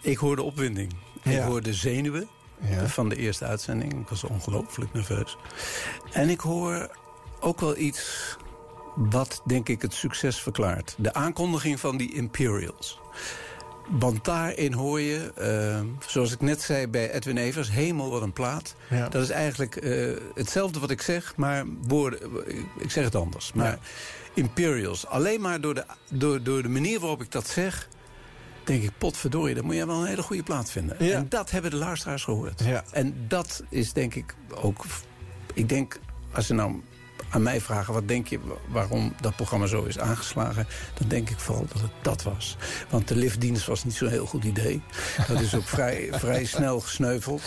Ik hoorde opwinding. Ik Ja. hoorde zenuwen van de eerste uitzending. Ik was ongelooflijk nerveus. En ik hoor ook wel iets wat, denk ik, het succes verklaart. De aankondiging van die Imperials. Want daarin hoor je, eh, zoals ik net zei bij Edwin Evers... Hemel, wat een plaat. Ja. Dat is eigenlijk eh, hetzelfde wat ik zeg, maar woorden, ik zeg het anders. Maar Imperials, alleen maar door de, door, door de manier waarop ik dat zeg... denk ik, potverdorie, dan moet je wel een hele goede plaat vinden. Ja. En dat hebben de luisteraars gehoord. Ja. En dat is denk ik ook... Ik denk, als ze nou aan mij vragen... wat denk je waarom dat programma zo is aangeslagen... dan denk ik vooral dat het dat was. Want de liftdienst was niet zo'n heel goed idee. Dat is ook vrij, vrij snel gesneuveld.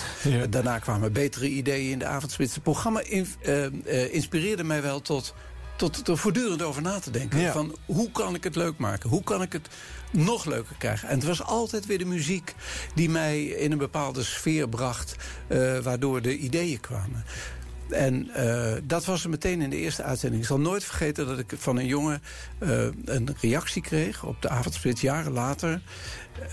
Daarna kwamen betere ideeën in de avondspits. Het programma in- eh, eh, inspireerde mij wel tot... Tot er voortdurend over na te denken. Ja. Van hoe kan ik het leuk maken? Hoe kan ik het nog leuker krijgen? En het was altijd weer de muziek die mij in een bepaalde sfeer bracht. eh, waardoor de ideeën kwamen. En eh, dat was er meteen in de eerste uitzending. Ik zal nooit vergeten dat ik van een jongen eh, een reactie kreeg op de avondspits jaren later.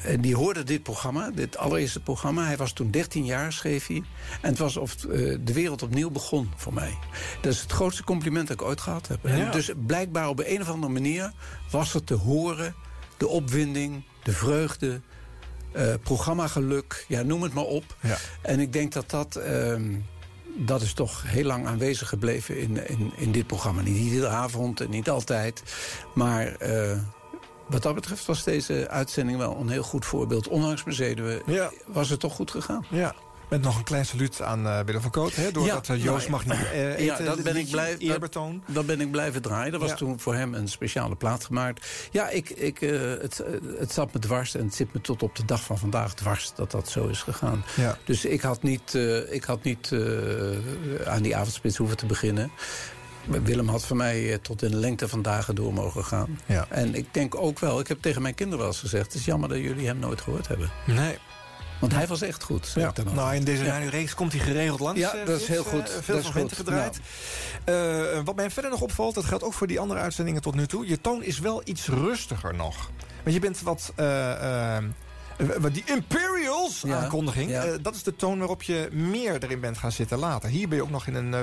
En die hoorde dit programma, dit allereerste programma. Hij was toen 13 jaar, schreef hij. En het was of eh, de wereld opnieuw begon voor mij. Dat is het grootste compliment dat ik ooit gehad heb. Ja. dus blijkbaar op een of andere manier was er te horen... de opwinding, de vreugde, eh programmageluk, ja, noem het maar op. Ja. En ik denk dat dat... ehm, dat is toch heel lang aanwezig gebleven in, in, in dit programma. Niet iedere avond en niet altijd. Maar eh, wat dat betreft was deze uitzending wel een heel goed voorbeeld. Ondanks mijn zenuwen Ja. was het toch goed gegaan. Ja. Met nog een klein saluut aan eh, Willem van Koot. Hè, doordat Ja, Joost nou, mag niet eh, eten. ja, dat ben ik blij. Eerbetoon. Dat, dat ben ik blijven draaien. Er was Ja. toen voor hem een speciale plaat gemaakt. Ja, ik, ik, eh, het, het zat me dwars en het zit me tot op de dag van vandaag dwars dat dat zo is gegaan. Ja. Dus ik had niet, ik had niet aan die avondspits hoeven te beginnen. Willem had voor mij tot in de lengte van dagen door mogen gaan. Ja. En ik denk ook wel, ik heb tegen mijn kinderen wel eens gezegd... het is jammer dat jullie hem nooit gehoord hebben. Nee. Want hij was echt goed. Ja. Nou, in deze Ja. radioreeks komt hij geregeld langs. Ja, eh, dat is heel goed. Eh, veel Dat is momenten gedraaid. Eh, wat mij verder nog opvalt, dat geldt ook voor die andere uitzendingen tot nu toe. Je toon is wel iets rustiger nog. Want je bent wat... wat die Imperials Ja, aankondiging, ja. eh, dat is de toon waarop je meer erin bent gaan zitten later. Hier ben je ook nog in een, eh,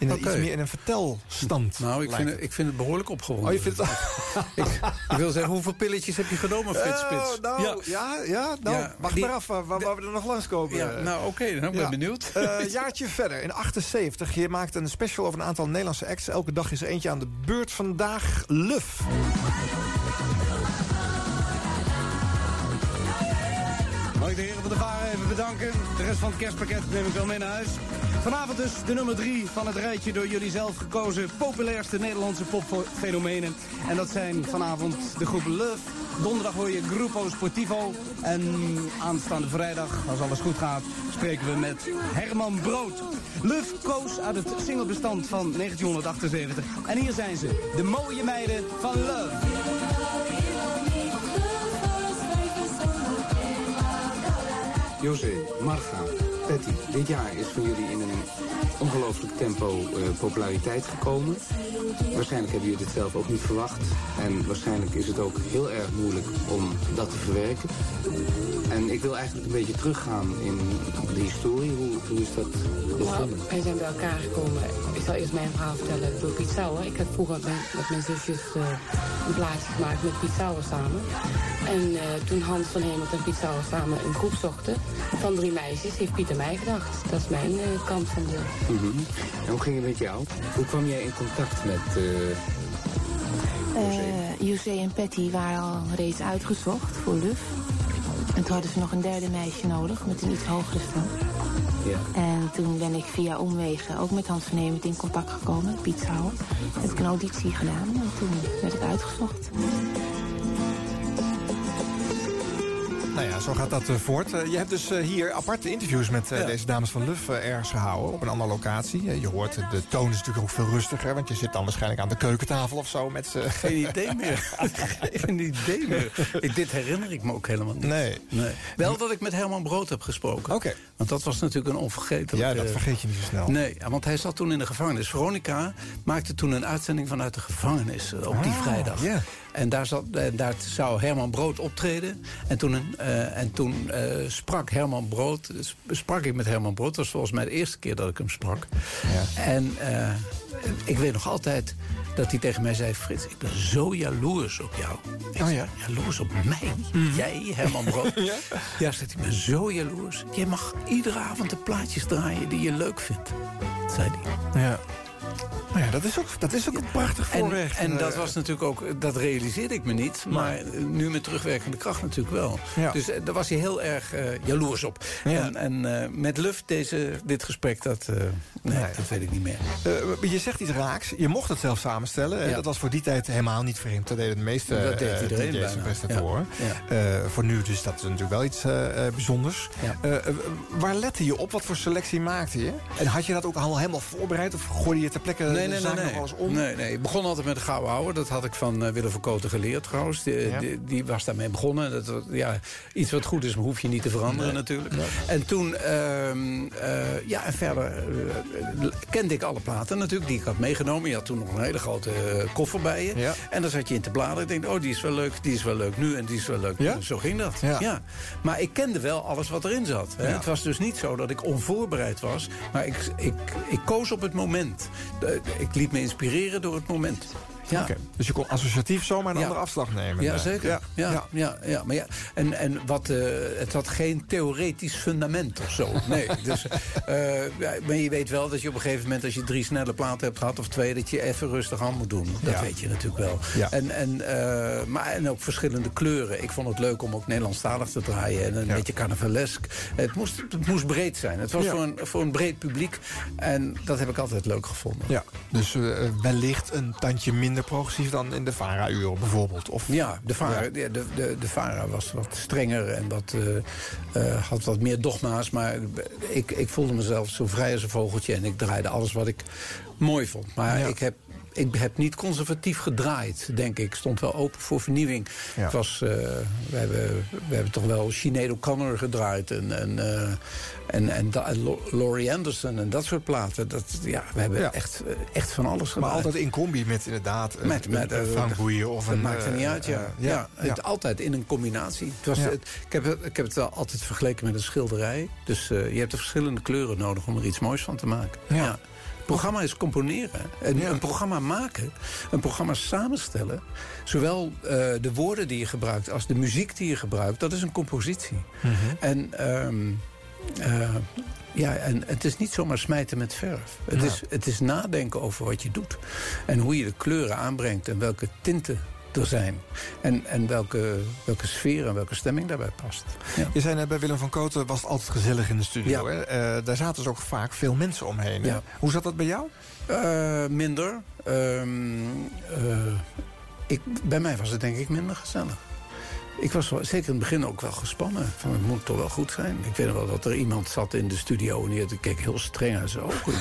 in een iets meer in een vertelstand. Nou, ik lijkt vind, het. het, ik vind het behoorlijk opgewonden. Oh, je vindt het... ik, ik wil zeggen, hoeveel pilletjes heb je genomen, Frits Spits? Oh, nou, ja, ja, nou, Ja, wacht die- maar af waar, we er nog langskomen. Ja, nou, oké, dan ben ik benieuwd. Eh, jaartje verder, in 78. Je maakt een special over een aantal Nederlandse acts. Elke dag is er eentje aan de beurt. Vandaag Luf. Ik de heren van de Varen even bedanken. De rest van het kerstpakket neem ik wel mee naar huis. Vanavond dus de nummer drie van het rijtje door jullie zelf gekozen populairste Nederlandse popfenomenen. En dat zijn vanavond de groep Love. Donderdag hoor je Grupo Sportivo. En aanstaande vrijdag, als alles goed gaat, spreken we met Herman Brood. Love koos uit het singlebestand van 1978. En hier zijn ze, de mooie meiden van Love. José, Marga, Dit jaar is voor jullie in een ongelooflijk tempo eh, populariteit gekomen. Waarschijnlijk hebben jullie dit zelf ook niet verwacht. En waarschijnlijk is het ook heel erg moeilijk om dat te verwerken. En ik wil eigenlijk een beetje teruggaan in de historie. Hoe, hoe is dat Nou, begonnen? wij zijn bij elkaar gekomen. Ik zal eerst mijn verhaal vertellen door Piet Sauer. Ik heb vroeger met, mijn zusjes eh, een plaatje gemaakt met Piet Sauer samen. En eh, toen Hans van Hemelt en Piet Sauer samen een groep zochten van drie meisjes, heeft Piet mij gedacht. Dat is mijn eh, kant van de... Mhm. En hoe ging het met jou? Hoe kwam jij in contact met... eh, Eh José en Patty waren al reeds uitgezocht voor Luf. En toen hadden ze nog een derde meisje nodig met een iets hogere stem. Ja. En toen ben ik via omwegen ook met Hans Hemert in contact gekomen, Piet Sauer. Heb ik een auditie gedaan en toen werd ik uitgezocht. Nou ja, zo gaat dat eh, voort. Eh, je hebt dus eh, hier aparte interviews met deze dames van Luf ergens gehouden. Op een andere locatie. Je hoort, de toon is natuurlijk ook veel rustiger. Want je zit dan waarschijnlijk aan de keukentafel of zo. Met Geen idee meer. Geen idee meer. Ik, dit herinner ik me ook helemaal niet. Nee. nee. Wel dat ik met Herman Brood heb gesproken. Oké. Want dat was natuurlijk een onvergetelijk... Ja, dat vergeet je niet zo snel. Nee, want hij zat toen in de gevangenis. Veronica maakte toen een uitzending vanuit de gevangenis op die Ah, vrijdag. ja. En daar, zat, en daar zou Herman Brood optreden. En toen, eh, en toen eh, sprak Herman Brood, sp- sprak ik met Herman Brood. Dat was volgens mij de eerste keer dat ik hem sprak. En eh, ik weet nog altijd dat hij tegen mij zei... Frits, ik ben zo jaloers op jou. Ik zei, jaloers op mij? Jij, Herman Brood? ja, ja hij, ik ben zo jaloers. Jij mag iedere avond de plaatjes draaien die je leuk vindt. Zei hij. Ja. Nou ja, dat is ook, dat is ook een prachtig En, voorrecht. en dat Eh, was natuurlijk ook, dat realiseerde ik me niet. Maar nu met terugwerkende kracht natuurlijk wel. Ja. Dus eh, daar was hij heel erg eh, jaloers op. En, en met Luf deze, dit gesprek, dat, nee, dat weet ik niet meer. Je zegt iets raaks. Je mocht het zelf samenstellen. Dat was voor die tijd helemaal niet vreemd. Dat deden de meeste Dat deed iedereen DJ's en presentatoren. Voor nu dus dat is natuurlijk wel iets bijzonders. Waar lette je op? Wat voor selectie maakte je? En had je dat ook allemaal helemaal voorbereid? Of gooide je ter plekke Nee, nee, nee. Nee. nog alles om? nee, nee. Ik begon altijd met de gouden ouwe. Dat had ik van eh, Willem van Koten geleerd trouwens. Die, Ja. die, die was daarmee begonnen. Dat, was- ja, iets wat goed is, maar hoef je niet te veranderen Nee. natuurlijk. En toen, ehm, eh, ja, en verder eh, kende ik alle platen natuurlijk die ik had meegenomen. Je had toen nog een hele grote eh, koffer bij je. Ja. En dan zat je in te bladeren. Ik denk, oh, die is wel leuk, die is wel leuk nu en die is wel leuk. Ja? Zo ging dat. Ja. Maar ik kende wel alles wat erin zat. Hè. Ja. Het was dus niet zo dat ik onvoorbereid was. Maar ik, ik, ik koos op het moment. De- Ik liet me inspireren door het moment. Ja. Dus je kon associatief zomaar een Ja. andere afslag nemen. Ja, zeker. Ja, ja, ja. ja, Maar ja, en, en wat, eh, het had geen theoretisch fundament of zo. Nee, dus, eh, maar je weet wel dat je op een gegeven moment... als je drie snelle platen hebt gehad of twee... dat je even rustig aan moet doen. Dat weet je natuurlijk wel. Ja. En, en, eh, maar, en ook verschillende kleuren. Ik vond het leuk om ook Nederlandstalig te draaien. En een beetje carnavalesk. Het moest, het moest breed zijn. Het was voor, een, voor een breed publiek. En dat heb ik altijd leuk gevonden. Ja, dus wellicht een tandje minder progressief dan in de VARA-uren bijvoorbeeld. Of, Ja, de VARA, de, de, de, de VARA was wat strenger en wat, eh, eh, had wat meer dogma's. Maar ik, ik voelde mezelf zo vrij als een vogeltje. En ik draaide alles wat ik mooi vond. Maar Ja. ik, heb, ik heb niet conservatief gedraaid, denk ik. Ik stond wel open voor vernieuwing. Ja. Was, eh, we, hebben, we hebben toch wel Sinead O'Connor gedraaid. En, en, eh, en, en, Laurie Anderson en dat soort platen. Dat, ja, we hebben Ja. echt, eh, echt van alles Maar gedraaid. altijd in combi met inderdaad Met, met, een, vangboeien of dat een... maakt er niet uit, ja. ja, Het, altijd in een combinatie. Het was, het- ik, heb, het- ik heb het wel altijd vergeleken met een schilderij. Dus je hebt de verschillende kleuren nodig om er iets moois van te maken. Ja. Programma is componeren. En Een programma maken, een programma samenstellen... zowel eh, de woorden die je gebruikt als de muziek die je gebruikt... dat is een compositie. Mhm. En... ehm, eh, ja, en het is niet zomaar smijten met verf. Het, Ja. is, het is nadenken over wat je doet. En hoe je de kleuren aanbrengt en welke tinten er zijn. En, en welke, welke sfeer en welke stemming daarbij past. Ja. Je zei net bij Willem van Koten was het altijd gezellig in de studio. Ja. Hè? Eh, daar zaten dus ook vaak veel mensen omheen. Ja. Hoe zat dat bij jou? Eh, minder. Ehm, eh, ik, bij mij was het denk ik minder gezellig. Ik was wel, zeker in het begin ook wel gespannen. Van, het moet toch wel goed zijn. Ik weet nog wel dat er iemand zat in de studio... en die keek heel streng uit zijn ogen.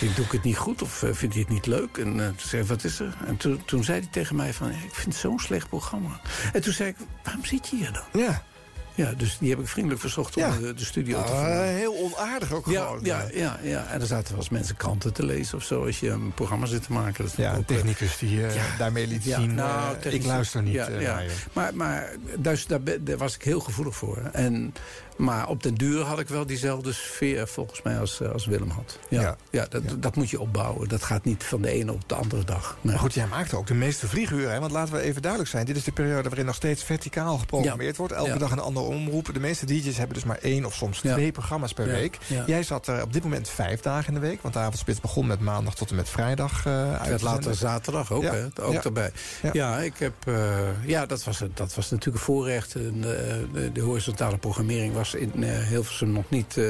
Ik doe ik het niet goed of eh, vind je het niet leuk? En eh, toen zei hij, wat is er? En toen, toen zei hij tegen mij van... ik vind het zo'n slecht programma. En toen zei ik, waarom zit je hier dan? Ja. Ja, dus die heb ik vriendelijk verzocht om Ja. de, de studio te Ah, verlaten. heel onaardig ook Ja, gewoon. ja, ja, ja, en er zaten wel eens mensen kranten te lezen of zo... als je een programma zit te maken. Dat Ja, een eh, technicus die eh, ja. daarmee liet ja, zien... nou, eh, ik luister niet eh, naar je. Maar, maar dus, daar, daar was ik heel gevoelig voor. En, maar op den duur had ik wel diezelfde sfeer volgens mij als, eh, als Willem had. Ja, Ja. ja. dat, dat moet je opbouwen. Dat gaat niet van de ene op de andere dag. Nee. Maar goed, jij maakte ook de meeste vlieguren. Hè? Want laten we even duidelijk zijn. Dit is de periode waarin nog steeds verticaal geprogrammeerd wordt. Elke dag een ander omroepen, de meeste DJ's hebben dus maar één of soms twee programma's per week. Jij zat er op dit moment vijf dagen in de week. Want de avondspits begon met maandag tot en met vrijdag uh, uit later zaterdag ook, Ja. hè? Ook erbij. Ja. Ik heb, eh, ja dat, was, dat was natuurlijk een voorrecht. De horizontale programmering was in eh, Hilversum nog niet eh,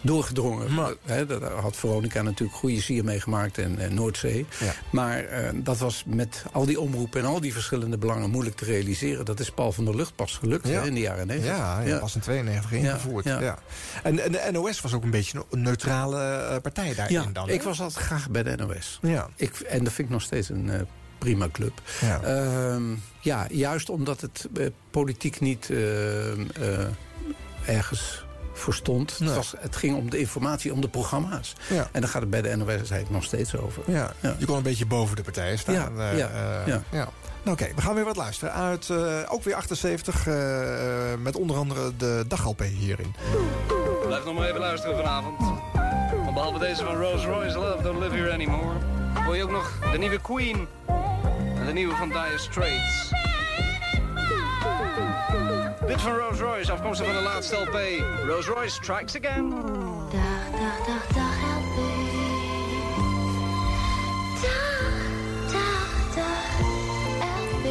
doorgedrongen. Hè, daar had Veronica natuurlijk goede sier meegemaakt en, en Noordzee. Ja. Maar eh, dat was met al die omroepen en al die verschillende belangen moeilijk te realiseren. Dat is Paul van der Lucht pas gelukt Ja. in de jaren 90. Ja, ja, pas in 92 ingevoerd. Ja. En, en de NOS was ook een beetje een neutrale eh, partij daarin Ja, dan. ik was altijd graag bij de NOS. Ja. Ik, en dat vind ik nog steeds een eh, prima club. Ja. Ehm, ja, juist omdat het eh, politiek niet ehm, eh, ergens voor stond. Nee. Het, was, het ging om de informatie, om de programma's. Ja. En daar gaat het bij de NOS eigenlijk nog steeds over. Ja, je kon een beetje boven de partij staan. Ja, eh, ja, eh, ja. ja. Nou oké, we gaan weer wat luisteren uit eh, ook weer 78... eh, met onder andere de dag-LP hierin. Blijf nog maar even luisteren vanavond. Want behalve deze van Rolls Royce, Love Don't Live Here Anymore... hoor je ook nog de nieuwe Queen en de nieuwe van Dire Straits. Dit van Rolls Royce, afkomstig van de laatste LP. Rolls Royce Strikes Again. Dag, dag, dag, dag, LP. Dag, dag, dag, LP.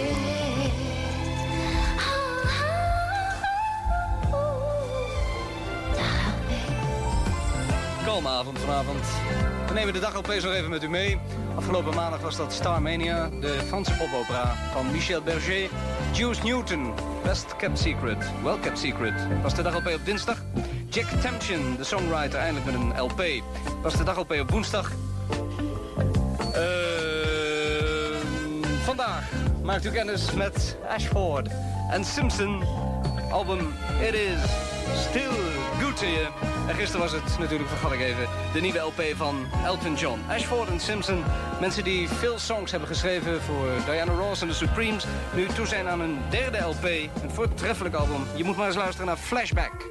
Kalme avond vanavond. Nemen de dag opeens nog even met u mee. Afgelopen maandag was dat Starmania, de Franse popopera van Michel Berger. Juice Newton, Best Kept Secret, Well Kept Secret. Was de dag op dinsdag. Jack Tempchin, de songwriter, eindelijk met een LP. Was de dag op op woensdag. Ehm, vandaag maakt u kennis met Ashford en Simpson. Album It Is Still Good To You. En gisteren was het, natuurlijk vergat ik even, de nieuwe LP van Elton John. Ashford en Simpson, mensen die veel songs hebben geschreven voor Diana Ross en de Supremes. Nu toe zijn aan een derde LP, een voortreffelijk album. Je moet maar eens luisteren naar Flashback.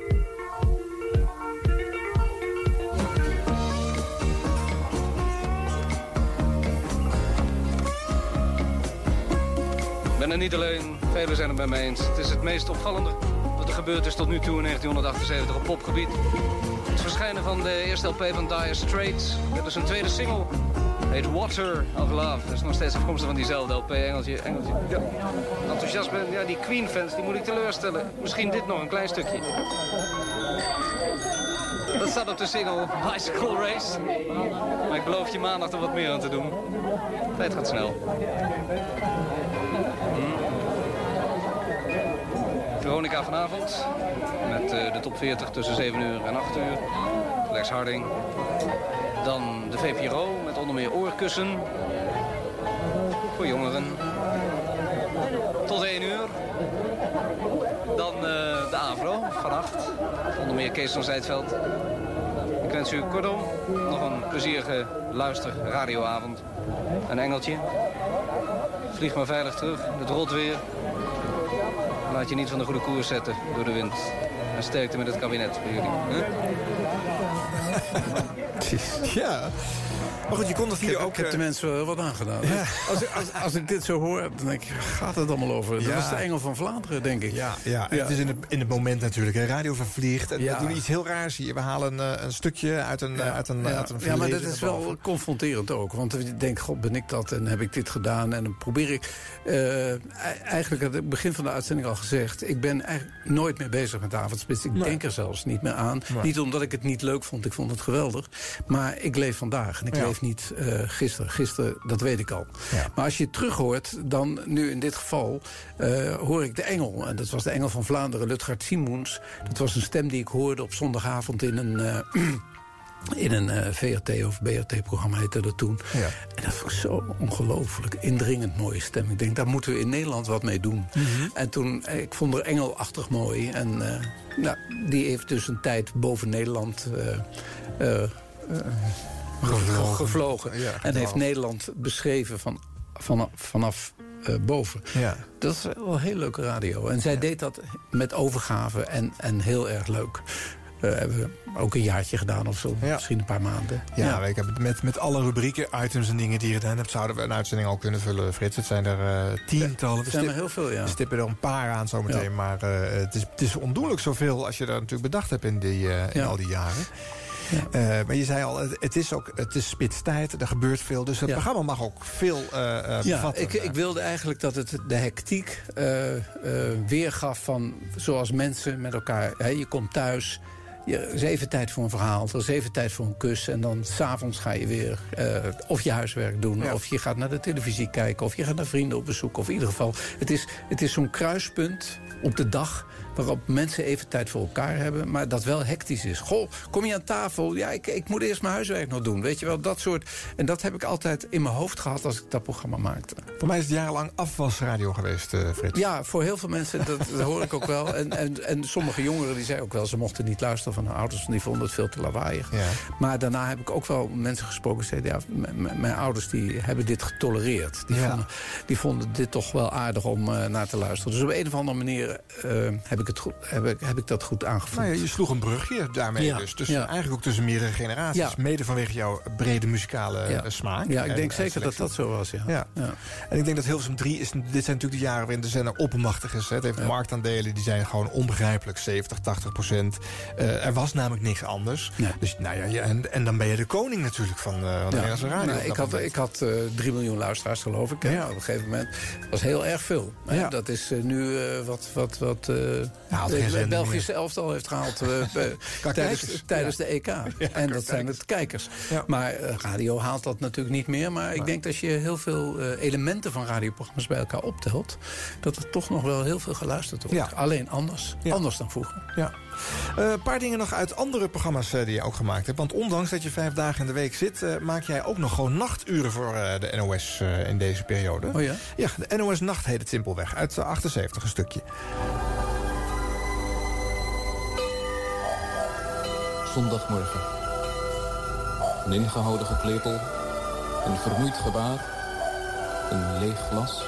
Ben er niet alleen, velen zijn het bij mij eens. Het is het meest opvallende gebeurd is tot nu toe in 1978 op popgebied. Het verschijnen van de eerste LP van Dire Straits. Dit is een tweede single. Heet Water of Love. Dat is nog steeds afkomstig van diezelfde LP. Engeltje, Engeltje. Ja. Enthousiast ben. Ja, die Queen-fans, die moet ik teleurstellen. Misschien dit nog, een klein stukje. Dat staat op de single Bicycle Race. Maar ik beloof je maandag er wat meer aan te doen. Tijd gaat snel. Veronica vanavond. Met eh, de top 40 tussen 7 uur en 8 uur. Lex Harding. Dan de VPRO met onder meer oorkussen. Voor jongeren. Tot 1 uur. Dan eh, de AVRO vannacht. Onder meer Kees van Zijtveld. Ik wens u kortom nog een plezierige luister radioavond. Een engeltje. Vlieg maar veilig terug. Het rolt weer. Laat je niet van de goede koers zetten door de wind. En sterkte met het kabinet voor jullie. Ja. Maar goed, je kon dat hier Ik heb, ook... ik heb de eh, mensen wel wat aangedaan. Als, ik- als, als ik dit zo hoor, dan denk ik, gaat het allemaal over? Dat Ja. was de Engel van Vlaanderen, denk ik. Ja, ja, het is in het, in het moment natuurlijk. Hè. Radio vervliegt. En Ja. we doen iets heel raars hier. We halen eh, een stukje uit een, eh, uit een, ja. uit een ja, maar dat is wel boven. confronterend ook. Want je denkt, god, ben ik dat en heb ik dit gedaan? En dan probeer ik... eh, e- eigenlijk had ik het begin van de uitzending al gezegd... ik ben eigenlijk nooit meer bezig met de avondspits. Ik Nee. denk er zelfs niet meer aan. Nee. Niet omdat ik het niet leuk vond, ik vond het geweldig. Maar ik leef vandaag en ik Ja. leef niet eh, gisteren. Gisteren, dat weet ik al. Ja. Maar als je het terug hoort, dan nu in dit geval... eh, hoor ik de engel. En dat was de engel van Vlaanderen, Lutgard Simoens. Dat was een stem die ik hoorde op zondagavond in een... eh, in een eh, VRT of BRT-programma heette dat toen. Ja. En dat vond ik zo ongelooflijk indringend mooie stem. Ik denk, daar moeten we in Nederland wat mee doen. Mhm. En toen, eh, ik vond haar engelachtig mooi. En eh, nou, die heeft dus een tijd boven Nederland... Gevlogen. gevlogen. Ja, en heeft Nederland beschreven van, vanaf, vanaf boven. Ja. Dat is wel heel leuke radio. En zij deed dat met overgave en, en heel erg leuk. Eh, hebben we ook een jaartje gedaan of zo. Misschien een paar maanden. Ja, ik heb met, met alle rubrieken, items en dingen die je gedaan hebt... zouden we een uitzending al kunnen vullen, Frits. Het zijn er eh, tientallen. er zijn er heel veel, ja. We stippen er een paar aan zometeen. Ja. Maar eh, het, is, het is ondoenlijk zoveel als je dat natuurlijk bedacht hebt in, die, in Ja. al die jaren. Eh, maar je zei al, het, is ook het is spitstijd, er gebeurt veel. Dus het Ja. programma mag ook veel eh eh, Ja, bevatten. ik, ik wilde eigenlijk dat het de hectiek weergaf van zoals mensen met elkaar. Hè, je komt thuis, je, is even tijd voor een verhaal, er is even tijd voor een kus. En dan s'avonds ga je weer eh, of je huiswerk doen, Ja. of je gaat naar de televisie kijken, of je gaat naar vrienden op bezoek. Of in ieder geval, het is, het is zo'n kruispunt op de dag waarop mensen even tijd voor elkaar hebben... maar dat wel hectisch is. Goh, kom je aan tafel? Ja, ik, ik moet eerst mijn huiswerk nog doen. Weet je wel, dat soort... En dat heb ik altijd in mijn hoofd gehad als ik dat programma maakte. Voor mij is het jarenlang afwasradio geweest, eh Frits. Ja, voor heel veel mensen, dat, dat hoor ik ook wel. En, en, en sommige jongeren die zeiden ook wel... ze mochten niet luisteren van hun ouders... want die vonden het veel te lawaaiig. Ja. Maar daarna heb ik ook wel mensen gesproken... die zeiden, ja, mijn ouders die hebben dit getolereerd. Die, Ja. vonden, die vonden dit toch wel aardig om eh, naar te luisteren. Dus op een of andere manier eh, heb, ik het goed, heb, ik, heb ik dat goed aangevoeld. Nou ja, je sloeg een brugje daarmee Ja, dus. Dus ja. eigenlijk ook tussen meerdere generaties. Mede vanwege jouw brede muzikale eh, smaak. Ja, ik en- denk en zeker dat selectie. dat zo was, ja. En ik denk dat Hilversum 3 is... Dit zijn natuurlijk de jaren waarin de zender oppermachtig is. Hè. Het heeft marktaandelen, die zijn gewoon onbegrijpelijk. 70, 80 procent. Eh, er was namelijk niks anders. Dus nou ja, en, en dan ben je de koning natuurlijk van, eh, van de Nederlandse radio. Nou, ik had, ik had eh 3 miljoen luisteraars, geloof ik. Op een gegeven moment. Dat was heel erg veel. Dat is eh, nu eh, wat, wat, wat eh, geen zender Belgische elftal heeft gehaald eh, eh, tijdens, tijdens Ja. de EK. en dat zijn het kijkers. Maar eh, radio haalt dat natuurlijk niet meer. Maar ik denk dat als je heel veel elementen van radioprogramma's bij elkaar optelt... dat er toch nog wel heel veel geluisterd wordt. Ja. Alleen anders. Anders dan vroeger. Ja. Een paar dingen nog uit andere programma's die je ook gemaakt hebt. Want ondanks dat je vijf dagen in de week zit... maak jij ook nog gewoon nachturen voor de NOS in deze periode. Oh ja? Ja, de NOS Nacht heet het simpelweg. Uit de 78 een stukje. Zondagmorgen. Een ingehouden geklepel. Een vermoeid gebaar. Een leeg glas.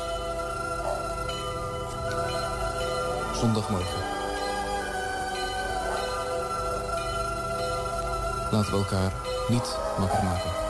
Zondagmorgen. Laten we elkaar niet wakker maken.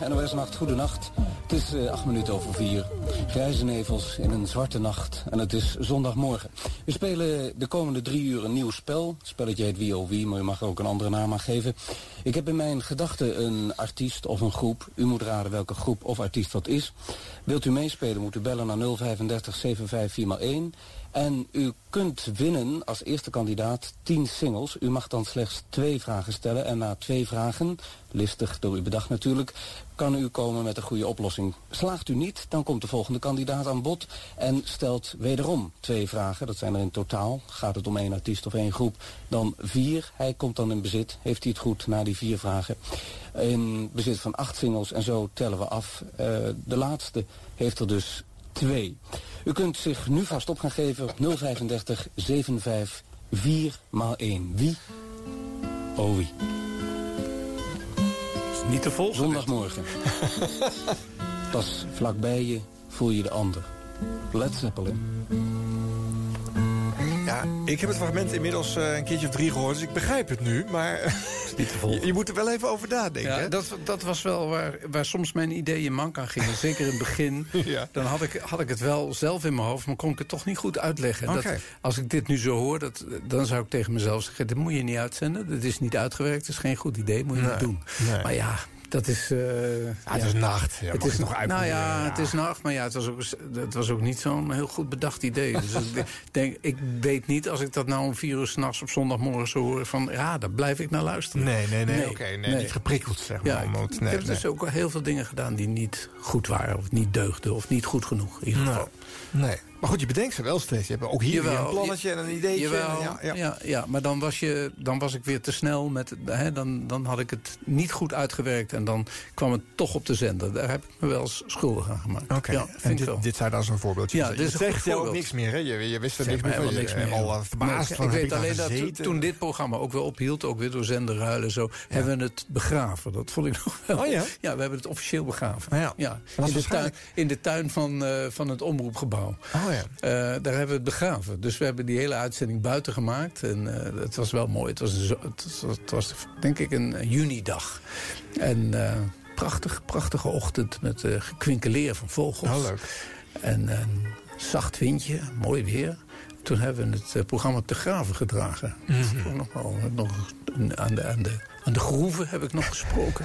1 en 4, NOS Nacht, goedenacht. Het is eh, acht minuten over vier. Grijze nevels in een zwarte nacht. En het is zondagmorgen. We spelen de komende drie uur een nieuw spel. Het spelletje heet Wie oh Wie, maar u mag er ook een andere naam aan geven. Ik heb in mijn gedachten een artiest of een groep. U moet raden welke groep of artiest dat is. Wilt u meespelen, moet u bellen naar 035 754 1. En u kunt winnen als eerste kandidaat 10 singles. U mag dan slechts twee vragen stellen. En na twee vragen, listig door u bedacht natuurlijk, kan u komen met een goede oplossing. Slaagt u niet, dan komt de volgende kandidaat aan bod en stelt wederom twee vragen. Dat zijn er in totaal. Gaat het om één artiest of één groep, dan vier. Hij komt dan in bezit. Heeft hij het goed na die vier vragen? In bezit van acht singles en zo tellen we af. Eh, de laatste heeft er dus twee. U kunt zich nu vast op gaan geven op 035 75 4 maal 1. Wie? Oh wie. Niet te vol. Zondagmorgen. Pas vlakbij je voel je de ander. Led Zeppelin. Ja, ik heb het fragment inmiddels eh, een keertje of drie gehoord, dus ik begrijp het nu. Maar je, je moet er wel even over nadenken. Ja, hè? dat, dat was wel waar, waar soms mijn ideeën mank aan gingen. Zeker in het begin. Dan had ik, had ik het wel zelf in mijn hoofd, maar kon ik het toch niet goed uitleggen. Dat, als ik dit nu zo hoor, dat, dan zou ik tegen mezelf zeggen... dit moet je niet uitzenden, dit is niet uitgewerkt, het is geen goed idee, moet je Nee, niet doen. nee. Maar ja, dat is... eh, het is nacht. Ja, mag je toch Nou uitproberen, ja, ja. het is nacht, maar ja, het was ook, het was ook niet zo'n heel goed bedacht idee. Dus ik denk, ik weet niet, als ik dat nou om vier uur s'nachts op zondagmorgen zou horen... van ja, daar blijf ik naar luisteren. Nee, nee, nee, oké, nee, niet geprikkeld, zeg maar. Ja, om ik, het- ik nee, heb nee. dus ook heel veel dingen gedaan die niet goed waren... of niet deugden, of niet goed genoeg, in ieder geval. Nee. Maar goed, je bedenkt ze wel steeds. Je hebt ook hier een plannetje en een ideetje. Jawel, Ja, ja, ja. ja. maar dan was, je, dan was ik weer te snel. Met, hè, dan, dan had ik het niet goed uitgewerkt. En dan kwam het toch op de zender. Daar heb ik me wel eens schuldig aan gemaakt. Oké, ja, en ik dit, dit zou dan zo'n voorbeeldje Ja, zijn. dit zegt jou ook niks meer, hè? Je, je wist er niks meer van. Je niks meer. al verbaasd van, ik heb weet alleen dat toen, dit programma ook weer ophield, ook weer door zenderruilen zo, hebben we het begraven. Dat vond ik nog wel. Oh ja? Ja, we hebben het officieel begraven. Ja. Ja. In, de tuin, in de tuin van, eh, van het omroepgebouw. Oh ja. Eh, daar hebben we het begraven. Dus we hebben die hele uitzending buiten gemaakt. En eh, het was wel mooi. Het was, een het was, het was denk ik een junidag. En eh, prachtig, prachtige ochtend met gekwinkeleer van vogels. Oh, leuk. En een zacht windje, mooi weer. Toen hebben we het programma te graven gedragen. Ik nog wel, nog aan, de, aan, de, aan de groeven heb ik nog gesproken.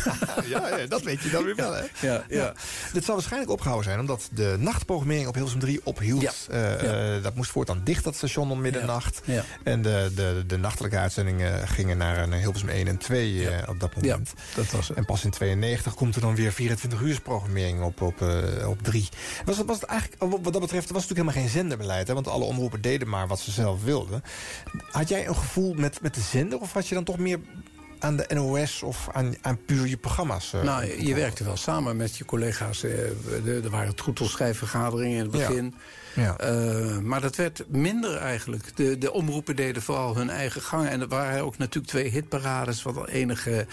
ja, ja, dat weet je dan weer wel, hè? Ja, ja. Dit zal waarschijnlijk opgehouden zijn, omdat de nachtprogrammering op Hilversum 3 ophield. Ja. Eh, Ja. eh, dat moest voortaan dicht, dat station, om middernacht. Ja. En de, de, de nachtelijke uitzendingen gingen naar, naar Hilversum 1 en 2 eh, op dat moment. dat was het. En pas in 92 komt er dan weer 24 uur programmering op, op, eh, op 3. Was het, was het eigenlijk, wat dat betreft, was het natuurlijk helemaal geen zenderbeleid. Hè, want alle omroepen deden maar wat ze zelf wilden. Had jij een gevoel met, met de zender? Of had je dan toch meer aan de NOS of aan, aan puur je programma's? eh, Nou, je, werkte wel samen met je collega's. eh, Er waren troetelschijfvergaderingen in het begin. Ja. Eh, maar dat werd minder eigenlijk. De, de omroepen deden vooral hun eigen gang. En er waren ook natuurlijk twee hitparades... wat al enige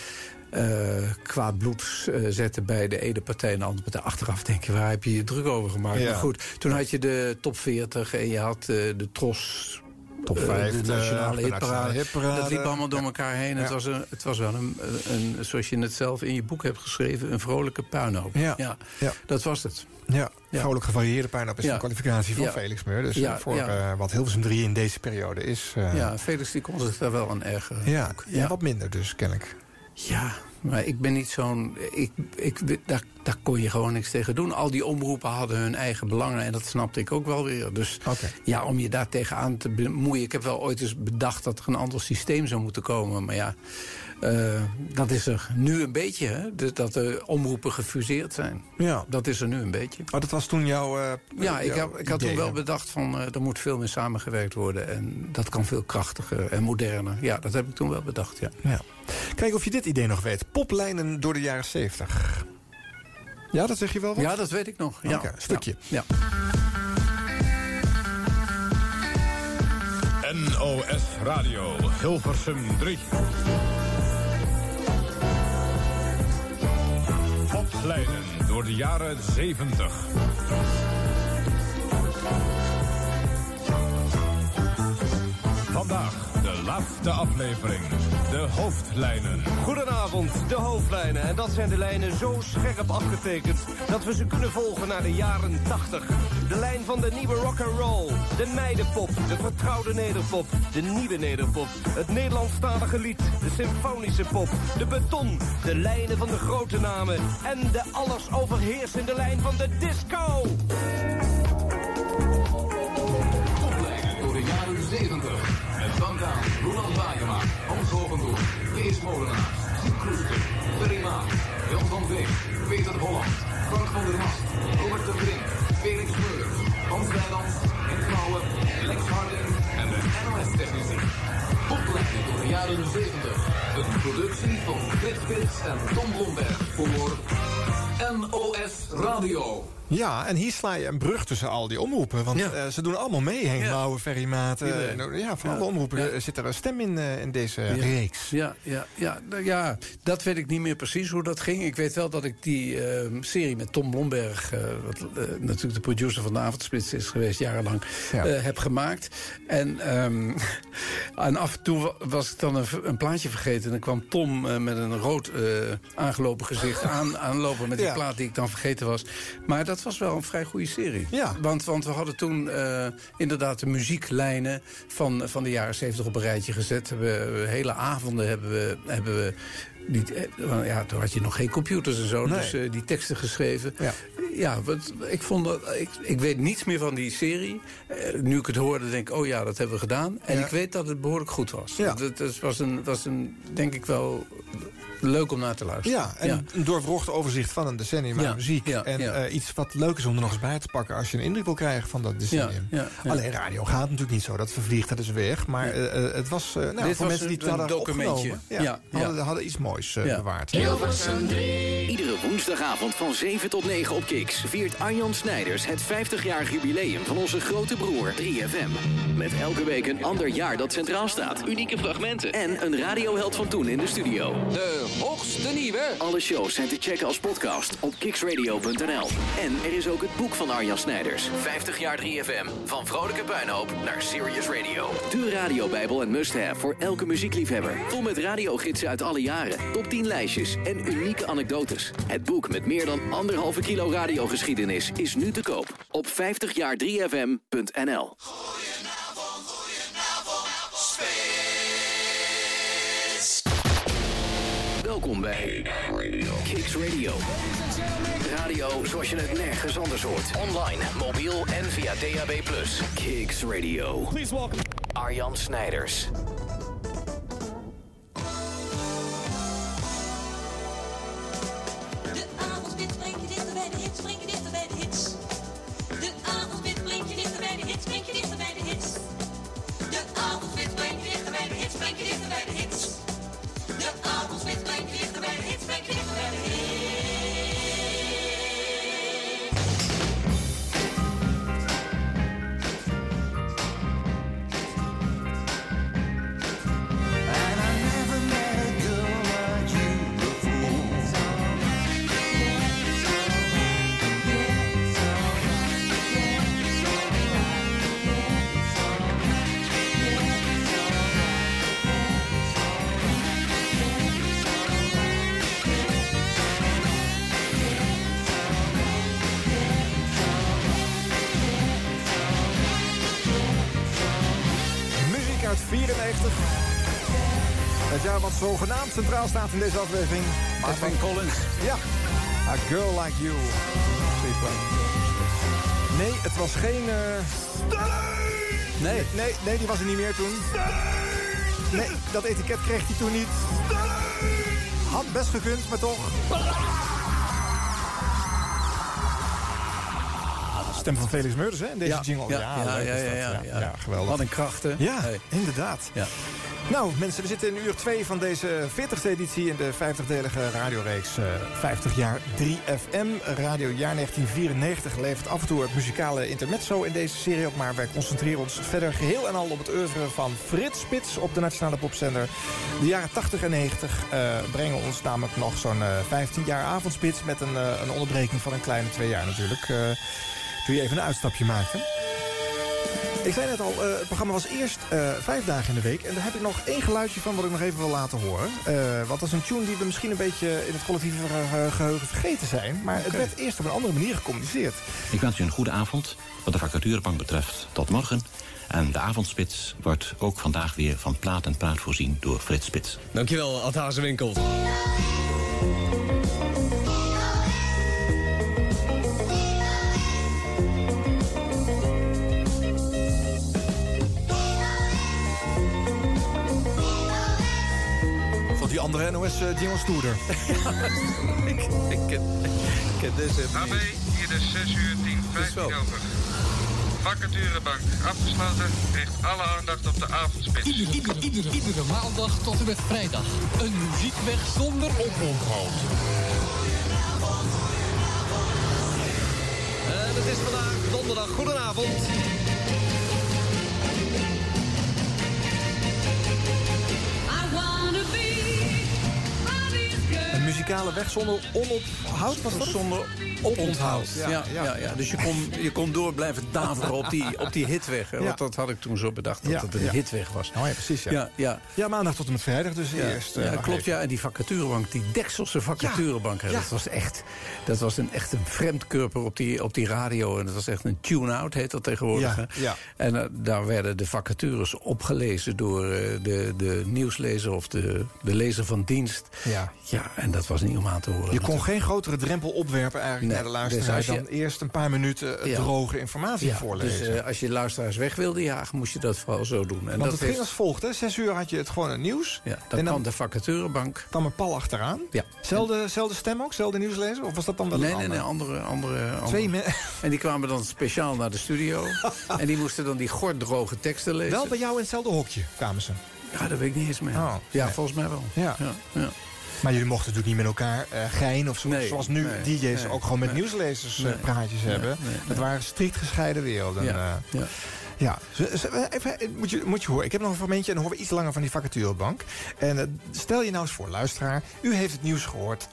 eh kwaad bloed eh, zette bij de ene partij en de andere partij. Achteraf denk je, waar heb je je druk over gemaakt? Ja. Maar goed, toen had je de top 40 en je had de Tros... Top eh, 50, de nationale de hitparade. Dat liep allemaal door elkaar heen. Het, was een, het was wel een, een, zoals je het zelf in je boek hebt geschreven... een vrolijke puinhoop. Ja. Ja. Ja. Dat was het. Ja, Ja. vrolijk gevarieerde puinhoop is Ja. een kwalificatie van Ja. Felix Meur. Dus Ja, eh, voor ja. eh, wat Hilversum 3 in deze periode is... eh, Ja, Felix die kon zich daar wel aan ergeren. ja, wat minder dus, kennelijk. Ja, maar ik ben niet zo'n... Ik, ik, daar, daar kon je gewoon niks tegen doen. Al die omroepen hadden hun eigen belangen en dat snapte ik ook wel weer. Dus ja, om je daar tegenaan te bemoeien... Ik heb wel ooit eens bedacht dat er een ander systeem zou moeten komen. Maar ja, eh, dat is er nu een beetje, hè? Dat de omroepen gefuseerd zijn. Ja. Dat is er nu een beetje. Maar dat was toen jouw eh, Ja, ik, heb, ik had toen wel bedacht van eh, er moet veel meer samengewerkt worden. En dat kan veel krachtiger en moderner. Ja, dat heb ik toen wel bedacht, ja. Ja. Kijk of je dit idee nog weet. Poplijnen door de jaren 70. Ja, dat zeg je wel wat? Ja, dat weet ik nog. Ja. Stukje. Ja. NOS Radio, Hilversum 3. Poplijnen door de jaren 70. Vandaag laatste aflevering. De hoofdlijnen. Goedenavond, de hoofdlijnen. En dat zijn de lijnen zo scherp afgetekend dat we ze kunnen volgen naar de jaren 80. De lijn van de nieuwe rock and roll, de meidenpop, de vertrouwde nederpop, de nieuwe nederpop, het Nederlandstalige lied, de symfonische pop, de beton, de lijnen van de grote namen en de alles overheersende lijn van de disco. Molenaar, Ferry Maat, Jan van Veen, Peter Holland, Frank van der Mast, Robert de Brink, Felix Meur, Hans Wijland, Henk Kouwen, Lex Harding en de NOS-technici. Poplijnen door de jaren 70. Een productie van Frits Spits en Tom Blomberg voor NOS Radio. Ja, en hier sla je een brug tussen al die omroepen. Want eh, ze doen allemaal mee. Henk Mouwen, Ferry Maat. eh, ja, van alle omroepen zit er een stem in, eh, in deze reeks. Ja, ja, ja, nou ja, dat weet ik niet meer precies hoe dat ging. Ik weet wel dat ik die eh, serie met Tom Blomberg... wat natuurlijk de producer van de Avondspits is geweest jarenlang... Ja. heb gemaakt. En, ehm, en af en toe wa- was ik dan een, plaatje vergeten... en dan kwam Tom met een rood aangelopen gezicht aan, aanlopen... met die plaat die ik dan vergeten was. Maar dat dat was wel een vrij goede serie. Ja. Want, want we hadden toen eh, inderdaad de muzieklijnen van, van de jaren 70 op een rijtje gezet. We, we- hele avonden hebben we, hebben we die, eh, ja, toen had je nog geen computers en zo, Nee. dus eh, die teksten geschreven. Ja. Ja, wat, ik, vond dat, ik, ik weet niets meer van die serie. Eh, nu ik het hoorde, denk ik, oh ja, dat hebben we gedaan. En Ja. ik weet dat het behoorlijk goed was. Ja. Het, het was, een, was een, denk ik wel, leuk om naar te luisteren. Ja, en een doorwrocht overzicht van een decennium aan Ja, muziek. ja, en ja. eh, iets wat leuk is om er nog eens bij te pakken... als je een indruk wil krijgen van dat decennium. Ja, ja, ja. Alleen radio gaat natuurlijk niet zo. Dat vervliegt het dus weg. Maar eh, eh, het was eh, nou, Dit voor was mensen die het hadden documentje. opgenomen... Ja, Ja, ja. Hadden, hadden iets moois Ja. bewaard. Hilversum 3. Iedere woensdagavond van 7 tot 9 op Kiks viert Arjan Snijders het 50-jarig jubileum van onze grote broer 3FM. Met elke week een ander jaar dat centraal staat, unieke fragmenten en een radioheld van toen in de studio. De hoogste nieuwe. Alle shows zijn te checken als podcast op kiksradio.nl. En er is ook het boek van Arjan Snijders. 50 jaar 3FM. Van vrolijke puinhoop naar serious radio. De radiobijbel en must-have voor elke muziekliefhebber. Vol met radiogidsen uit alle jaren, top 10 lijstjes en unieke anekdotes. Het boek met meer dan anderhalve kilo radiogeschiedenis is nu te koop op 50jaar3fm.nl. Welkom bij Kicks Radio. Radio zoals je het nergens anders hoort. Online, mobiel en via DAB+. Kicks Radio. Please welcome Arjan Snijders. 94. Het jaar wat zogenaamd centraal staat in deze aflevering. Maar Edwin Collins. Ja, A Girl Like You. Nee, het was geen... eh, Nee, nee, nee, die was er niet meer toen. Nee, dat etiket kreeg hij toen niet. Had best gekund, maar toch. Stem van Felix Meurders, hè, in deze jingle. ja, ja, geweldig. Wat een kracht, hè? Ja, Hey. inderdaad. Ja. Nou, mensen, we zitten in uur 2 van deze 40ste editie in de 50-delige radioreeks eh 50 jaar 3FM. Radiojaar 1994 levert af en toe het muzikale intermezzo in deze serie op, maar wij concentreren ons verder geheel en al op het oeuvre van Frits Spits op de Nationale Popzender. De jaren 80 en 90 eh, brengen ons namelijk nog zo'n eh 15 jaar avondspits met een, eh, een onderbreking van een kleine twee jaar natuurlijk. Toen je even een uitstapje maakte. Ik zei net al, eh, het programma was eerst eh, vijf dagen in de week. En daar heb ik nog één geluidje van wat ik nog even wil laten horen. Eh, want dat is een tune die we misschien een beetje in het collectieve ge- geheugen vergeten zijn. Maar het werd eerst op een andere manier gecommuniceerd. Ik wens u een goede avond. Wat de vacaturebank betreft, tot morgen. En de avondspits wordt ook vandaag weer van plaat en praat voorzien door Frits Spits. Dankjewel, Ad Hazewinkel. Van die andere NOS-jingle stoerder. ik, ik, ken, ik ken deze AB, hier de 6 uur 10, 15 over. Vacaturebank afgesloten, richt alle aandacht op de avondspits. Iedere, iedere, iedere, iedere maandag tot en met vrijdag. Een muziekweg zonder oponthoud. En het is vandaag donderdag. Goedenavond. Muzikale weg zonder onophoud? Was dat? Zonder oponthoud. Ja, ja, ja. ja, Dus je kon, je kon door blijven daveren op die, op die hitweg. Hè? Want dat had ik toen zo bedacht, dat het een hitweg was. Oh ja, precies. Ja, Ja, ja. Maandag tot en met vrijdag dus eerst. eh, klopt. even. Ja, en die vacaturebank, die Dekselse vacaturebank, hè, dat was echt, dat was een, echt een vreemdkörper op die, op die radio. En dat was echt een tune-out, heet dat tegenwoordig. Ja. En eh, daar werden de vacatures opgelezen door eh, de, de nieuwslezer of de, de lezer van dienst. Ja. Ja, en dat was niet om aan te horen. Je kon geen grotere drempel opwerpen eigenlijk Nee, naar de luisteraar... dus je- dan eerst een paar minuten eh, Ja. droge informatie ja, voorlezen. Dus eh, als je luisteraars weg wilde jagen, moest je dat vooral zo doen. En Want dat het ging als volgt, hè? Zes uur had je het gewoon het nieuws. ja, en dan dan kwam de vacaturebank. kwam er pal achteraan. Ja. Zelfde, zelfde stem ook? Zelfde nieuwslezer? Of was dat dan wel Nee, een nee, nee, ander? andere, andere, andere. Twee En die kwamen dan speciaal naar de studio. en die moesten dan die gorddroge teksten lezen. Wel bij jou in hetzelfde hokje kwamen ze. Ja, dat weet ik niet eens meer. Oh, ja, nee. volgens mij wel. Ja. Ja, ja. Maar jullie mochten natuurlijk niet met elkaar eh gein of zo, Nee, zoals nu nee, DJ's nee, ook gewoon met nee. nieuwslezers eh, praatjes nee, hebben. nee, Dat waren strikt gescheiden werelden. Ja, eh. ja. Ja, even, moet, je, moet je horen. Ik heb nog een fragmentje en dan horen we iets langer van die vacaturebank. En stel je nou eens voor, luisteraar. U heeft het nieuws gehoord.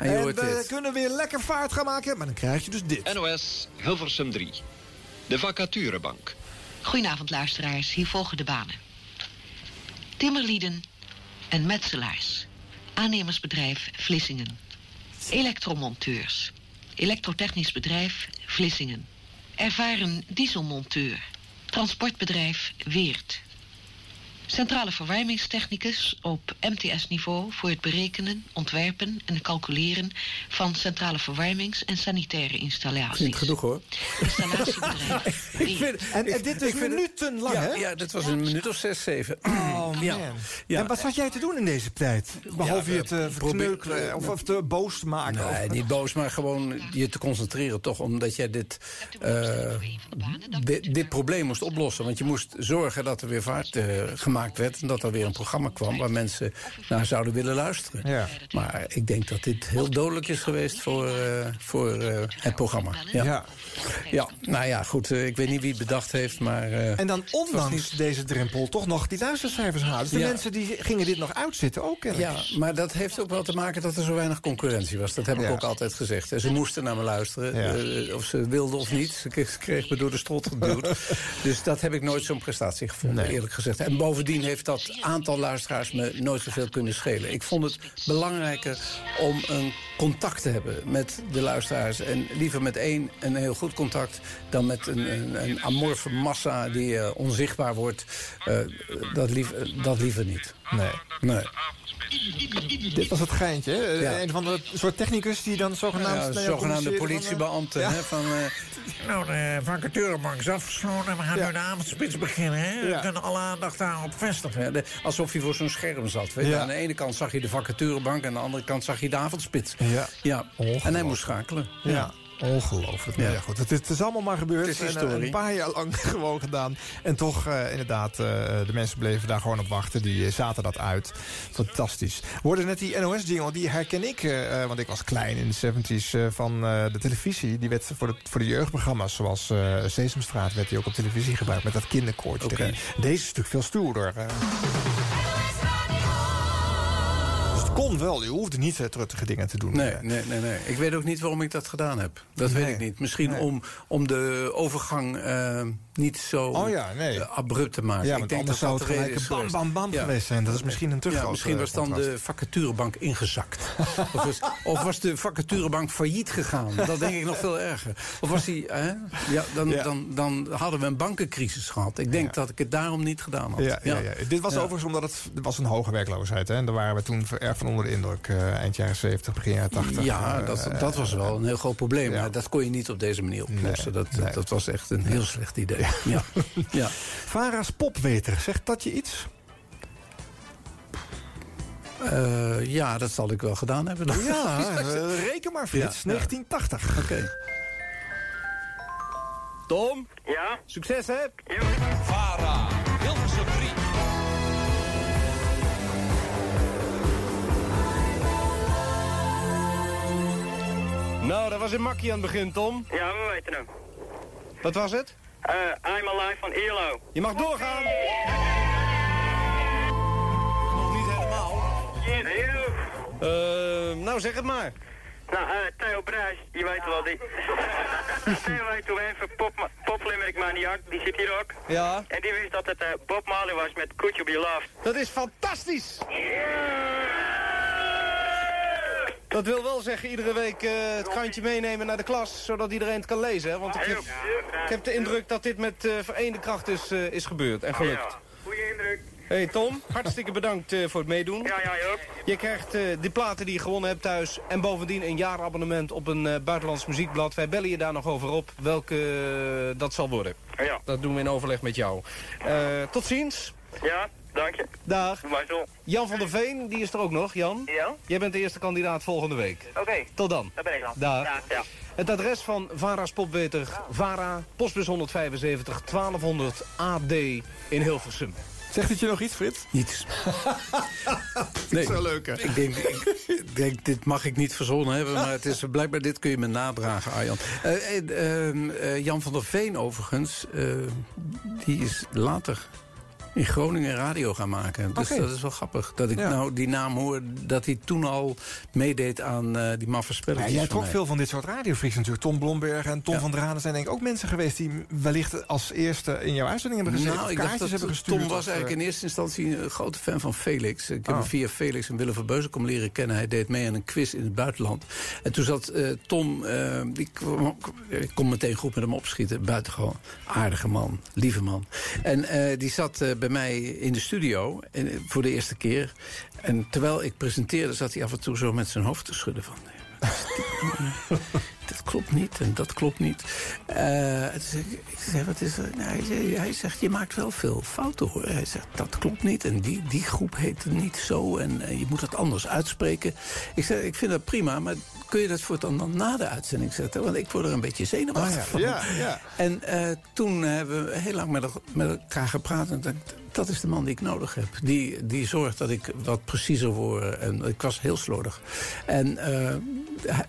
En je hoort we dit. kunnen weer lekker vaart gaan maken. Maar dan krijg je dus dit. NOS Hilversum 3. De vacaturebank. Goedenavond luisteraars, hier volgen de banen. Timmerlieden en metselaars. Aannemersbedrijf Vlissingen. Elektromonteurs. Elektrotechnisch bedrijf Vlissingen. Ervaren dieselmonteur. Transportbedrijf Weert. Centrale verwarmingstechnicus op MTS-niveau voor het berekenen, ontwerpen en calculeren van centrale verwarmings- en sanitaire installaties. Vind genoeg hoor. Installatiebedrijf Ik vind, En, en dit is het- minutenlang, ja, hè? Ja, dit was een minuut of zes, zeven. Oh man. Ja. Ja. En wat zat jij te doen in deze tijd? Behalve Ja, je te eh, verkneukelen of, of te boos te maken. Nee, niet boos, maar gewoon je te concentreren toch. Omdat jij dit, eh, dit, dit probleem moest oplossen. Want je moest zorgen dat er weer vaart eh, gemaakt werd. En dat er weer een programma kwam waar mensen naar zouden willen luisteren. Ja. Maar ik denk dat dit heel dodelijk is geweest voor, eh, voor eh, het programma. Ja. Ja. Ja. nou ja, goed. eh, ik weet niet wie het bedacht heeft, maar... eh, En dan ondanks niet- deze drempel toch nog die luistercijfers halen. Dus de Ja. mensen die gingen dit nog uitzitten ook. Ja, maar dat heeft ook wel te maken dat er zo weinig concurrentie was. Dat heb ik ook altijd gezegd. En ze moesten naar me luisteren, Ja. of ze wilden of niet. Ze kreeg, ze kreeg me door de strot geduwd. dus dat heb ik nooit zo'n prestatie gevonden, Nee. eerlijk gezegd. En bovendien heeft dat aantal luisteraars me nooit zoveel kunnen schelen. Ik vond het belangrijker om een contact te hebben met de luisteraars. En liever met één een heel goed contact... dan met een, een, een amorfe massa die eh, onzichtbaar wordt. Eh, dat, lief, dat liever niet. Nee. Nee. Dit was het geintje. hè? Ja. Een van de soort technicus die dan zogenaamd... Ja, zogenaamde politiebeambten. ja. Van, eh, nou, de vacaturebank is afgesloten. We gaan Ja. nu de avondspits beginnen. Hè? We kunnen alle aandacht daarop vestigen. Ja, de- alsof je voor zo'n scherm zat. Weet je. Aan de ene kant zag je de vacaturebank... en aan de andere kant zag je de avondspits. Ja. Ja. En hij moest schakelen. Ja. Ongelooflijk. Ja. ja, goed. Het, is- het is allemaal maar gebeurd. Het is En, eh, historie. een paar jaar lang gewoon gedaan. En toch, eh, inderdaad, eh, de mensen bleven daar gewoon op wachten. Die zaten dat uit. Fantastisch. We hoorden net die NOS-jingle, die herken ik. want ik was klein in de 70s eh, van eh, de televisie. Die werd voor de, voor de jeugdprogramma's, zoals eh, Sesamstraat... werd die ook op televisie gebruikt met dat kinderkoortje. Deze is natuurlijk veel stoerder. Eh. Het kon wel. Je hoefde niet eh, truttige dingen te doen. Nee, Eh, nee, nee, nee. Ik weet ook niet waarom ik dat gedaan heb. Dat weet ik niet. Misschien Nee. om, om de overgang eh, niet zo Oh ja, nee. eh, abrupt te maken. Ja, ik denk dat zou het gelijk is bam, bam, bam Ja. geweest zijn. Dat is misschien een te Ja, misschien eh, was dan contrast. de vacaturebank ingezakt. of, was, of was de vacaturebank failliet gegaan? Dat denk ik nog veel erger. Of was die... Hè? Ja, dan. Dan, dan hadden we een bankencrisis gehad. Ik denk dat ik het daarom niet gedaan had. Ja, ja. Ja, Dit was overigens omdat het er was een hoge werkloosheid. Hè? En daar waren we toen erg van onder de indruk. eh, eind jaren 70, begin jaren 80. Ja, Eh, dat, dat was wel een heel groot probleem. ja. Maar dat kon je niet op deze manier oplossen. Nee, dat, nee. dat was echt een heel slecht idee. Ja. Ja. Vara's popweter, zegt dat je iets? Eh, ja, dat zal ik wel gedaan hebben. dan. Ja, eh, reken maar Frits. Ja, ja. 1980. Oké. Tom? Ja? Succes, hè? VARA, Hilversum 3. Nou, dat was een makkie aan het begin, Tom. Ja, we weten hem. Wat was het? Eh, I'm Alive van ELO. Je mag doorgaan. Nog niet helemaal. Eh, nou, zeg het maar. Nou, eh, Theo Bruis, je weet wel, die... Theo weet hoe even pop, poplimerick maniak, die zit hier ook. Ja. En die wist dat het eh, Bob Marley was met Could You Be Loved. Dat is fantastisch! Dat wil wel zeggen iedere week eh, het krantje meenemen naar de klas, zodat iedereen het kan lezen. Hè? Want ik heb, ik heb de indruk dat dit met eh vereende kracht is, eh, is gebeurd en gelukt. Goeie indruk. Hey Tom, hartstikke bedankt voor het meedoen. Ja, ja, ook. Je krijgt die platen die je gewonnen hebt thuis... en bovendien een jaarabonnement op een buitenlands muziekblad. Wij bellen je daar nog over op welke dat zal worden. Ja. Dat doen we in overleg met jou. Tot ziens. Ja, dank je. Dag. Zo. Jan van der Veen, die is er ook nog. Jan? Ja? Jij bent de eerste kandidaat volgende week. Oké. Tot dan. Daar ben ik dan. Dag. Ja. ja. Het adres van Vara's Popweter, Vara, postbus 175, 1200 AD in Hilversum. Zegt het je nog iets, Frits? Niets. nee. Zo leuk, hè? Ik denk, ik denk, dit mag ik niet verzonnen hebben, maar het is blijkbaar dit kun je me nadragen, Arjan. Eh, eh, ehm, eh, Jan van der Veen, overigens, die is later in Groningen radio gaan maken. Dus dat is wel grappig. Dat ik Ja. nou die naam hoor, dat hij toen al meedeed aan eh, die maffe Ja, spelletjes. jij van trok veel van dit soort radiofreaks natuurlijk. Tom Blomberg en Tom Ja. van Dranen zijn denk ik ook mensen geweest... die wellicht als eerste in jouw uitzending hebben gezeten. Nou, ik dacht dat hebben gestuurd. Tom was of, eigenlijk eh, in eerste instantie een grote fan van Felix. Ik heb Oh. hem via Felix en Willem van leren kennen. Hij deed mee aan een quiz in het buitenland. En toen zat eh, Tom, eh, die kwam- ik kon meteen goed met hem opschieten. Buitengewoon aardige man, lieve man. En eh, die zat eh, bij mij in de studio en, eh, voor de eerste keer. En terwijl ik presenteerde, zat hij af en toe zo met zijn hoofd te schudden van... dat klopt niet en dat klopt niet. Eh, ik, ik zei, wat is er? Nou, hij, zegt, je maakt wel veel fouten hoor. Hij zegt, dat klopt niet en die, die groep heet het niet zo... en eh, je moet het anders uitspreken. Ik zei, ik vind dat prima, maar kun je dat voor dan, na de uitzending zetten? Want ik word er een beetje zenuwachtig ja. van. Ja, ja. En eh, toen hebben we heel lang met elkaar gepraat. En dacht, dat is de man die ik nodig heb. Die, die zorgt dat ik wat preciezer word. En ik was heel slordig. En eh,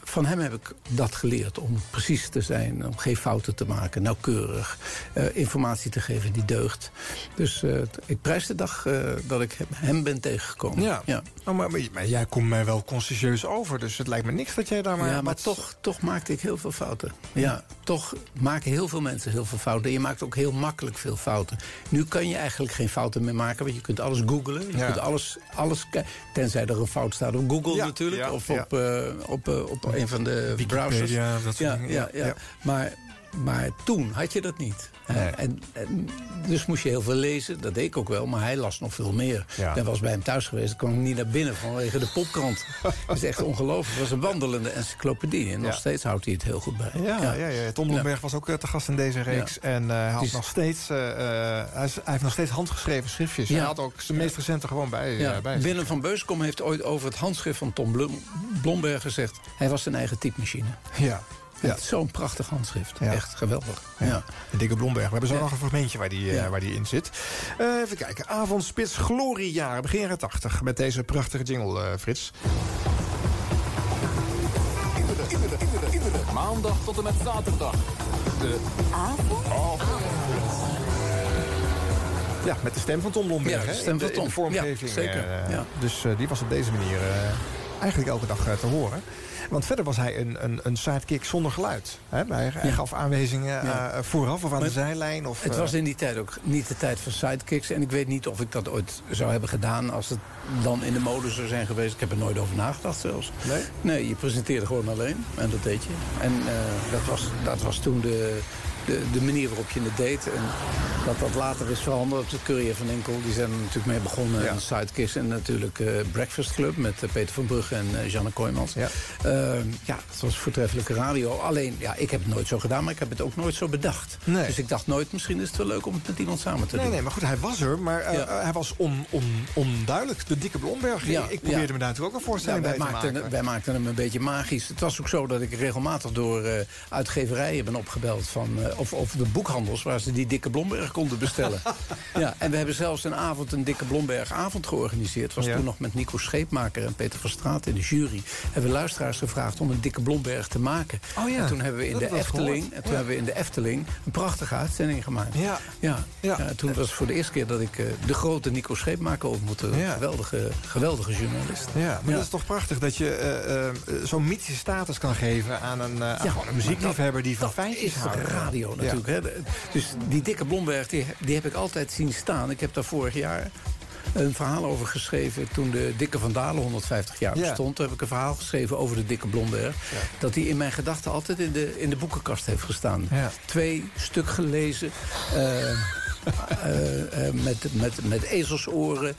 van hem heb ik dat geleerd. Om precies te zijn. Om geen fouten te maken. Nauwkeurig. eh, informatie te geven die deugt. Dus eh, ik prijs de dag dat ik hem- ben tegengekomen. Ja, ja. Oh, maar, jij komt mij wel consciëntieus over. Dus het lijkt me niks dat jij daar maar... ja, maar wat- toch, toch maakte ik heel veel fouten. Ja, toch maken heel veel mensen heel veel fouten. En je maakt ook heel makkelijk veel fouten. Nu kan je eigenlijk geen fouten meer maken, want je kunt alles googlen. Je Ja. kunt alles, alles tenzij er een fout staat op Google Ja, natuurlijk. ja, of ja. op, eh, op, eh, op een van de browsers. Wikipedia, dat soort. Ja, ja. Ja. Maar, maar toen had je dat niet. Eh, en, en dus moest je heel veel lezen. Dat deed ik ook wel, maar hij las nog veel meer. Ja. Eens bij hem thuis geweest. Ik kwam niet naar binnen vanwege de popkrant. dat is echt ongelooflijk. Het was een wandelende encyclopedie. En nog steeds houdt hij het heel goed bij. Ja, ja. Ja, Tom Blomberg was ook eh, te gast in deze reeks. En eh, hij, had nog steeds, hij, is- hij heeft nog steeds handgeschreven schriftjes. Hij had ook zijn meest recente gewoon bij, bij. Willem van Beuskom heeft ooit over het handschrift van Tom Blom, Blomberg gezegd... hij was zijn eigen typemachine. Ja. Ja. Zo'n prachtig handschrift. Ja. Echt geweldig. Ja. Ja. De dikke Blomberg. We hebben zo Ja. nog een fragmentje waar die, eh, waar die in zit. Eh, even kijken. Avondspits Gloriejaren. Begin jaren 80. Met deze prachtige jingle, eh, Frits. Maandag tot en met zaterdag. De Ja, met de stem van Tom Blomberg. Ja, de hè, stem in van in Tom. de vormgeving. Ja, zeker. Ja. Dus eh, die was op deze manier eh, eigenlijk elke dag te horen. Want verder was hij een, een, een sidekick zonder geluid. Hè? Hij, hij Ja. gaf aanwijzingen Ja. eh, vooraf of aan Maar de zijlijn. Of, Het eh, was in die tijd ook niet de tijd van sidekicks. En ik weet niet of ik dat ooit zou hebben gedaan... als het dan in de mode zou zijn geweest. Ik heb er nooit over nagedacht zelfs. Nee? Nee, je presenteerde gewoon alleen. En dat deed je. En eh, dat, was, dat was toen de, de, de manier waarop je het deed. En dat dat later is veranderd op de Courier van Enkel. Die zijn er natuurlijk mee begonnen. Ja. En Sidekicks en natuurlijk eh, Breakfast Club... met eh, Peter van Brugge en eh, Janne Kooijmans. Ja. Ja, het was voortreffelijke radio. Alleen, ja, ik heb het nooit zo gedaan... maar ik heb het ook nooit zo bedacht. Nee. Dus ik dacht nooit, misschien is het wel leuk om het met iemand samen te Nee, doen. nee, maar goed, hij was er, maar Ja. hij was on, on, onduidelijk. De dikke Blomberg. Ja, ik probeerde me daar natuurlijk ook een voorstelling bij te maken. wij maakten hem een beetje magisch. Het was ook zo dat ik regelmatig door uitgeverijen ben opgebeld van... of, of de boekhandels waar ze die dikke Blomberg konden bestellen. ja, en we hebben zelfs een avond een dikke Blomberg avond georganiseerd. was Ja. toen nog met Nico Scheepmaker en Peter van Straat in de jury. Hebben we luisteraars gevraagd om een dikke Blomberg te maken. Oh ja, En toen hebben we in dat de Efteling, gehoord. en toen Ja. hebben we in de Efteling een prachtige uitzending gemaakt. Ja. Ja, ja. toen was het voor de eerste keer dat ik eh, de grote Nico Scheepmaker ontmoette. Ja. Geweldige, geweldige journalist. Ja, maar dat is toch prachtig dat je eh, eh, zo'n mythische status kan geven aan een, aan een muziekliefhebber die van feitjes is houdt. de radio Ja. natuurlijk. Hè? De- Dus die dikke Blomberg, die, die heb ik altijd zien staan. Ik heb daar vorig jaar een verhaal over geschreven... toen de Dikke van Dalen 150 jaar Ja. bestond. Toen heb ik een verhaal geschreven over de Dikke Blomberg. Dat die in mijn gedachten altijd in de, in de boekenkast heeft gestaan. Ja. Twee stuk gelezen. eh, eh, eh, met, met, met ezelsoren.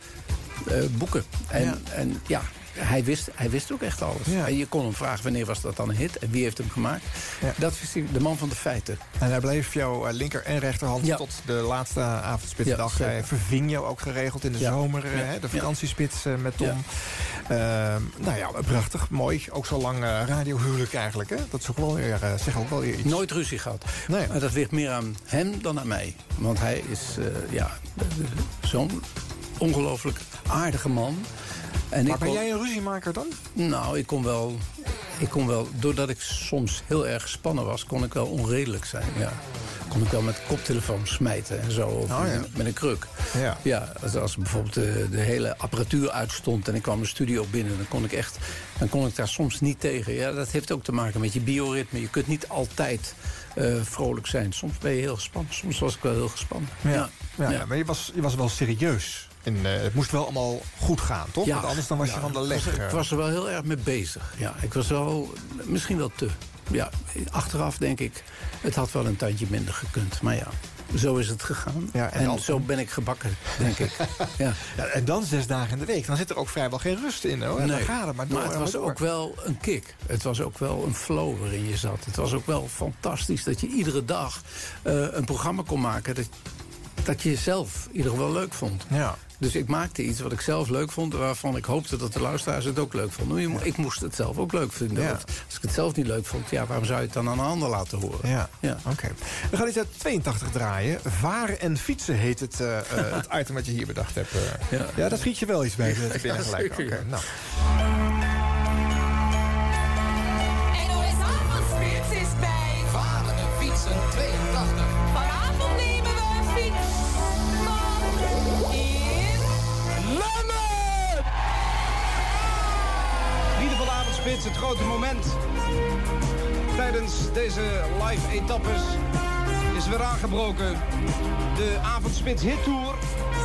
boeken. En ja. en ja, hij wist, hij wist ook echt alles. Ja. En je kon hem vragen wanneer was dat dan een hit en wie heeft hem gemaakt. Ja. Dat hij, de man van de feiten. En hij bleef jouw eh, linker en rechterhand Ja. tot de laatste avondspitsdag. Hij verving jou ook geregeld in de zomer. hè, de vakantiespits eh, met Tom. Ehm, nou ja, prachtig, mooi. Ook zo lang eh, radiohuwelijk eigenlijk. Hè? Dat is ook wel weer, zeg ook wel weer iets. Nooit ruzie gehad. Nee. Maar dat ligt meer aan hem dan aan mij. Want hij is ja, zo'n ongelooflijk aardige man. En Maar ik ben kon- jij een ruziemaker dan? Nou, ik kon wel... Ik kon wel, doordat ik soms heel erg gespannen was, kon ik wel onredelijk zijn. Ja. Kon ik wel met koptelefoon smijten en zo. Of Oh, ja. met, een kruk. Ja. Ja, als, als bijvoorbeeld de, de hele apparatuur uitstond en ik kwam de studio binnen, dan kon ik echt, dan kon ik daar soms niet tegen. Ja, dat heeft ook te maken met je bioritme. Je kunt niet altijd eh, vrolijk zijn. Soms ben je heel gespannen. Soms was ik wel heel gespannen. Ja, Ja. ja. Ja. maar je was, je was wel serieus. En, eh, het moest wel allemaal goed gaan, toch? Want anders dan was je van de ik leg. was- eh. Ik was er wel heel erg mee bezig. Ja, ik was wel, misschien wel te. Ja, achteraf denk ik, het had wel een tandje minder gekund. Maar ja, zo is het gegaan. Ja, en en dan- zo ben ik gebakken, denk ik. Ja. Ja, en dan zes dagen in de week. Dan zit er ook vrijwel geen rust in. Hoor. Gaat het maar door. het was maar ook wel een kick. Het was ook wel een flow waarin je zat. Het was ook wel fantastisch dat je iedere dag eh, een programma kon maken... Dat, dat je zelf in ieder geval leuk vond. Ja. Dus ik maakte iets wat ik zelf leuk vond... waarvan ik hoopte dat de luisteraars het ook leuk vonden. Ik moest het zelf ook leuk vinden. Ja. Als ik het zelf niet leuk vond... Ja, waarom zou je het dan aan een ander laten horen? Ja, Ja. oké. We gaan iets uit 82 draaien. Varen en fietsen heet het, eh, eh, het item wat je hier bedacht hebt. eh. Ja. ja, daar schiet je wel iets bij. Ja, te binnen gelijk. nou. Het grote moment. Tijdens deze live etappes is weer aangebroken. De avondspits hit tour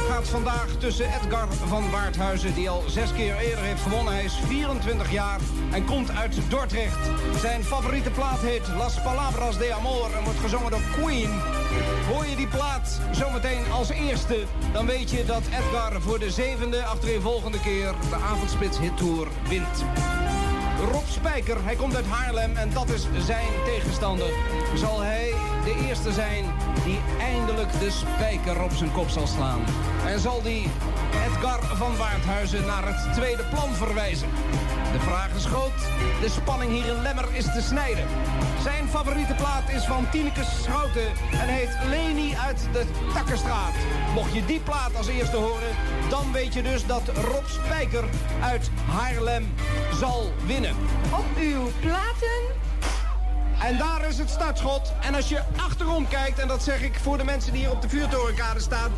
gaat vandaag tussen Edgar van Waardhuizen... die al zes keer eerder heeft gewonnen. Hij is 24 jaar en komt uit Dordrecht. Zijn favoriete plaat heet Las Palabras de Amor... en wordt gezongen door Queen. Hoor je die plaat zometeen als eerste... dan weet je dat Edgar voor de zevende achtereenvolgende keer... de avondspits hit tour wint. Rob Spijker, hij komt uit Haarlem en dat is zijn tegenstander. Zal hij de eerste zijn die eindelijk de spijker op zijn kop zal slaan? En zal die Edgar van Waardhuizen naar het tweede plan verwijzen? De vraag is groot, de spanning hier in Lemmer is te snijden. Zijn favoriete plaat is van Tineke Schouten en heet Leni uit de Takkenstraat. Mocht je die plaat als eerste horen, dan weet je dus dat Rob Spijker uit Haarlem zal winnen. Op uw platen. En daar is het startschot. En als je achterom kijkt, en dat zeg ik voor de mensen die hier op de vuurtorenkade staan...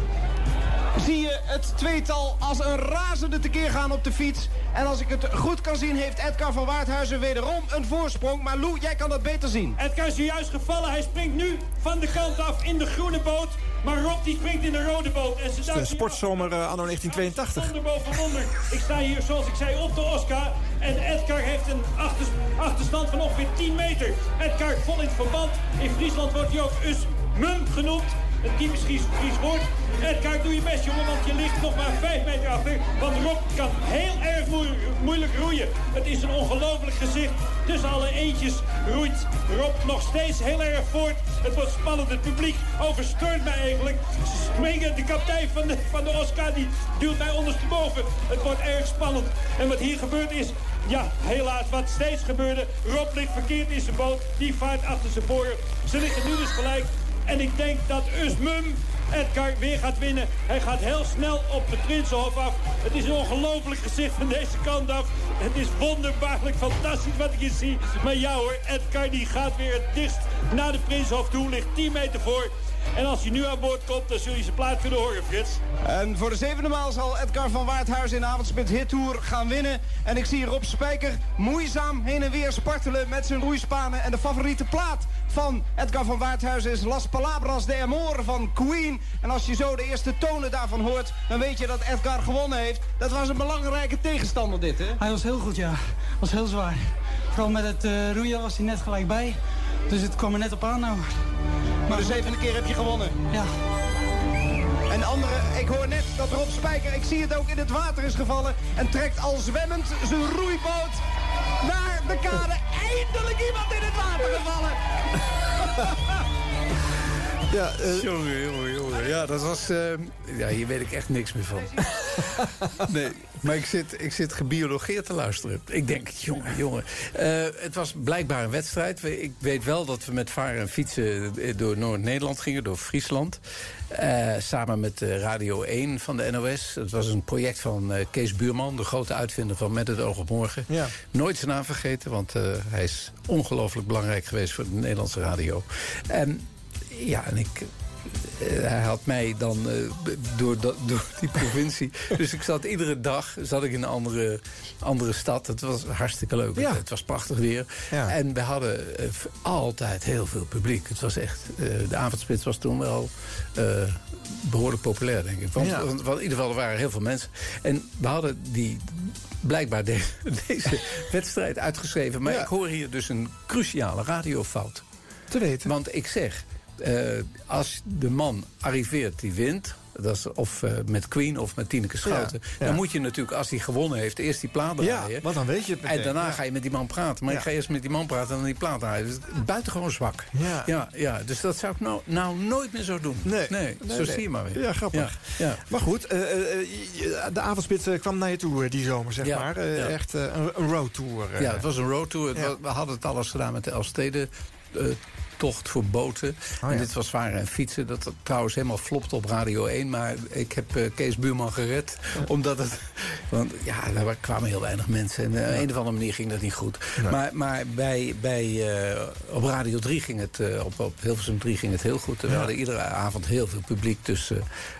zie je het tweetal als een razende tekeer gaan op de fiets. En als ik het goed kan zien, heeft Edgar van Waardhuizen wederom een voorsprong. Maar Lou, jij kan dat beter zien. Edgar is zojuist gevallen. Hij springt nu van de kant af in de groene boot. Maar Rob die springt in de rode boot. En ze De sportzomer eh, anno 1982. Wonder boven wonder. Ik sta hier, zoals ik zei, op de Oscar. En Edgar heeft een achter- achterstand van ongeveer 10 meter. Edgar vol in het verband. In Friesland wordt hij ook Usmum genoemd. Een typisch Fries woord. Edgar, doe je best, jongen, want je ligt nog maar 5 meter achter. Want Rob kan heel erg moe- moeilijk roeien. Het is een ongelooflijk gezicht. Tussen alle eentjes roeit Rob nog steeds heel erg voort. Het wordt spannend. Het publiek oversteunt mij eigenlijk. Ze springen. De kapitein van de, van de Oscar die duwt mij ondersteboven. Het wordt erg spannend. En wat hier gebeurd is... Ja, helaas, wat steeds gebeurde. Rob ligt verkeerd in zijn boot. Die vaart achter zijn voren. Ze liggen nu dus gelijk. En ik denk dat Usmum Edgar weer gaat winnen. Hij gaat heel snel op de Prinsenhof af. Het is een ongelooflijk gezicht van deze kant af. Het is wonderbaarlijk fantastisch wat ik hier zie. Maar ja hoor, Edgar die gaat weer het dichtst naar de Prinsenhof toe. Ligt 10 meter voor. En als hij nu aan boord komt, dan zul je zijn plaat kunnen horen, Frits. En voor de zevende maal zal Edgar van Waardhuis in de avondspit Hit Tour gaan winnen. En ik zie Rob Spijker moeizaam heen en weer spartelen met zijn roeispanen. En de favoriete plaat van Edgar van Waardhuis is Las Palabras de Amor van Queen. En als je zo de eerste tonen daarvan hoort, dan weet je dat Edgar gewonnen heeft. Dat was een belangrijke tegenstander dit, hè? Hij was heel goed, ja. was heel zwaar. Vooral met het eh, roeien was hij net gelijk bij. Dus het kwam er net op aan nou. Maar de zevende keer heb je gewonnen. Ja. En andere, ik hoor net dat Rob Spijker, ik zie het ook, in het water is gevallen. En trekt al zwemmend zijn roeiboot naar de kade. Eindelijk iemand in het water gevallen. Ja, jongen, jongen, jongen. Ja, dat was... eh, ja, hier weet ik echt niks meer van. nee, maar ik zit, ik zit gebiologeerd te luisteren. Ik denk, jongen, jongen. Eh, het was blijkbaar een wedstrijd. We- Ik weet wel dat we met varen en fietsen eh, door Noord-Nederland gingen, door Friesland. Eh, samen met eh, Radio 1 van de NOS. Het was een project van eh, Kees Buurman, de grote uitvinder van Met het oog op morgen. Ja. Nooit zijn naam vergeten, want eh, hij is ongelooflijk belangrijk geweest voor de Nederlandse radio. En ja, en ik. eh, hij had mij dan eh, door, door die provincie. dus ik zat iedere dag zat ik in een andere, andere stad. Het was hartstikke leuk. Ja. Het was prachtig weer. Ja. En we hadden eh, altijd heel veel publiek. Het was echt. de avondspits was toen wel eh, behoorlijk populair, denk ik. Want, Ja. want, want in ieder geval, er waren heel veel mensen. En we hadden die blijkbaar de- deze wedstrijd uitgeschreven. Maar ik hoor hier dus een cruciale radiofout. Te weten. Want ik zeg, eh, als de man arriveert die wint... Dat is of eh, met Queen of met Tineke Schouten. Ja, ja. Dan moet je natuurlijk, als hij gewonnen heeft... eerst die plaat Ja, draaien. want dan weet je het meteen. En daarna Ja. ga je met die man praten. Maar Ja. ik ga eerst met die man praten en dan die plaat draaien. Dus buitengewoon zwak. Ja. Ja, ja, dus dat zou ik nou, nou nooit meer zo doen. Nee. nee, Nee, zo nee. zie je maar weer. Ja, grappig. Ja, ja. Maar goed, eh, de avondspits kwam naar je toe die zomer, zeg Ja, maar. Ja. Echt een, roadtour. Ja, het was een roadtour. Ja. We hadden het alles gedaan met de Elstede. Tocht voor boten. Oh, en ja. dit was varen en fietsen. Dat trouwens helemaal flopte op Radio 1. Maar ik heb eh, Kees Buurman gered. Omdat het... Want ja, daar kwamen heel weinig mensen. En eh, op een of andere manier ging dat niet goed. Nee. Maar, maar bij, bij, eh, op Radio 3 ging het... op, op Hilversum 3 ging het heel goed. We Ja. hadden iedere avond heel veel publiek. Dus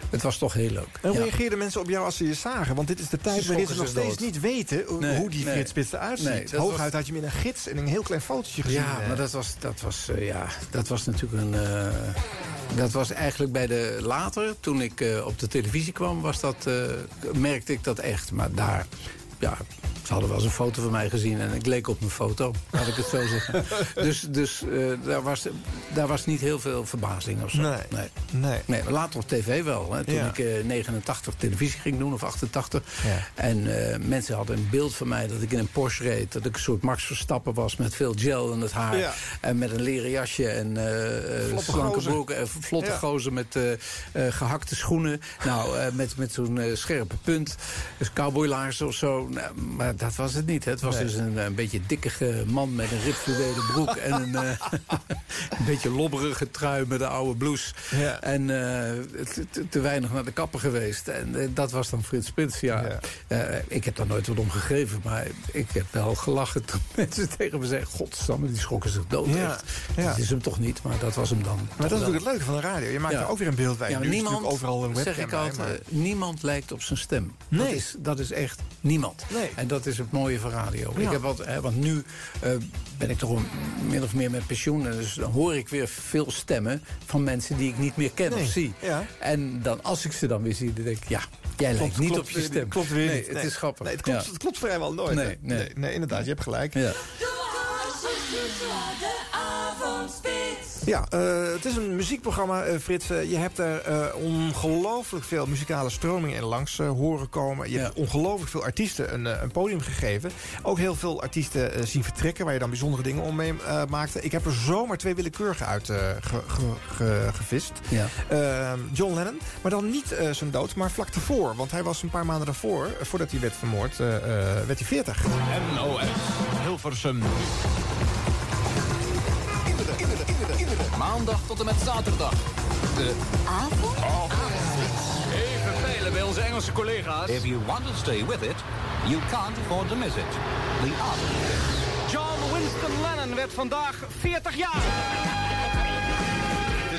het was toch heel leuk. En hoe Ja. reageerden mensen op jou als ze je zagen? Want dit is de tijd waarin ze nog steeds dood. niet weten hoe- Nee, hoe die nee. Eruit ziet. Nee, Hooguit was- had je in een gids en een heel klein fotootje gezien. Ja, maar dat was, dat was, eh, ja, dat was natuurlijk een... eh, dat was eigenlijk bij de... Later, toen ik eh, op de televisie kwam, was dat, eh, merkte ik dat echt. Maar daar... Ja, ze hadden wel eens een foto van mij gezien en ik leek op mijn foto, laat ik het zo zeggen. dus dus eh, daar, was, daar was niet heel veel verbazing of zo. Nee. nee. Nee. Later op tv wel. Hè, toen Ja. ik eh 89 televisie ging doen, of 88. Ja. En eh, mensen hadden een beeld van mij dat ik in een Porsche reed. Dat ik een soort Max Verstappen was met veel gel in het haar. Ja. En met een leren jasje en eh, eh, Vlotte slanke gozer. broek. En vlotte gozer met eh, eh, gehakte schoenen. Nou, eh, met, met zo'n eh, scherpe punt. Dus cowboylaars of zo. Nou, maar dat was het niet. Hè. Het was Nee. dus een, een beetje dikkige man met een ribfluwelen broek. en een, eh, een beetje lobberige trui met een oude blouse. Ja. En eh, te, weinig naar de kapper geweest. En eh, dat was dan Frits Spits, ja. Ja. Ik heb daar nooit wat om gegeven. Maar ik heb wel gelachen toen mensen tegen me zeiden... Godsamme, die schrokken zich dood Ja, echt. Dat is hem toch niet, maar dat was hem dan. Maar dat is natuurlijk het leuke van de radio. Je maakt er ook weer een beeld bij. Ja, nu is niemand, overal een webcam zeg ik bij, altijd, maar- niemand lijkt op zijn stem. Dat, Nee. is, dat is echt niemand. Nee. En dat is het mooie van radio. Ja. Ik heb wat, hè, want nu eh, ben ik toch een, min of meer met pensioen. En dus dan hoor ik weer veel stemmen van mensen die ik niet meer ken Nee. of zie. Ja. En dan, als ik ze dan weer zie, dan denk ik... ja, jij lijkt Klopt, niet klopt op je stem. niet. Klopt weer nee, niet. Het is grappig. Nee, het klopt, Ja. het klopt vrijwel nooit. Nee, hè? nee. nee, nee, inderdaad, je hebt gelijk. Ja. Ja, eh, het is een muziekprogramma, eh, Frits. Eh, je hebt er eh, ongelooflijk veel muzikale stromingen in langs eh, horen komen. Je Ja. hebt ongelooflijk veel artiesten een, een podium gegeven. Ook heel veel artiesten zien vertrekken... waar je dan bijzondere dingen om mee eh, maakte. Ik heb er zomaar twee willekeurige uit eh, ge- ge- ge- gevist. Ja. Eh, John Lennon, maar dan niet eh, zijn dood, maar vlak daarvoor. Want hij was een paar maanden daarvoor, voordat hij werd vermoord, werd hij 40. NOS Hilversum. Maandag tot en met zaterdag. De avond? Even peilen bij onze Engelse collega's. If you want to stay with it, you can't afford to miss it. The Avondspits. John Winston Lennon werd vandaag 40 jaar.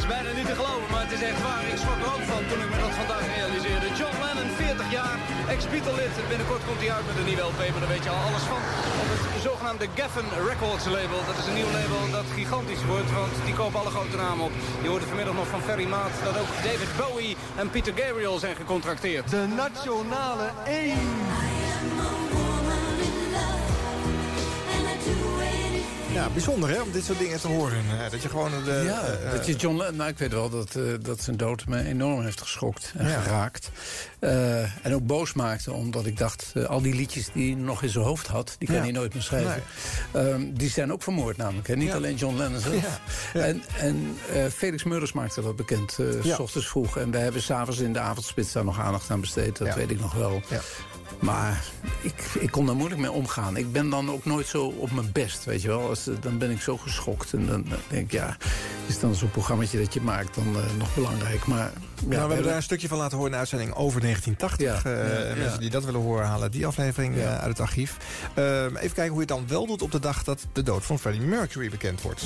Bijna niet te geloven, maar het is echt waar. Ik schrok er ook van toen ik me dat vandaag realiseerde. John Lennon, 40 jaar, ex-Beatle-lid. Binnenkort komt hij uit met een nieuwe LP, maar daar weet je al alles van. Op het zogenaamde Geffen Records label. Dat is een nieuw label dat gigantisch wordt, want die kopen alle grote namen op. Je hoorde vanmiddag nog van Ferry Maat dat ook David Bowie en Peter Gabriel zijn gecontracteerd. De nationale 1. Ja, bijzonder hè, om dit soort dingen te horen. Eh, dat je gewoon... De, ja, eh, dat je John Lennon, nou, ik weet wel dat, eh, dat zijn dood me enorm heeft geschokt en Ja. geraakt. Eh, en ook boos maakte, omdat ik dacht... eh, al die liedjes die hij nog in zijn hoofd had, die kan Ja. hij nooit meer schrijven. Ehm, die zijn ook vermoord namelijk, hè? niet Ja. alleen John Lennon zelf. En, en eh, Felix Murders maakte dat bekend, eh, s ochtends vroeg. En we hebben s'avonds in de avondspits daar nog aandacht aan besteed, dat weet ik nog wel. Maar ik, ik kon daar moeilijk mee omgaan. Ik ben dan ook nooit zo op mijn best, weet je wel. Als, eh, dan ben ik zo geschokt. En dan dan denk ik, ja, is dan zo'n programmaatje dat je maakt dan eh, nog belangrijk. Maar ja, nou, we hebben daar een stukje van laten horen in de uitzending over 1980. Ja, Eh, ja, mensen ja. die dat willen horen, halen die aflevering uit het archief. Ehm, even kijken hoe je het dan wel doet op de dag dat de dood van Freddie Mercury bekend wordt.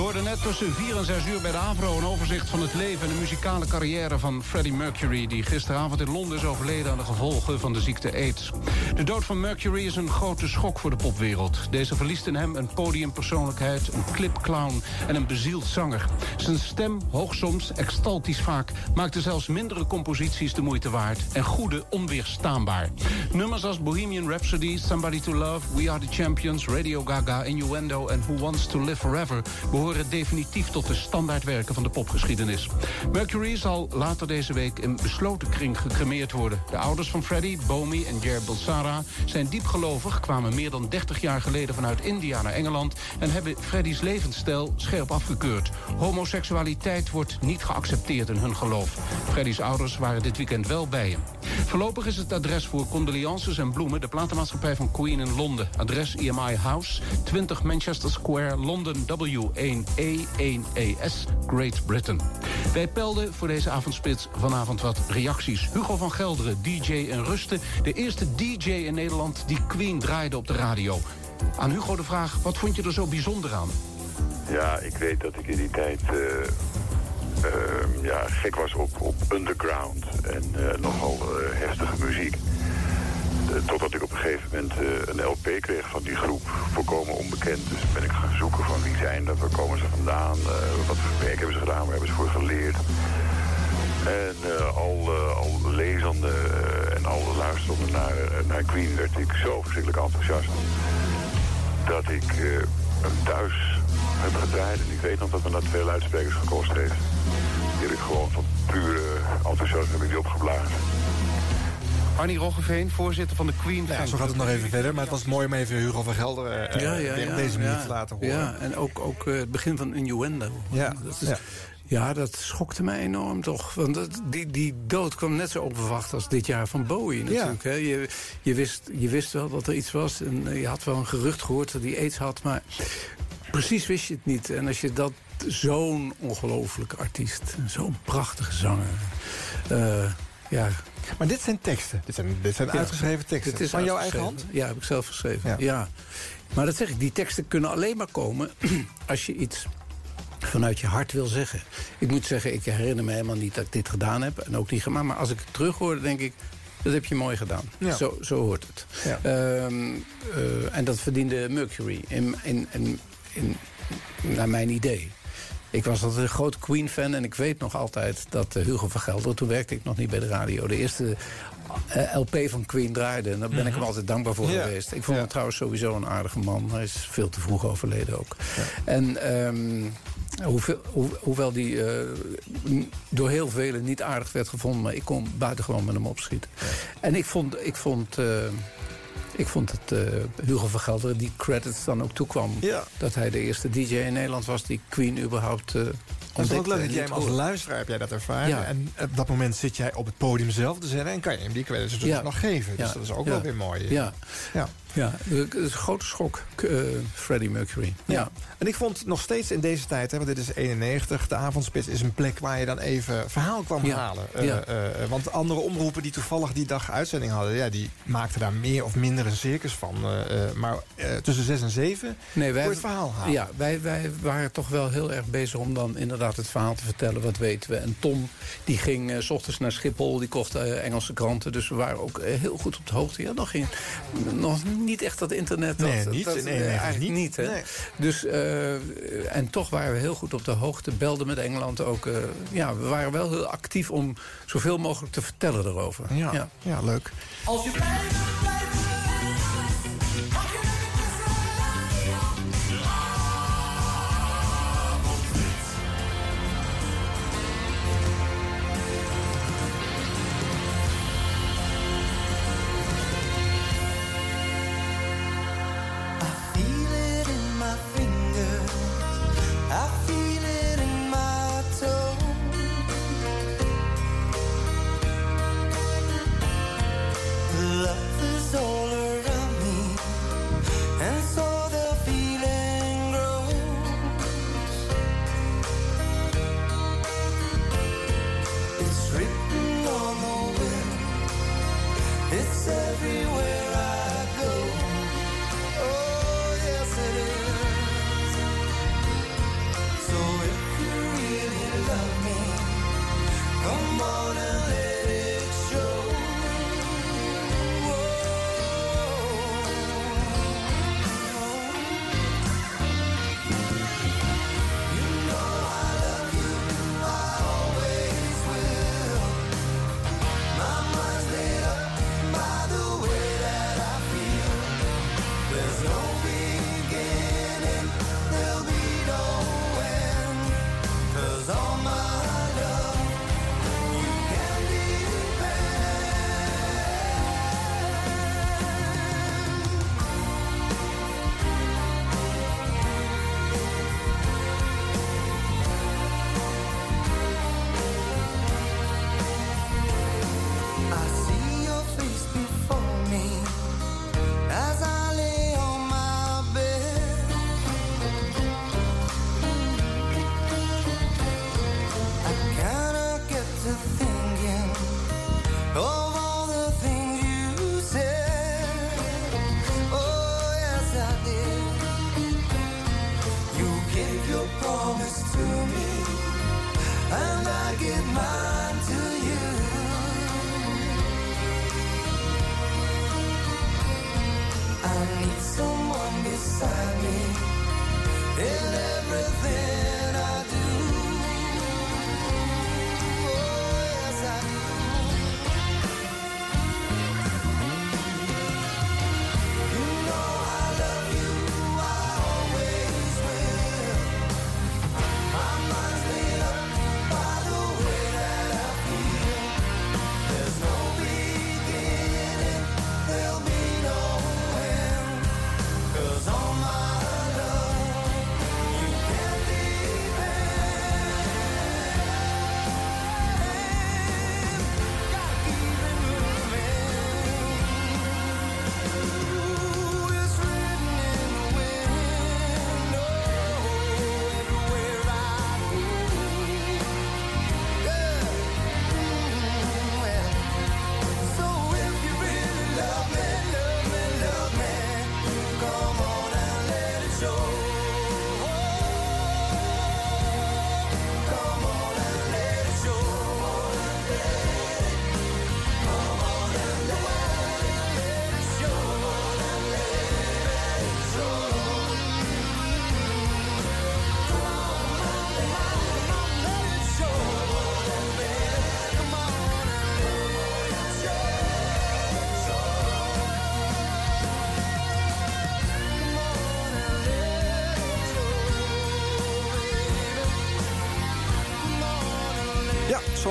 Hoorde net tussen 4 en 6 uur bij de AVRO... een overzicht van het leven en de muzikale carrière van Freddie Mercury... die gisteravond in Londen is overleden aan de gevolgen van de ziekte AIDS. De dood van Mercury is een grote schok voor de popwereld. Deze verliest in hem een podiumpersoonlijkheid, een clipclown en een bezield zanger. Zijn stem, hoog soms, extaltisch vaak... maakte zelfs mindere composities de moeite waard... en goede onweerstaanbaar. Nummers als Bohemian Rhapsody, Somebody to Love... We Are the Champions, Radio Gaga, Innuendo en Who Wants to Live Forever... behoren definitief tot de standaardwerken van de popgeschiedenis. Mercury zal later deze week in besloten kring gecremeerd worden. De ouders van Freddie, Bomi en Jair Bulsara zijn diepgelovig... kwamen meer dan 30 jaar geleden vanuit India naar Engeland... en hebben Freddie's levensstijl scherp afgekeurd. Homoseksualiteit wordt niet geaccepteerd in hun geloof. Freddie's ouders waren dit weekend wel bij hem. Voorlopig is het adres voor condolences en bloemen... de platenmaatschappij van Queen in Londen. Adres EMI House, 20 Manchester Square, Londen W1E1ES, Great Britain. Wij pelden voor deze avondspits vanavond wat reacties. Hugo van Gelderen, DJ en Rusten. De eerste DJ in Nederland die Queen draaide op de radio. Aan Hugo de vraag, wat vond je er zo bijzonder aan? Ja, ik weet dat ik in die tijd eh, ehm, ja, gek was op, op underground en eh, nogal eh, heftige muziek. Eh, totdat ik op een gegeven moment eh, een LP kreeg van die groep, volkomen onbekend. Dus ben ik gaan zoeken van wie zijn dat, waar komen ze vandaan, eh, wat voor werk hebben ze gedaan, waar hebben ze voor geleerd. En al, eh, al lezende en al luisterende naar, naar Queen werd ik zo verschrikkelijk enthousiast dat ik hem thuis heb gedraaid. En ik weet nog dat me dat veel luidsprekers gekost heeft. Die heb ik gewoon van pure enthousiasme heb die opgeblazen. Arnie Roggeveen, voorzitter van de Queen. Ja, zo gaat het nog even verder. Maar het was mooi om even Hugo van Gelder op deze manier ja. te laten horen. Ja, en ook, ook eh, het begin van Innuendo. Ja, dat is, ja. ja. dat schokte mij enorm toch. Want dat, die, die dood kwam net zo onverwacht als dit jaar van Bowie natuurlijk. Hè? Je, je, wist, je wist wel dat er iets was. En eh, je had wel een gerucht gehoord dat hij aids had. Maar precies wist je het niet. En als je dat zo'n ongelofelijke artiest, zo'n prachtige zanger... eh, ja, Maar dit zijn teksten. Dit zijn, dit zijn Ja, uitgeschreven teksten. dit is van jouw eigen hand? Ja, heb ik zelf geschreven. Ja. Ja. Maar dat zeg ik, die teksten kunnen alleen maar komen als je iets vanuit je hart wil zeggen. Ik moet zeggen, ik herinner me helemaal niet dat ik dit gedaan heb. En ook niet gemaakt. Maar als ik het terug hoor, denk ik... Dat heb je mooi gedaan. Ja. Zo, zo hoort het. Ja. Ehm, eh, en dat verdiende Mercury. In, in, in, in, naar mijn idee. Ik was altijd een groot Queen-fan en ik weet nog altijd dat eh, Hugo van Gelder... toen werkte ik nog niet bij de radio, de eerste eh, LP van Queen draaide. En daar ben ik hem altijd dankbaar voor Ja. geweest. Ik vond hem trouwens sowieso een aardige man. Hij is veel te vroeg overleden ook. En ehm, hoeveel, hoe- hoewel die eh, door heel velen niet aardig werd gevonden... maar ik kon buitengewoon met hem opschieten. En ik vond... Ik vond ik vond het eh, Hugo van Gelderen die credits dan ook toekwam. Ja. Dat hij de eerste DJ in Nederland was die Queen überhaupt uh, Dat is leuk dat jij hem als luisteraar heb jij dat ervaren. Ja. En op dat moment zit jij op het podium zelf te zeggen... en kan je hem die credits dus Ja. nog geven. Dus Ja. dat is ook wel weer mooi. Ja. ja. Ja, het is een grote schok, eh, Freddie Mercury. Ja. En ik vond nog steeds in deze tijd, hè, want dit is 91... de avondspits is een plek waar je dan even verhaal kwam Ja. halen. Eh, Ja. eh, want andere omroepen die toevallig die dag uitzending hadden... Ja, die maakten daar meer of minder een circus van. Eh, eh, maar eh, tussen 6 en 7 Nee, wij, het verhaal halen. Ja, wij, wij waren toch wel heel erg bezig om dan inderdaad het verhaal te vertellen. Wat weten we? En Tom, die ging eh, s ochtends naar Schiphol. Die kocht eh, Engelse kranten. Dus we waren ook eh, heel goed op de hoogte. Ja, nog, geen, nog niet echt dat internet. Dat, Nee, niet. Dat, Nee, eh, nee, eigenlijk niet. niet. hè. Nee. Dus, eh, en toch waren we heel goed op de hoogte. Belden met Engeland ook. eh, ja, we waren wel heel actief om zoveel mogelijk te vertellen erover. Ja, ja. leuk. Als je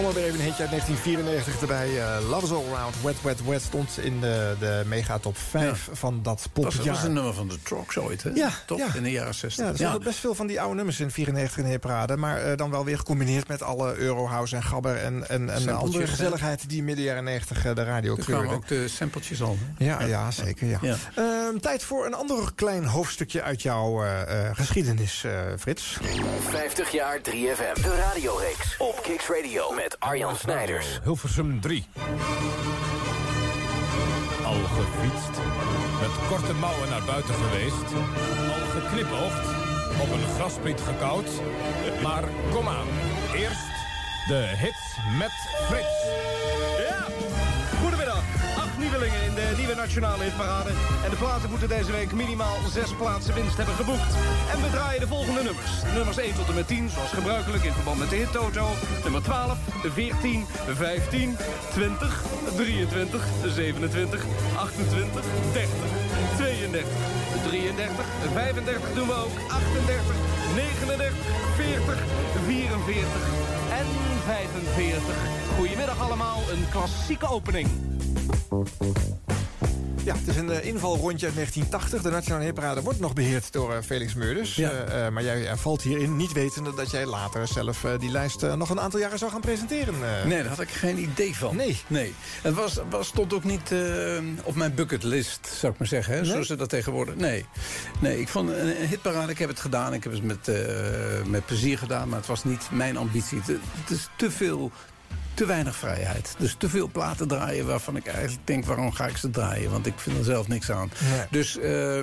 weer even een hitje uit 1994 erbij. Uh, Love is All Around, Wet Wet Wet stond in de, de megatop 5 van dat popjaar. dat was een nummer van de Trox ooit, hè? Ja, Toch? ja. In de jaren 60. Ja, er zaten best veel van die oude nummers in 94 in de hitparade. Maar eh, dan wel weer gecombineerd met alle Eurohouse en Gabber... en, en, en andere gezelligheid die midden jaren 90 eh, de radio kwamen kleurde. ook de sampletjes al. hè? Ja, ja, zeker. Ja. Ehm, tijd voor een ander klein hoofdstukje uit jouw eh, eh, geschiedenis, eh, Frits. 50 jaar 3FM. De radioreeks op Kicks Radio met Arjan Snijders. Hilversum 3. Al gefietst, met korte mouwen naar buiten geweest, al geknipoogd, op een graspriet gekoud. Maar kom aan, eerst de hits met Frits. Nieuwe nationale hitparade. En de platen moeten deze week minimaal zes plaatsen winst hebben geboekt. En we draaien de volgende nummers. Nummers 1 tot en met 10, zoals gebruikelijk in verband met de hit Toto. Nummer 12, 14, 15, 20, 23, 27, 28, 30, 32, 33, 35 doen we ook, 38, 39, 40, 44 en 45. Goedemiddag allemaal, een klassieke opening. Ja, het is een eh, invalrondje uit 1980. De Nationale Hitparade wordt nog beheerd door eh, Felix Meurders. Ja. Eh, maar jij valt hierin niet wetende dat jij later zelf die lijst nog een aantal jaren zou gaan presenteren. Nee, daar had ik geen idee van. Nee. nee. Het was, was, stond ook niet op mijn bucketlist, zou ik maar zeggen. Hè? Nee? Zoals ze dat tegenwoordig... Nee. nee, ik vond een, hitparade, ik heb het gedaan. Ik heb het met, met plezier gedaan, maar het was niet mijn ambitie. Het, het is te veel... Te weinig vrijheid. Dus te veel platen draaien waarvan ik eigenlijk denk... waarom ga ik ze draaien? Want ik vind er zelf niks aan. Nee. Dus eh,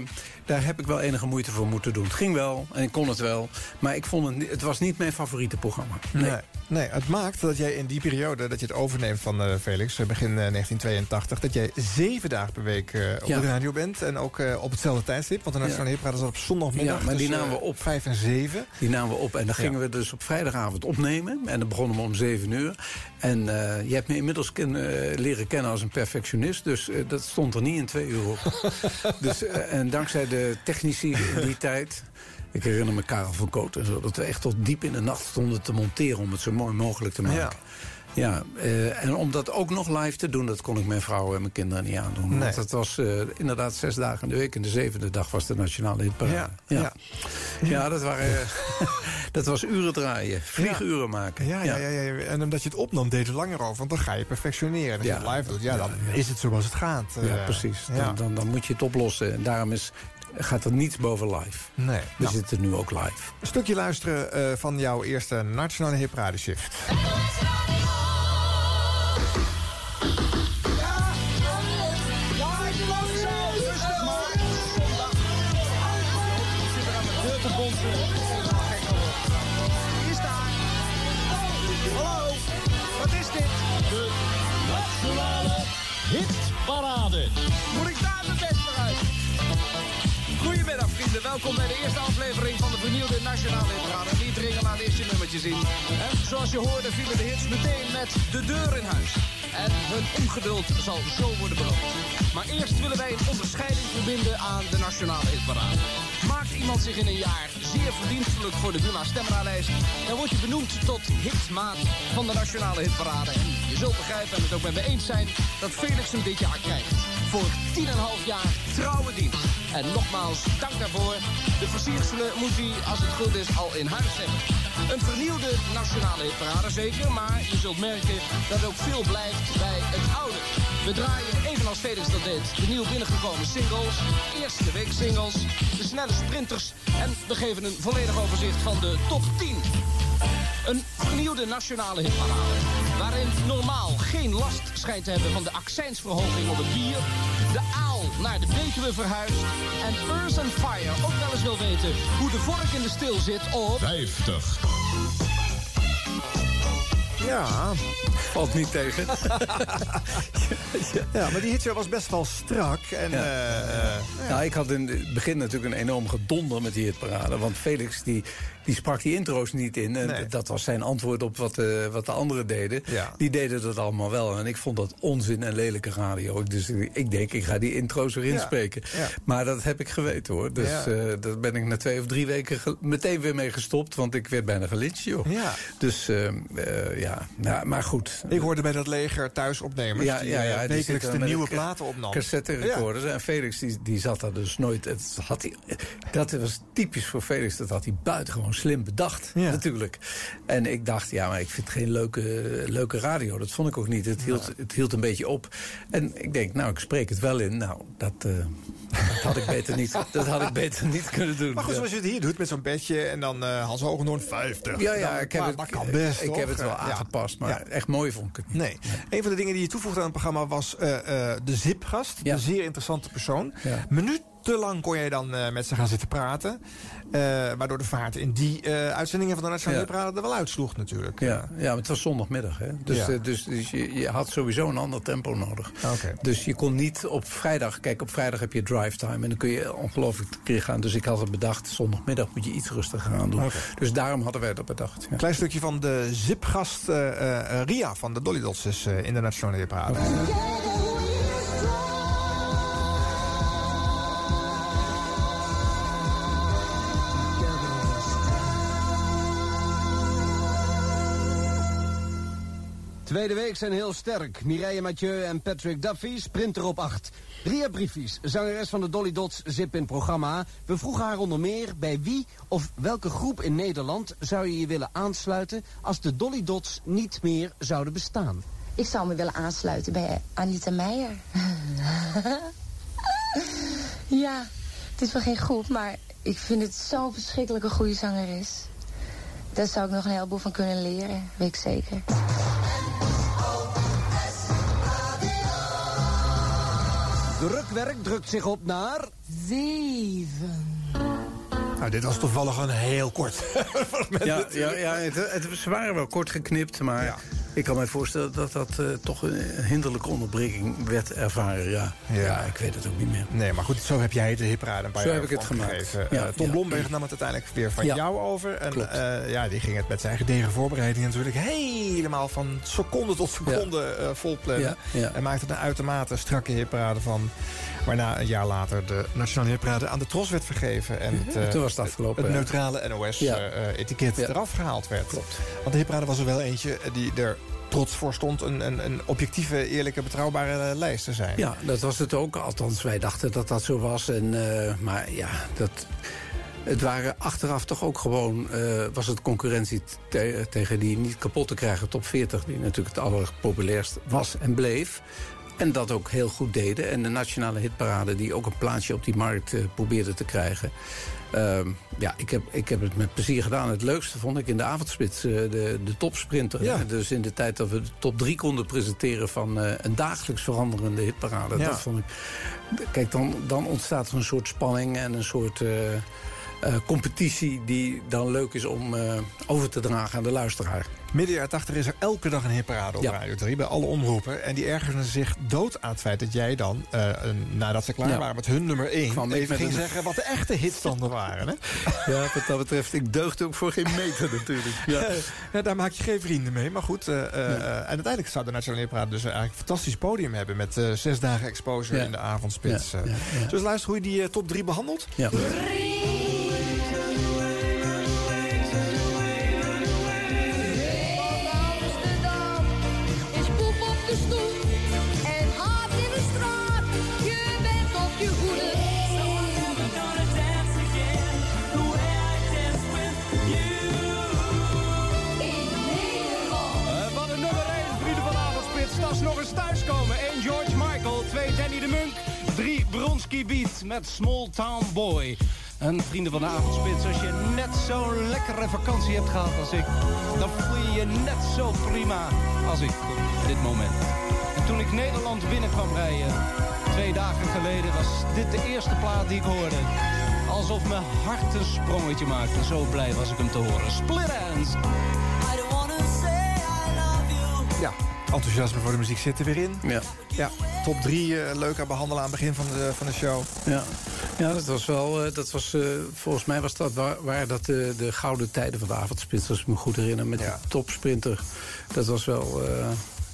daar heb ik wel enige moeite voor moeten doen. Het ging wel en ik kon het wel. Maar ik vond het, het was niet mijn favoriete programma. Nee. Nee. nee, het maakt dat jij in die periode dat je het overneemt van eh, Felix, eh, begin eh, 1982, dat jij zeven dagen per week eh, op Ja. de radio bent. En ook eh, op hetzelfde tijdstip. Want de Nationale Ja. Zat op zondagmiddag. Ja, maar die tussen, namen we eh, op. Vijf en zeven. Die namen we op en dan Ja. gingen we dus op vrijdagavond opnemen. En dan begonnen we om zeven uur. En eh, je hebt me inmiddels ken- eh, leren kennen als een perfectionist. Dus eh, dat stond er niet in twee uur op. dus, eh, en dankzij de technici in die tijd... Ik herinner me Karel van Koot en zo. Dat we echt tot diep in de nacht stonden te monteren... om het zo mooi mogelijk te maken. Ja. Ja, eh, en om dat ook nog live te doen... dat kon ik mijn vrouw en mijn kinderen niet aandoen. Nee. Want het was eh, inderdaad zes dagen in de week. En de zevende dag was de nationale hitparade. Ja, ja. ja. Ja, dat, waren, eh, dat was uren draaien. Vlieguren maken. Ja, ja. Ja, ja, En omdat je het opnam, deed het langer over. Want dan ga je perfectioneren. En als je Ja. het live doet, ja, dan is het zoals het gaat. Ja, precies. Dan, dan moet je het oplossen. En daarom is, gaat er niets boven live. Nee. We Nou, zitten nu ook live. een stukje luisteren eh, van jouw eerste Nationale Hitparade shift. Welkom bij de eerste aflevering van de vernieuwde Nationale Hitparade. Niet dringen, laat eerst je nummertje zien. En zoals je hoorde vielen de hits meteen met de deur in huis. En hun ongeduld zal zo worden beloond. Maar eerst willen wij een onderscheiding verbinden aan de Nationale Hitparade. Maakt iemand zich in een jaar zeer verdienstelijk voor de Buma Stemra-lijst... dan word je benoemd tot hitmaat van de Nationale Hitparade. En je zult begrijpen en het ook met me eens zijn dat Felix hem dit jaar krijgt. Voor 10,5 jaar trouwe dienst. En nogmaals, dank daarvoor. De versierselen moet hij, als het goed is, al in huis hebben. Een vernieuwde nationale hitparade zeker, maar je zult merken dat ook veel blijft bij het oude. We draaien, evenals Felix dat deed, de nieuw binnengekomen singles, eerste week singles, de snelle sprinters en we geven een volledig overzicht van de top 10. Een vernieuwde nationale hitparade. Waarin normaal geen last schijnt te hebben van de accijnsverhoging op het bier. De aal naar de Betuwe verhuist. En Earth and Fire ook wel eens wil weten hoe de vork in de stil zit op... 50. Ja. Valt niet tegen. ja, maar die hitshow was best wel strak. En, Ja. eh, eh, Nou, ik had in het begin natuurlijk een enorm gedonder met die hitparade. Want Felix die, die sprak die intro's niet in. En Nee. dat was zijn antwoord op wat, eh, wat de anderen deden. Ja. Die deden dat allemaal wel. En ik vond dat onzin en lelijke radio. Dus ik denk, ik ga die intro's erin Ja. spreken. Ja. Maar dat heb ik geweten hoor. Dus Ja. daar ben ik na twee of drie weken meteen weer mee gestopt. Want ik werd bijna gelyncht, joh. Ja. Dus eh, eh, ja, ja, ja, maar goed. Ik hoorde bij dat leger thuisopnemers Ja, die ja, ja, eh, wekelijks de nieuwe platen opnam. Cassette recorders. En Felix die, die zat daar dus nooit. Het had hij, dat was typisch voor Felix. Dat had hij buitengewoon slim bedacht. Natuurlijk. En ik dacht, ja, maar ik vind geen leuke, leuke radio. Dat vond ik ook niet. Het hield, het hield een beetje op. En ik denk, nou, ik spreek het wel in. Nou, dat, eh, dat, had, ik beter niet, dat had ik beter niet kunnen doen. Maar goed, zoals je het hier doet met zo'n bedje en dan eh Hans Hogendoorn 50. Ja, ja, Dan- ik heb, maar het, kan best, ik heb het wel aangepast. Maar Ja. echt mooi vond ik het niet. Nee. Een van de dingen die je toevoegde aan het programma was eh, eh, de zipgast. Een zeer interessante persoon. Ja. Minutenlang kon jij dan eh, met ze gaan zitten praten. Eh, waardoor de vaart in die eh, uitzendingen van de Nationale Ja. Er wel uitsloeg natuurlijk. Ja, ja, maar het was zondagmiddag. Hè? Dus, Ja. dus, dus je, je had sowieso een ander tempo nodig. Oké. Dus je kon niet op vrijdag... Kijk, op vrijdag heb je drive time en dan kun je ongelooflijk keer gaan. Dus ik had het bedacht, zondagmiddag moet je iets rustiger gaan doen. Dus daarom hadden wij dat bedacht. Ja. Klein stukje van de zipgast eh, eh, Ria van de Dolly Dots is eh, in de Nationale Hipparade. Tweede week zijn heel sterk. Mireille Mathieu en Patrick Duffy sprinter op 8. Ria Briefies, zangeres van de Dolly Dots, zip in programma. We vroegen haar onder meer bij wie of welke groep in Nederland zou je je willen aansluiten als de Dolly Dots niet meer zouden bestaan. Ik zou me willen aansluiten bij Anita Meijer. ja, het is wel geen groep, maar ik vind het zo'n verschrikkelijke goede zangeres. Daar zou ik nog een heleboel van kunnen leren, weet ik zeker. Drukwerk drukt zich op naar... Zeven. Nou, dit was toevallig een heel kort. Ja, ja, ja het, het, ze waren wel kort geknipt, maar ik kan mij voorstellen dat dat eh, toch een hinderlijke onderbreking werd ervaren. Ja. Ja. ik weet het ook niet meer. Nee, maar goed, zo heb jij de hipparade een paar Zo jaar heb ik het gemaakt. Eh, Tom. Blomberg nam het uiteindelijk weer van jou over. En eh, ja, die ging het met zijn gedegen voorbereidingen natuurlijk helemaal van seconde tot seconde vol plannen. En maakte een uitermate strakke hipparade van. Waarna een jaar later de Nationale Hipparade aan de Tros werd vergeven. En het, eh, Toen was het afgelopen, Het neutrale. NOS-etiket Ja. eraf gehaald werd. Want de hipparade was er wel eentje die er trots voor stond... een, een, een objectieve, eerlijke, betrouwbare eh, lijst te zijn. Ja, dat was het ook. Althans, wij dachten dat dat zo was. En, eh, maar ja, dat, het waren achteraf toch ook gewoon... eh, was het concurrentie te- tegen die niet kapot te krijgen top 40... die natuurlijk het allerpopulairst was en bleef. En dat ook heel goed deden. En de nationale hitparade die ook een plaatsje op die markt eh, probeerde te krijgen. Ehm, ja, ik heb, ik heb het met plezier gedaan. Het leukste vond ik in de avondspits eh, de, de topsprinter. Ja. Dus in de tijd dat we de top 3 konden presenteren... van eh, een dagelijks veranderende hitparade. Ja. Dat vond ik... Kijk, dan, dan ontstaat er een soort spanning en een soort... eh, eh, competitie die dan leuk is om eh, over te dragen aan de luisteraar. Midden jaren 80 is er elke dag een hipparade op Ja. Radio 3 bij alle omroepen. En die ergerden zich dood aan het feit dat jij dan, eh, een- nadat ze klaar Ja. waren met hun nummer 1... Kwam ik even ging een- zeggen wat de echte hitstanden waren. Hè? Ja, wat dat betreft, ik deugde ook voor geen meter natuurlijk. Ja. Ja, daar maak je geen vrienden mee. Maar goed, eh, eh, en uiteindelijk zou de Nationale Hipparade dus eigenlijk een fantastisch podium hebben... met zes dagen exposure Ja. in de avondspits. Ja, ja, ja. Zullen we eens luisteren hoe je die top 3 behandelt? Ja. Bronski Beat met Small Town Boy. En vrienden van de Avondspits, als je net zo'n lekkere vakantie hebt gehad als ik... dan voel je je net zo prima als ik op dit moment. En toen ik Nederland binnen kwam rijden, twee dagen geleden... was dit de eerste plaat die ik hoorde. Alsof mijn hart een sprongetje maakte. Zo blij was ik hem te horen. Split Ends. Ja, enthousiasme voor de muziek zit er weer in. Ja. Ja, top 3 leuk aan behandelen aan het begin van de, van de show. Ja, ja dat was wel. eh, Dat was, eh, volgens mij was dat waar, waar dat de, de gouden tijden van de avondspits, als ik me goed herinner, met de topsprinter. Dat was wel.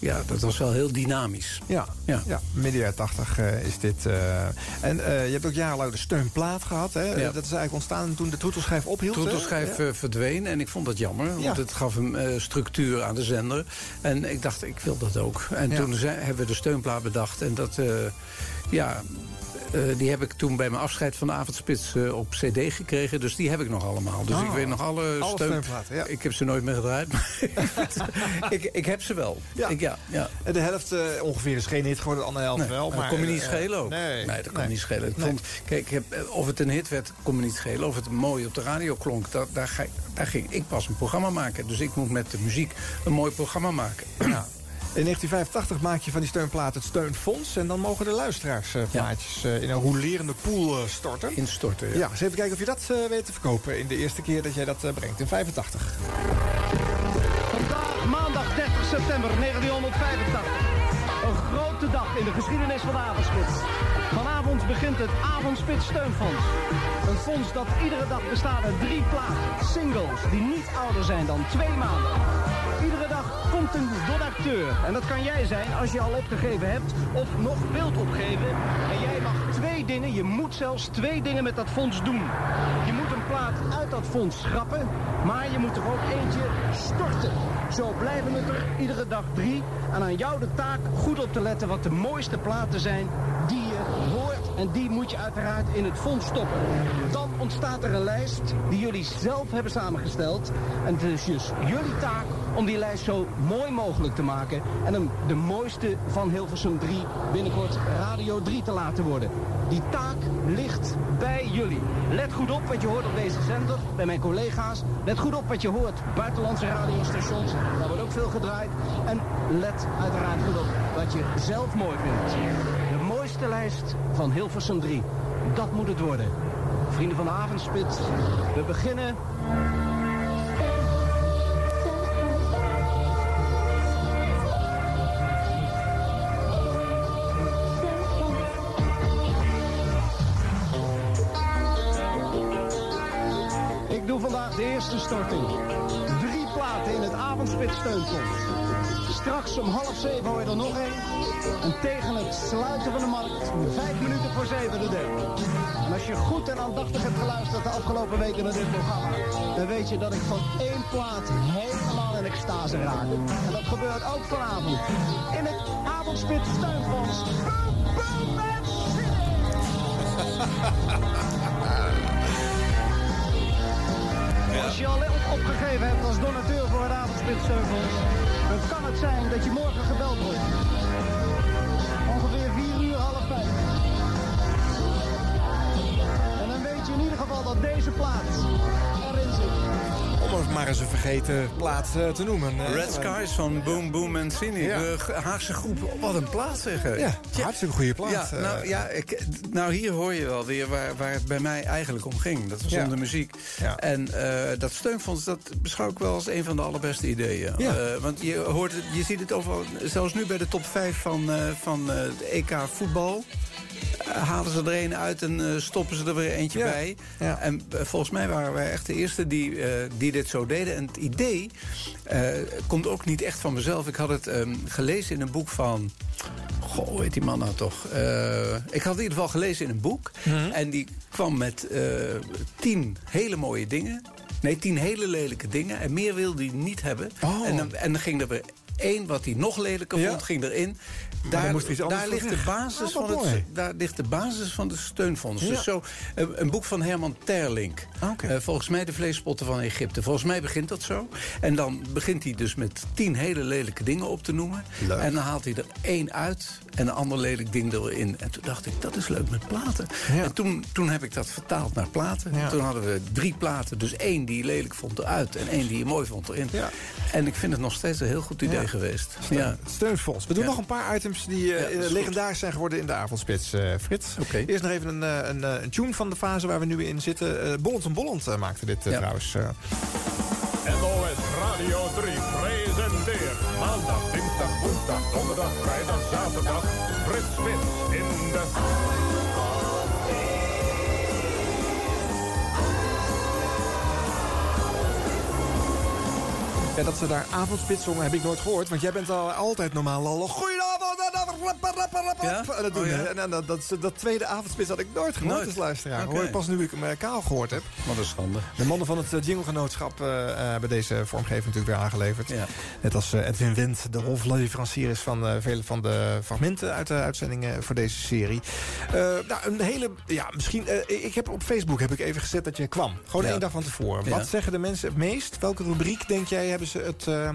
Ja, dat was wel heel dynamisch. Ja, Ja. ja. midden jaren 80 eh, is dit. eh, en eh, je hebt ook jarenlang de steunplaat gehad. Hè? Ja. Dat is eigenlijk ontstaan toen de troetelschijf ophield. hè? Troetelschijf verdween en ik vond dat jammer. Want het gaf hem structuur aan de zender. En ik dacht, ik wil dat ook. En toen hebben we de steunplaat bedacht. En dat, ja... eh, die heb ik toen bij mijn afscheid van de avondspits eh, op cd gekregen. Dus die heb ik nog allemaal. Dus Oh. ik weet nog alle, Alle steun... ja. Ik heb ze nooit meer gedraaid. Maar ik, ik heb ze wel. Ja. Ik, ja, ja. En De helft eh, ongeveer is geen hit geworden, de andere helft Nee, wel. dat Maar kon me niet schelen ook. Nee, dat kon me nee. niet schelen. Ik Nee. vond, kijk, ik heb, of het een hit werd, kon me niet schelen. Of het mooi op de radio klonk, dat, daar, ga, daar ging ik pas een programma maken. Dus ik moet met de muziek een mooi programma maken. Ja. In 1985 maak je van die steunplaat het Steunfonds. En dan mogen de luisteraars eh, plaatjes eh, in een rolerende pool eh, storten. Instorten, ja. Ja, eens even kijken of je dat eh, weet te verkopen in de eerste keer dat jij dat eh, brengt. In 85. Vandaag, maandag 30 september 1985. Een grote dag in de geschiedenis van de avondspits. Vanavond begint het Avondspits Steunfonds. Een fonds dat iedere dag bestaat uit drie platen, singles, die niet ouder zijn dan twee maanden. Iedere dag een donateur. En dat kan jij zijn als je al opgegeven hebt of nog wilt opgeven. En jij mag twee dingen, je moet zelfs twee dingen met dat fonds doen. Je moet een plaat uit dat fonds schrappen, maar je moet er ook eentje storten. Zo blijven het er iedere dag drie. En aan jou de taak goed op te letten wat de mooiste platen zijn die je hoort. En die moet je uiteraard in het fonds stoppen. Dan ontstaat er een lijst die jullie zelf hebben samengesteld. En het is dus jullie taak om die lijst zo mooi mogelijk te maken. En hem de mooiste van Hilversum 3 binnenkort Radio 3 te laten worden. Die taak ligt bij jullie. Let goed op wat je hoort op deze zender, bij mijn collega's. Let goed op wat je hoort, buitenlandse radiostations. Daar wordt ook veel gedraaid. En let uiteraard goed op wat je zelf mooi vindt. Lijst van Hilversum 3. Dat moet het worden. Vrienden van de avondspits, we beginnen Ik doe vandaag de eerste storting. Drie platen in het avondspits steunfonds. Straks om half zeven hoor je er nog één. En tegen het sluiten van de markt, vijf minuten voor zeven de derde. En als je goed en aandachtig hebt geluisterd de afgelopen weken naar dit programma, dan weet je dat ik van één plaat helemaal in extase raak. En dat gebeurt ook vanavond. In het boom, en Als je al op- opgegeven hebt als donateur voor het avondspitsteunfonds, dan kan het zijn dat je morgen gebeld wordt. Geval dat deze plaat erin zit. Om het maar eens een vergeten plaat eh, te noemen. Red Skies van Boom Boom en Cine. Ja. De Haagse groep. Wat een plaat zeggen. Ja, hartstikke goede plaat. Ja, eh. nou, ja, ik, nou, hier hoor je wel weer waar, waar het bij mij eigenlijk om ging. Dat was Ja. om de muziek. Ja. En eh, dat steunfonds, dat beschouw ik wel als een van de allerbeste ideeën. Ja. Eh, want je, hoort het, je ziet het overal, zelfs nu bij de top 5 van, eh, van eh, het EK voetbal... eh, halen ze er een uit en eh, stoppen ze er weer eentje Ja. bij. Ja. En eh, volgens mij waren wij echt de eerste die, die dit zo deden. En het idee komt ook niet echt van mezelf. Ik had het ehm, gelezen in een boek van... Goh, hoe heet die man nou toch? Ik had het in ieder geval gelezen in een boek. Mhm. En die kwam met tien hele mooie dingen. Nee, tien hele lelijke dingen. En meer wilde hij niet hebben. Oh. En, dan, en dan ging er weer één wat hij nog lelijker Ja. vond, ging erin. Daar, daar, ligt de basis Ah, van het, daar ligt de basis van de steunfonds. Ja. Dus zo, eh, een boek van Herman Terlink. Oké. Eh, volgens mij de vleespotten van Egypte. Volgens mij begint dat zo. En dan begint hij dus met tien hele lelijke dingen op te noemen. Leuk. En dan haalt hij er één uit en een ander lelijk ding erin. En toen dacht ik, dat is leuk met platen. Ja. En toen, toen heb ik dat vertaald naar platen. Ja. Toen hadden we drie platen. Dus één die je lelijk vond eruit en één die je mooi vond erin. Ja. En ik vind het nog steeds een heel goed idee geweest. Steun- Ja. Steunfonds. We doen nog een paar items die eh, is legendarisch zijn geworden in de avondspits, eh, Frits. Oké. Eerst nog even een, eh, een, eh, een tune van de fase waar we nu in zitten. Eh Bolland en Bolland eh, maakte dit Ja. trouwens. NOS Radio 3 presenteert maandag, dinsdag, woensdag, donderdag, vrijdag, zaterdag Frits Spits in de... Ja, dat ze daar avondspits zongen heb ik nooit gehoord. Want jij bent al altijd normaal al... Goedenavond! Ja? En dat doen Oh, ja? En dat, dat, dat tweede avondspits had ik nooit gehoord Nooit? als luisteraar. Oké. Hoor pas nu ik hem eh, kaal gehoord heb. Wat een schande. De mannen van het eh, jinglegenootschap eh, eh, hebben deze vormgeving natuurlijk weer aangeleverd. Net als eh, Edwin Wendt, de hofleverancier is van eh, vele van de fragmenten uit de uitzendingen voor deze serie. Eh, nou, een hele, ja, misschien, eh, ik heb op Facebook heb ik even gezet dat je kwam. Gewoon één dag van tevoren. Wat zeggen de mensen het meest? Welke rubriek denk jij hebben ze het... eh,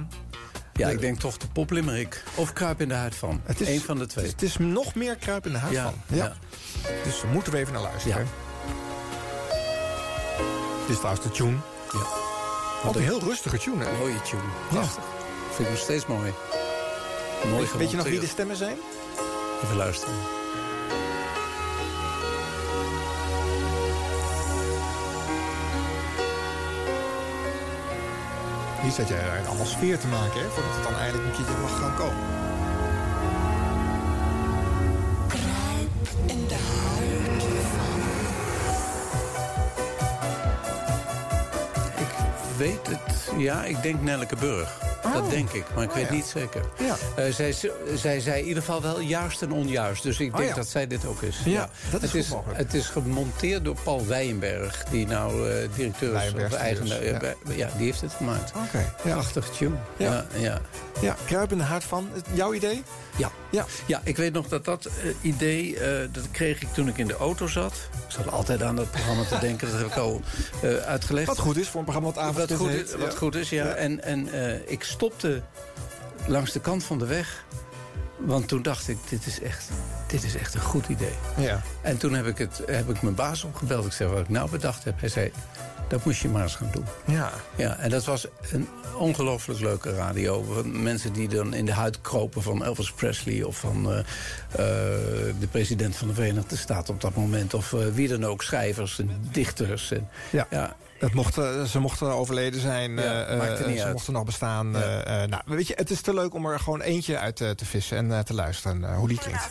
Ja, ik denk toch de poplimerick. Of kruip in de huid van. het is, Eén van de twee. Het is, het is nog meer kruip in de huid Ja, van. ja. Dus daar moeten we even naar luisteren. Dit is trouwens de tune. Ja. Wat een heel rustige tune, hè? Mooie tune. Prachtig. Vind ik nog steeds mooi. Mooi Weet, weet je nog wie de stemmen zijn? Even luisteren. Hier zet jij een allemaal sfeer te maken, hè? Voordat het dan eindelijk een keertje mag gaan komen. in de huid Ik weet het. Ja, ik denk Nelleke Burg. Dat denk ik, maar ik Oh, weet ja. niet zeker. Ja. Eh, zij, zij zei in ieder geval wel juist en onjuist. Dus ik Oh, denk ja. dat zij dit ook is. Ja, dat is het, mogelijk. het is gemonteerd door Paul Wijnberg, die nou eh, directeur is of eigenaar. Studios, eh, ja. die heeft het gemaakt. Oké. ja. Prachtig tune. Ja. Ja. Ja, kruip in de hart van. Jouw idee? ja. Ja. Ja, ik weet nog dat dat idee, dat kreeg ik toen ik in de auto zat. Ik zat altijd aan dat programma te denken, dat heb ik al uitgelegd. Wat goed is voor een programma wat avond Wat goed is, wat goed is ja. Ja. En, en ik stopte langs de kant van de weg. Want toen dacht ik, dit is echt, dit is echt een goed idee. Ja. En toen heb ik, het, heb ik mijn baas opgebeld. Ik zei, wat ik nou bedacht heb. Hij zei, dat moest je maar eens gaan doen. Ja. Ja, en dat was een ongelooflijk leuke radio. Mensen die dan in de huid kropen van Elvis Presley... of van eh, eh, de president van de Verenigde Staten op dat moment... of eh, wie dan ook, schrijvers en dichters. En, Ja. ja, Het mochten, ze mochten overleden zijn. Ja, eh, maakt er eh, niet ze uit. mochten nog bestaan. Ja. eh, eh, nou, weet je, het is te leuk om er gewoon eentje uit eh, te vissen en eh, te luisteren eh, hoe die klinkt.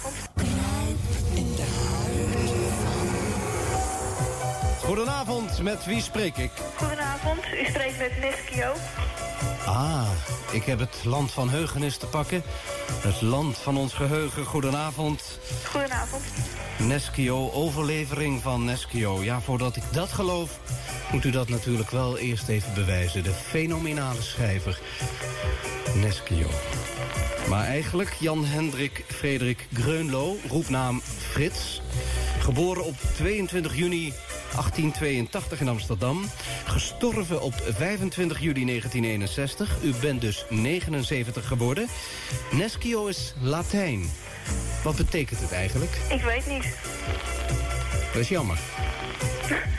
Goedenavond, met wie spreek ik? Goedenavond, u spreekt met Neskio. Ah, ik heb het land van heugenis te pakken. Het land van ons geheugen. Goedenavond. Goedenavond. Neskio, overlevering van Neskio. Ja, voordat ik dat geloof, moet u dat natuurlijk wel eerst even bewijzen. De fenomenale schrijver Neskio. Maar eigenlijk Jan Hendrik Frederik Greunlo, roepnaam Frits. Geboren op 22 juni 1882 in Amsterdam. Gestorven op 25 juli 1961. U bent dus 79 geworden. Neschio is Latijn. Wat betekent het eigenlijk? Ik weet niet. Dat is jammer.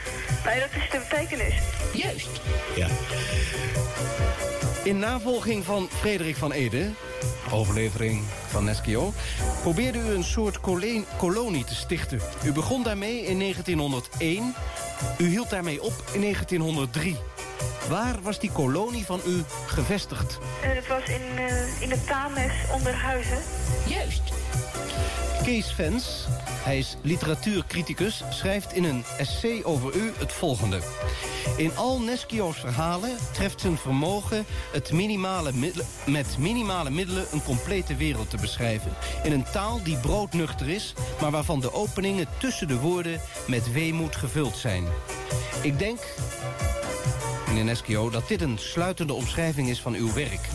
Nee, dat is de betekenis. Juist. Ja. In navolging van Frederik van Ede, overlevering van Neschio... probeerde u een soort kolonie te stichten. U begon daarmee in 1901. U hield daarmee op in 1903. Waar was die kolonie van u gevestigd? Eh, het was in, eh, in de Tames onder Huizen. Juist. Kees Vens, hij is literatuurcriticus, schrijft in een essay over u het volgende. In al Neschio's verhalen treft zijn vermogen het minimale met minimale middelen een complete wereld te beschrijven. In een taal die broodnuchter is, maar waarvan de openingen tussen de woorden met weemoed gevuld zijn. Ik denk meneer Neschio, dat dit een sluitende omschrijving is van uw werk.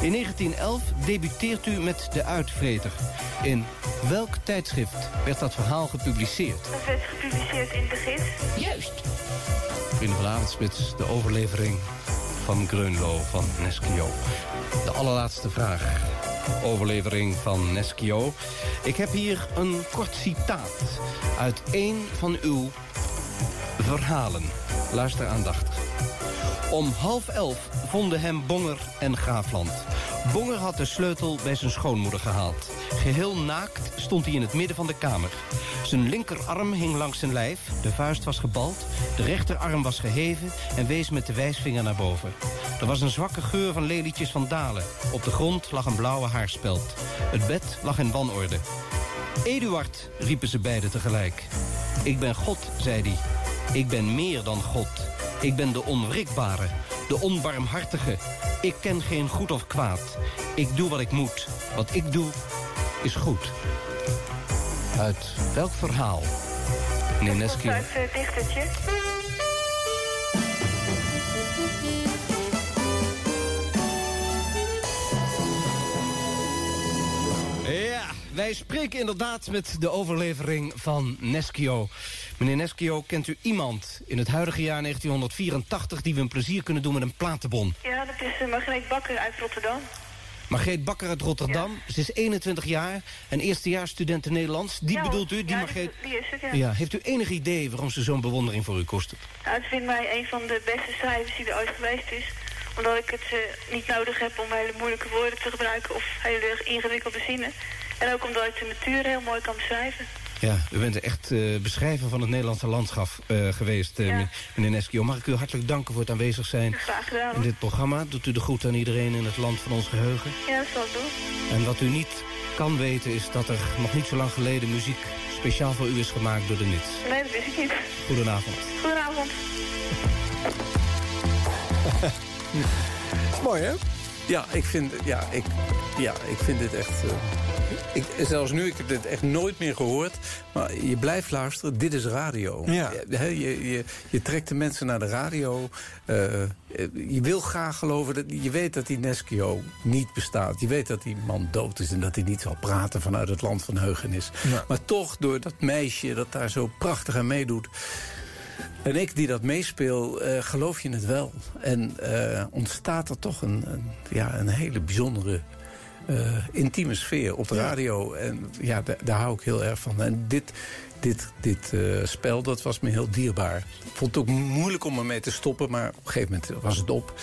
In 1911 debuteert u met De Uitvreter. In welk tijdschrift werd dat verhaal gepubliceerd? Dat werd gepubliceerd in de gids. Juist. Vrienden van de Avondspits, de overlevering van Greunlo van Neschio. De allerlaatste vraag. Overlevering van Neschio. Ik heb hier een kort citaat uit een van uw verhalen. Luister aandachtig. Om half elf vonden hem Bonger en Graafland. Bonger had de sleutel bij zijn schoonmoeder gehaald. Geheel naakt stond hij in het midden van de kamer. Zijn linkerarm hing langs zijn lijf, de vuist was gebald... de rechterarm was geheven en wees met de wijsvinger naar boven. Er was een zwakke geur van lelietjes van dalen. Op de grond lag een blauwe haarspeld. Het bed lag in wanorde. Eduard, riepen ze beiden tegelijk. Ik ben God, zei hij. Ik ben meer dan God. Ik ben de onwrikbare. de onbarmhartige. Ik ken geen goed of kwaad. Ik doe wat ik moet. Wat ik doe, is goed. Uit welk verhaal? Meneer Neski. Uit het dichtertje. Ja, wij spreken inderdaad met de overlevering van Neskio. Meneer Neskio, kent u iemand in het huidige jaar 1984... die we een plezier kunnen doen met een platenbon? Ja, dat is uh, Margreet Bakker uit Rotterdam. Margreet Bakker uit Rotterdam. Ze is 21 jaar en eerstejaarsstudent Nederlands. Die Ja, bedoelt u, die ja, Margreet... die, is het, ja. Ja, heeft u enig idee waarom ze zo'n bewondering voor u koestert? Nou, het vindt mij een van de beste schrijvers die er ooit geweest is. Omdat ik het eh, niet nodig heb om hele moeilijke woorden te gebruiken of hele ingewikkelde zinnen. En ook omdat ik de natuur heel mooi kan beschrijven. Ja, u bent echt eh, beschrijver van het Nederlandse landschap eh, geweest, eh, meneer Neskio. Mag ik u hartelijk danken voor het aanwezig zijn Graag gedaan. in dit programma. Doet u de groet aan iedereen in het land van ons geheugen. Ja, dat zal ik doen. En wat u niet kan weten is dat er nog niet zo lang geleden muziek speciaal voor u is gemaakt door de Nits. Nee, dat wist ik niet. Goedenavond. Goedenavond. mooi, hè? Ja, ik vind, ja, ik, ja, ik vind dit echt... ik, zelfs nu, ik heb dit echt nooit meer gehoord. Maar je blijft luisteren, dit is radio. Ja. Hè, je, je, je trekt de mensen naar de radio. eh, je wil graag geloven, dat, je weet dat die Neskio niet bestaat. Je weet dat die man dood is en dat hij niet zal praten vanuit het land van heugenis. Ja. Maar toch, door dat meisje dat daar zo prachtig aan meedoet... En ik die dat meespeel, eh, geloof je het wel. En eh, ontstaat er toch een, een, ja, een hele bijzondere intieme sfeer op de radio. En ja, da- daar hou ik heel erg van. En dit, dit, dit eh, spel, dat was me heel dierbaar. Ik vond het ook moeilijk om ermee te stoppen, maar op een gegeven moment was het op.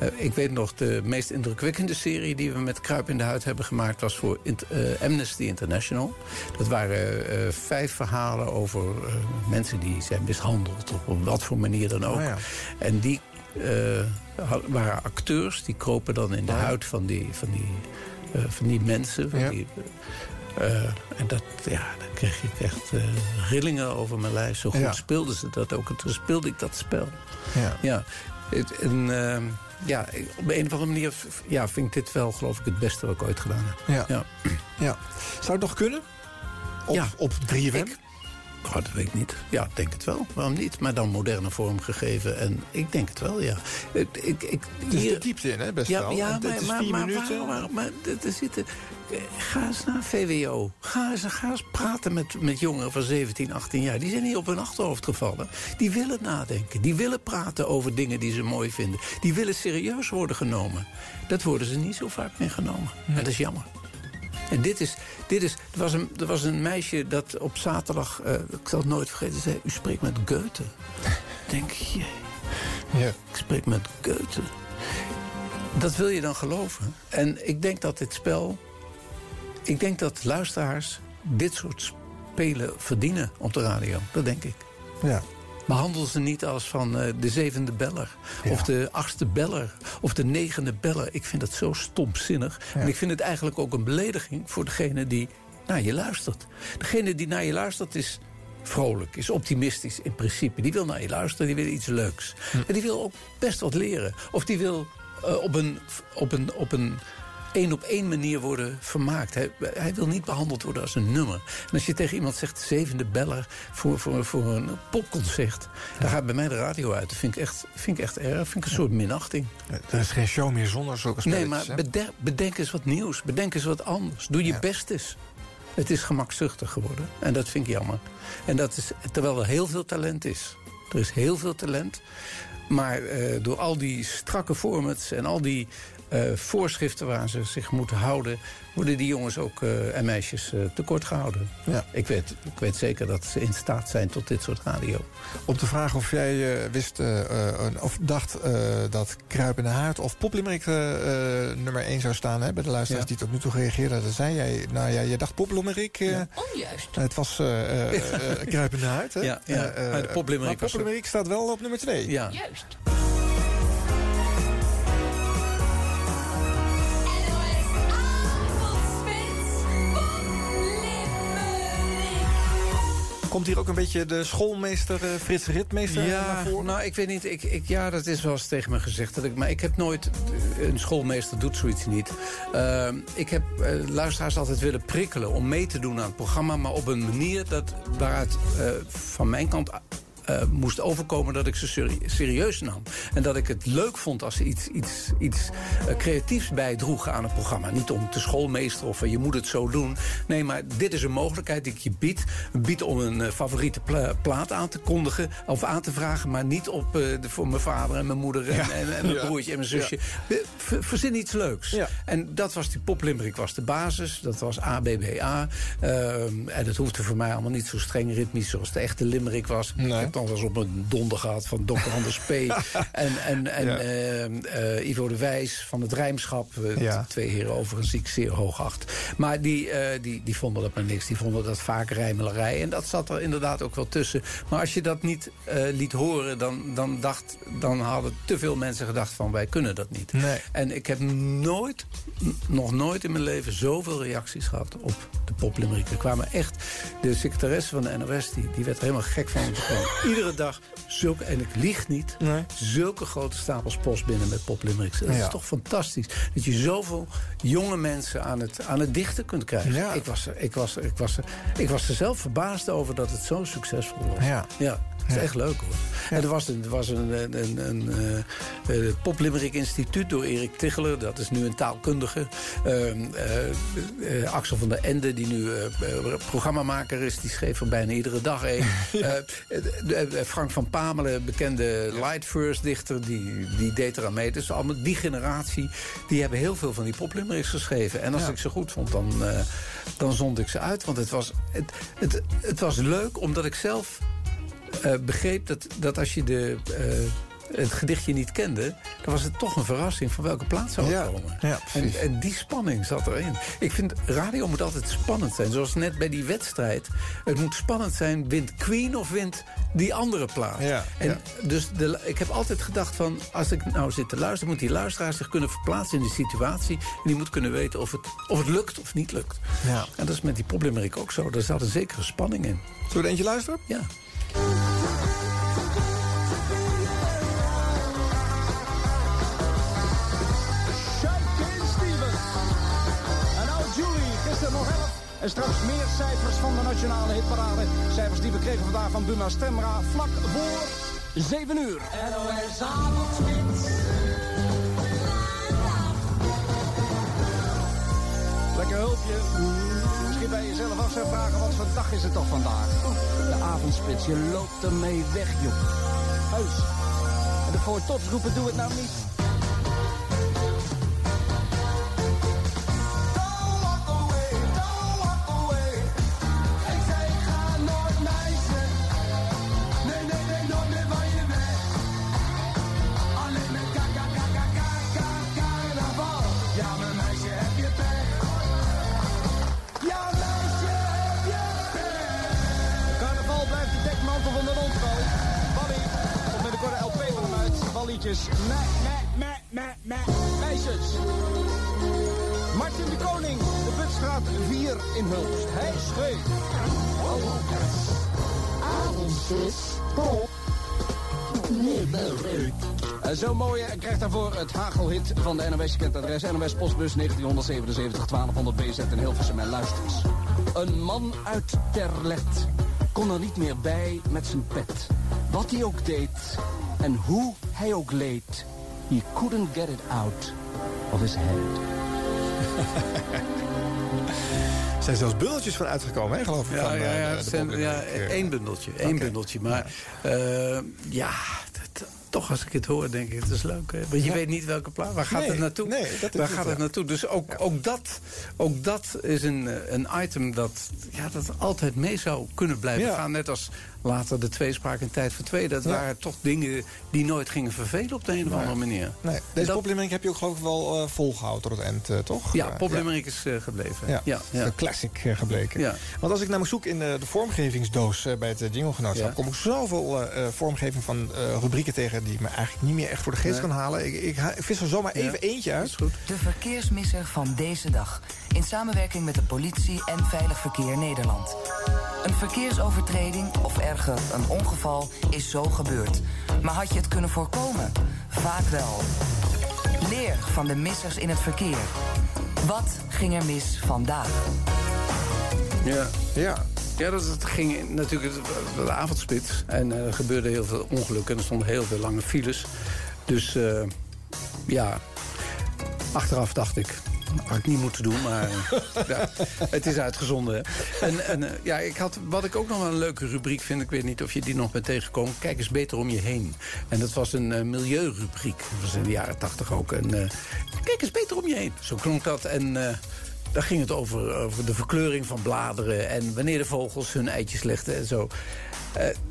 Eh, ik weet nog, de meest indrukwekkende serie die we met Kruip in de Huid hebben gemaakt... was voor eh, Amnesty International. Dat waren eh, vijf verhalen over eh, mensen die zijn mishandeld... op wat voor manier dan ook. Oh ja. En die eh, waren acteurs, die kropen dan in de huid van die, van die, eh, van die mensen. Van Ja. die, eh, en dat, ja, dan kreeg ik echt eh, rillingen over mijn lijf. Zo goed Ja. speelden ze dat ook. En toen speelde ik dat spel. Ja. Ja, het- en, ehm, ja, op een of andere manier ja, vind ik dit wel, geloof ik, het beste wat ik ooit gedaan heb. Ja. Ja. ja. Zou het nog kunnen? Op, Ja. op 3FM? Oh, dat weet ik niet. Ja, ik denk het wel. Waarom niet? Maar dan moderne vorm gegeven. En ik denk het wel, ja. Ik, ik, ik, Het is de diepte in, hè, best ja, wel. Ja, maar, het is maar, vier maar, minuten. maar er- er zitten... Ga eens naar VWO. Ga eens, ga eens praten met, met jongeren van 17, 18 jaar. Die zijn niet op hun achterhoofd gevallen. Die willen nadenken. Die willen praten over dingen die ze mooi vinden. Die willen serieus worden genomen. Dat worden ze niet zo vaak meer genomen. En dat is jammer. En dit is, dit is er, was een, er was een meisje dat op zaterdag, eh, ik zal het nooit vergeten, zei... U spreekt met Goethe. Denk je, Ja. ik spreek met Goethe. Dat wil je dan geloven. En ik denk dat dit spel... Ik denk dat luisteraars dit soort spelen verdienen op de radio. Dat denk ik. Ja. Behandel ze niet als van eh, de zevende beller. Of de achtste beller. Of de negende beller. Ik vind dat zo stomzinnig. En ik vind het eigenlijk ook een belediging voor degene die naar je luistert. Degene die naar je luistert is vrolijk, is optimistisch in principe. Die wil naar je luisteren, die wil iets leuks. En die wil ook best wat leren. Of die wil eh, op een... Op een, op een één op één manier worden vermaakt. Hij, hij wil niet behandeld worden als een nummer. En als je tegen iemand zegt zevende beller voor, voor, voor een popconcert... dan gaat bij mij de radio uit. Dat vind ik echt, vind ik echt erg. vind ik een soort minachting. Er is geen show meer zonder zulke Nee, spelletjes. maar hè? bedenk, eens wat nieuws. Bedenk eens wat anders. Doe je best eens. Het is gemakzuchtig geworden. En dat vind ik jammer. En dat is terwijl er heel veel talent is. Er is heel veel talent. Maar eh, door al die strakke formats en al die voorschriften waar ze zich moeten houden... worden die jongens ook, eh, en meisjes eh, tekort gehouden. Ja. Ik, weet, ik weet zeker dat ze in staat zijn tot dit soort radio. Op de vraag of jij eh, wist eh, eh, of dacht eh, dat Kruipende Haard of Poplimerick eh, eh, nummer 1 zou staan hè, bij de luisteraars Ja. die tot nu toe gereageerd hadden, zei jij, nou ja, je dacht Poplimerick. eh, Onjuist. Het was eh eh, eh, Kruipende Haard. Hè? Ja, ja. Eh, eh, Maar de Poplimerick staat wel op nummer 2. Ja. Juist. Komt hier ook een beetje de schoolmeester uh, Frits Ritmeester ja, naar voren? Nou, ik weet niet. Ik, ik, ja, dat is wel eens tegen me gezegd. Dat ik, maar ik heb nooit... Een schoolmeester doet zoiets niet. Uh, ik heb uh, luisteraars altijd willen prikkelen om mee te doen aan het programma... maar op een manier dat, waaruit van mijn kant uh, moest overkomen dat ik ze seri serieus nam. En dat ik het leuk vond als ze iets, iets, iets uh, creatiefs bijdroegen aan het programma. Niet om te schoolmeesteren of uh, je moet het zo doen. Nee, maar dit is een mogelijkheid die ik je bied. Bied om een uh, favoriete pla plaat aan te kondigen of aan te vragen... maar niet op, de, voor mijn vader en mijn moeder en, ja. en, en mijn ja. broertje en mijn zusje. Ja. Verzin iets leuks. En dat was die poplimerick was de basis. Dat was ABBA. en dat hoefde voor mij allemaal niet zo streng ritmisch... zoals de echte limerick was. Nee dan was op een donder gehad van Dr. Anders P. en en, en ja. uh, uh, Ivo de Wijs van het Rijmschap. Ja. Twee heren overigens die ik zeer hoog acht. Maar die, die, die vonden dat maar niks. Die vonden dat vaak rijmelerij. En dat zat er inderdaad ook wel tussen. Maar als je dat niet liet horen, dan, dan, dacht, dan hadden te veel mensen gedacht van wij kunnen dat niet. Nee. En ik heb nooit, nog nooit in mijn leven zoveel reacties gehad op de poplimeriek. Er kwamen echt, de secretaresse van de NOS, die, die werd er helemaal gek van iedere dag zulke, en ik lieg niet, nee. zulke grote stapels post binnen met poplimericks. Dat ja. is toch fantastisch. Dat je zoveel jonge mensen aan het, aan het dichten kunt krijgen. Ja. Ik, was er, ik, was er, ik, was er, ik was er zelf verbaasd over dat het zo succesvol was. Ja. ja. Dat is echt leuk hoor. En er was, een, er was een, een, een, een uh, uh, Poplimerick Instituut door Erik Ticheler. Dat is nu een taalkundige. Uh, Axel van der Ende, die nu programmamaker is. Die schreef er bijna iedere dag een. Frank van Pamelen, bekende Light First dichter. Die, die deed eraan mee. Dus allemaal die generatie. Die hebben heel veel van die poplimericks geschreven. En als ja. ik ze goed vond, dan, dan zond ik ze uit. Want het was, het, het, het was leuk, omdat ik zelf uh, begreep dat, dat als je de, uh, het gedichtje niet kende... dan was het toch een verrassing van welke plaats zou het ja, komen. Ja, en, en die spanning zat erin. Ik vind, radio moet altijd spannend zijn. Zoals net bij die wedstrijd. Het moet spannend zijn, wint Queen of wint die andere plaat. Ja, en. Dus de, ik heb altijd gedacht van... als ik nou zit te luisteren, moet die luisteraar zich kunnen verplaatsen in de situatie. En die moet kunnen weten of het, of het lukt of niet lukt. Ja. En dat is met die poplimerick ook zo. Er zat een zekere spanning in. Zullen we er eentje luisteren? Ja. En straks meer cijfers van de nationale hitparade. Cijfers die we kregen vandaag van Buma Stemra vlak voor 7 uur. NOS Avondspits. Lekker hulpje. Bij jezelf af zou vragen, wat voor dag is het toch vandaag? De avondspits, je loopt ermee weg, joh. Heus. En de voor roepen, doe het nou niet. Uh, zo mooi en krijgt daarvoor het hagelhit van de NOS. Je kent adres NOS Postbus 1977 1200 BZ in Hilversum en luisters. Een man uit Terlet kon er niet meer bij met zijn pet. Wat hij ook deed en hoe hij ook leed. He couldn't get it out of his head. Er zijn zelfs bundeltjes van uitgekomen, hè, geloof ik. Ja, van, ja, ja, uh, het zijn, ja één bundeltje. Één okay. bundeltje. Maar ja, uh, ja dat, toch als ik het hoor, denk ik, het is leuk. Hè? Want je ja. weet niet welke plaats. Waar gaat nee, het naartoe? Nee, dat is Waar gaat ja. het naartoe? Dus ook, ja. ook, dat, ook dat is een, een item dat, ja, dat altijd mee zou kunnen blijven gaan. Net als later de tweespraak en tijd voor twee. Dat Ja. waren toch dingen die nooit gingen vervelen op de een of Nee. andere manier. Nee, deze Dat- poplimerick heb je ook geloof ik wel eh, volgehouden tot het eind, eh, toch? Ja, poplimerick is eh, gebleven. Ja, ja, ja. een classic eh, gebleken. Ja. Want als ik namelijk zoek in de, de vormgevingsdoos eh, bij het Jinglegenootschap... Ja. kom ik zoveel eh, eh, vormgeving van eh, rubrieken tegen... die ik me eigenlijk niet meer echt voor de geest Nee. kan halen. Ik, ik, vis er zomaar even eentje uit. De verkeersmisser van deze dag. In samenwerking met de politie en Veilig Verkeer Nederland. Een verkeersovertreding, of erger, een ongeval, is zo gebeurd. Maar had je het kunnen voorkomen? Vaak wel. Leer van de missers in het verkeer. Wat ging er mis vandaag? Ja. Ja. Ja, dat, dat ging natuurlijk de, de avondspits. En eh, er gebeurde heel veel ongelukken. En er stonden heel veel lange files. Dus eh, ja, achteraf dacht ik... Had ik niet moeten doen, maar eh, ja, het is uitgezonden. hè. En, en eh, ja, ik had, wat ik ook nog wel een leuke rubriek vind... ik weet niet of je die nog bent tegengekomen... Kijk eens beter om je heen. En dat was een eh, milieurubriek. Dat was in de jaren tachtig ook. En, kijk eens beter om je heen. Zo klonk dat. En daar ging het over, over de verkleuring van bladeren... en wanneer de vogels hun eitjes legden en zo.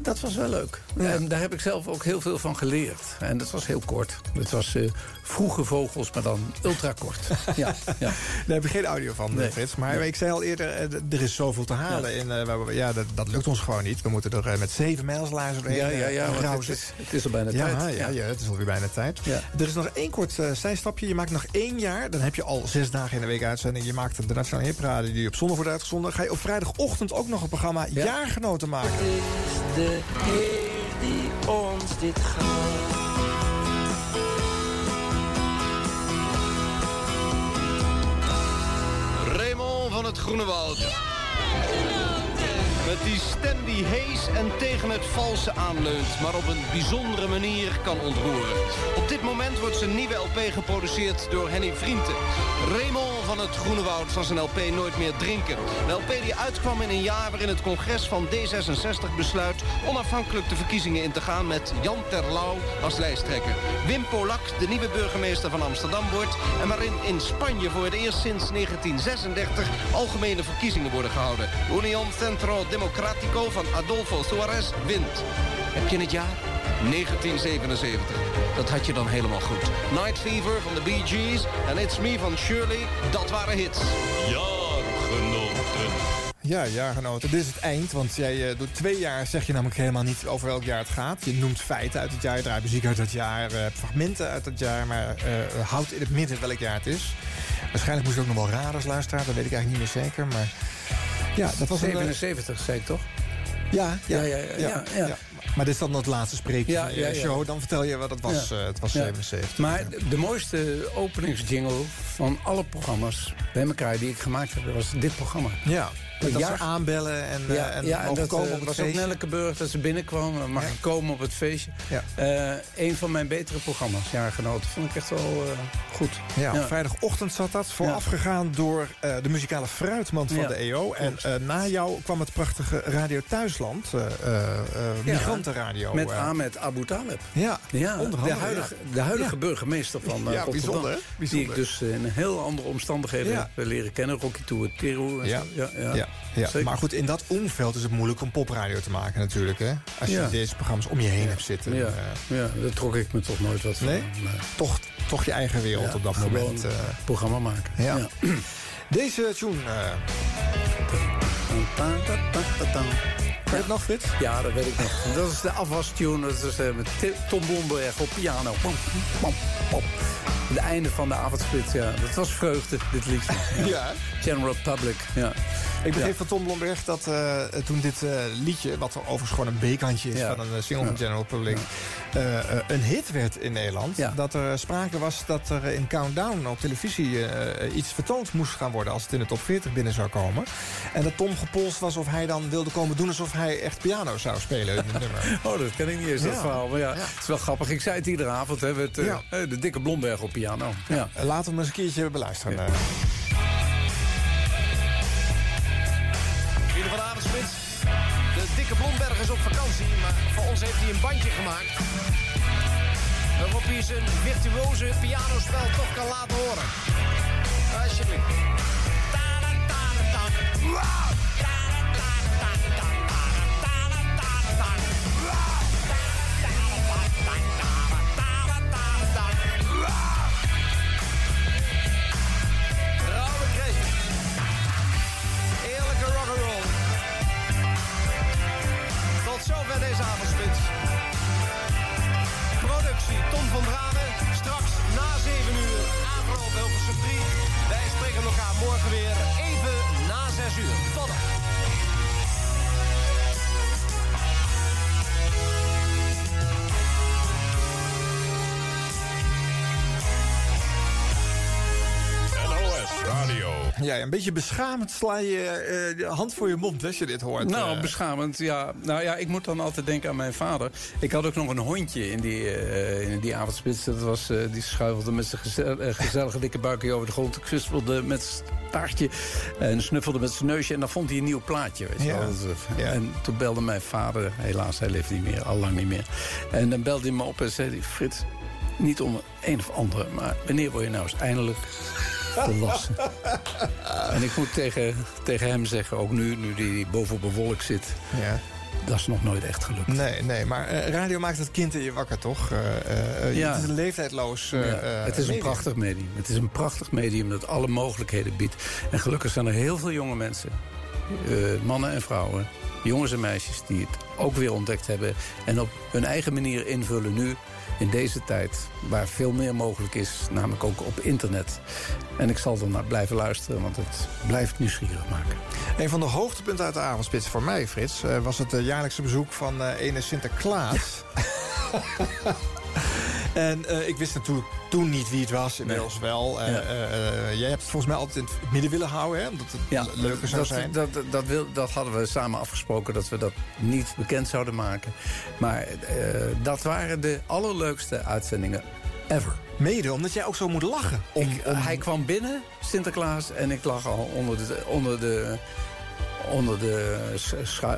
Dat was wel leuk. En daar heb ik zelf ook heel veel van geleerd. En dat was heel kort. Het was vroege vogels, maar dan ultrakort. ja, ja. Daar heb ik geen audio van, Nee. Frits. Maar ik zei al eerder, eh, er is zoveel te halen. Ja. En eh, we- ja, dat, dat lukt ons gewoon niet. We moeten er eh, met zeven mijlslaars doorheen Ja, ja, ja, het is, het is al bijna ja, tijd. Ja, ja, het is alweer bijna tijd. Ja. Er is nog één kort eh, zijstapje. Je maakt nog één jaar. Dan heb je al zes dagen in de week uitzending. Je maakt de Nationale Hipraden die op zondag wordt uitgezonden. Ga je op vrijdagochtend ook nog een programma Jaargenoten maken. de Heer die ons dit gaf. Van het Groene Woud. Met die stem die hees en tegen het valse aanleunt... maar op een bijzondere manier kan ontroeren. Op dit moment wordt zijn nieuwe LP geproduceerd door Henny Vrienden. Raymond van het Groene Woud van zijn LP Nooit meer drinken. Een LP die uitkwam in een jaar waarin het congres van D66 besluit... onafhankelijk de verkiezingen in te gaan met Jan Terlouw als lijsttrekker. Wim Polak, de nieuwe burgemeester van Amsterdam wordt... en waarin in Spanje voor het eerst sinds 1936 algemene verkiezingen worden gehouden. Unión Centro Democrático van Adolfo Suarez wint. Heb je het jaar? 1977. Dat had je dan helemaal goed. Night Fever van de Bee Gees en It's Me van Shirley, dat waren hits. Jaargenoten. Ja, jaargenoten. Dit is het eind, want jij eh, doet twee jaar zeg je namelijk helemaal niet over welk jaar het gaat. Je noemt feiten uit het jaar, je draait muziek uit het jaar, eh, fragmenten uit het jaar, maar eh, houdt in het midden welk jaar het is. Waarschijnlijk moest je ook nog wel raden als luisteraar, dat weet ik eigenlijk niet meer zeker, maar... Ja, dat was een, eh, 77, zei ik toch? Ja, ja, Ja, ja, ja, ja. Maar dit is dan het laatste spreekje Ja, van je ja, ja. show. Dan vertel je wat het was. Ja. eh, het was Ja. 77. Maar de, de mooiste openingsjingle van alle programma's bij elkaar die ik gemaakt heb, dat was dit programma. Ja, Dat jaar- ze aanbellen en, eh, ja, en ja, en dat komen eh, op het was feestje. Nelleke Burg dat ze binnenkwam. Mag ik komen op het feestje? Ja. Eh, een van mijn betere programma's, jaargenoten. Vond ik echt wel eh, goed. Ja, op vrijdagochtend zat dat. Voorafgegaan door eh, de muzikale fruitmand van Ja, de EO. En eh, na jou kwam het prachtige Radio Thuisland. eh, eh, eh, Ja, Migrantenradio. Met eh. Ahmed Abu Taleb. Ja, ja de huidige, ja. de huidige Ja. burgemeester van eh, Ja, bijzonder. Die ik dus eh, in heel andere omstandigheden Ja. heb leren kennen. Rocky Tour, Tero en Ja. zo. Ja, ja. Ja. Zeker. maar goed, in dat omveld is het moeilijk om popradio te maken natuurlijk. Hè? Als je Ja. deze programma's om je heen hebt zitten. Ja, eh, ja, daar trok ik me toch nooit wat van. Nee? Toch, toch je eigen wereld Ja, op dat moment. eh. programma maken. Ja. Deze tune... Weet je het nog, Frits? Ja, dat weet ik nog. Dat is de afwastune. Dat is met Tom Bomberg op piano. Het einde van de avondsplit, ja. Dat was vreugde, dit liedje. Ja. General Public, ja. Ik begreep Ja. van Tom Blomberg dat eh, toen dit eh, liedje... wat overigens gewoon een B-kantje is Ja. van een eh, single van. General Public... eh, eh, een hit werd in Nederland. Dat er sprake was dat er in Countdown op televisie... eh, iets vertoond moest gaan worden als het in de top 40 binnen zou komen. En dat Tom gepolst was of hij dan wilde komen doen... alsof hij echt piano zou spelen in het nummer. Oh, dat ken ik niet eens, dat verhaal. Maar ja, het is wel grappig. Ik zei het iedere avond, hè, met de dikke Blomberg op piano. Ja. Laten we hem eens een keertje beluisteren. De Blomberg is op vakantie, maar voor ons heeft hij een bandje gemaakt. Waarop hij zijn virtuoze pianospel toch kan laten horen. Alsjeblieft. Morgen weer even na 6 uur. Tot dan. Ja, een beetje beschamend sla je eh, de hand voor je mond als je dit hoort. Nou, eh. beschamend, ja. Nou ja, ik moet dan altijd denken aan mijn vader. Ik had ook nog een hondje in die, eh, in die avondspits. Dat was, die schuifelde met zijn gezel- gezellige dikke buikje over de grond. Kwispelde met zijn staartje en snuffelde met zijn neusje. En dan vond hij een nieuw plaatje, weet je Ja. wel. Eh, En toen belde mijn vader, helaas, hij leeft niet meer, al lang niet meer. En dan belde hij me op en zei hij... Frits, niet om een of andere, maar wanneer word je nou eens eindelijk volwassen? En ik moet tegen, tegen hem zeggen, ook nu, nu die bovenop een wolk zit... Ja. dat is nog nooit echt gelukt. Nee, nee, maar eh, radio maakt het kind in je wakker, toch? Eh, eh, Ja. Het is een leeftijdloos Ja, het is een prachtig medium. Het is een prachtig medium dat alle mogelijkheden biedt. En gelukkig zijn er heel veel jonge mensen, mannen en vrouwen, jongens en meisjes, die het ook weer ontdekt hebben en op hun eigen manier invullen nu in deze tijd, waar veel meer mogelijk is, namelijk ook op internet. En ik zal er naar blijven luisteren, want het blijft nieuwsgierig maken. Een van de hoogtepunten uit de avondspits voor mij, Frits... eh, was het eh, jaarlijkse bezoek van eh ene Sinterklaas. en eh, ik wist natuurlijk toen niet wie het was, inmiddels wel. Eh, Ja. eh, jij hebt het volgens mij altijd in het midden willen houden, hè? Omdat het leuker zou dat, zijn. Dat, dat, dat, wil, dat hadden we samen afgesproken dat we dat niet bekend zouden maken. Maar dat waren de allerleukste uitzendingen ever. Mede omdat jij ook zo moet lachen. Om, Ik, hij kwam binnen, Sinterklaas, en ik lag al onder de, onder de, onder de,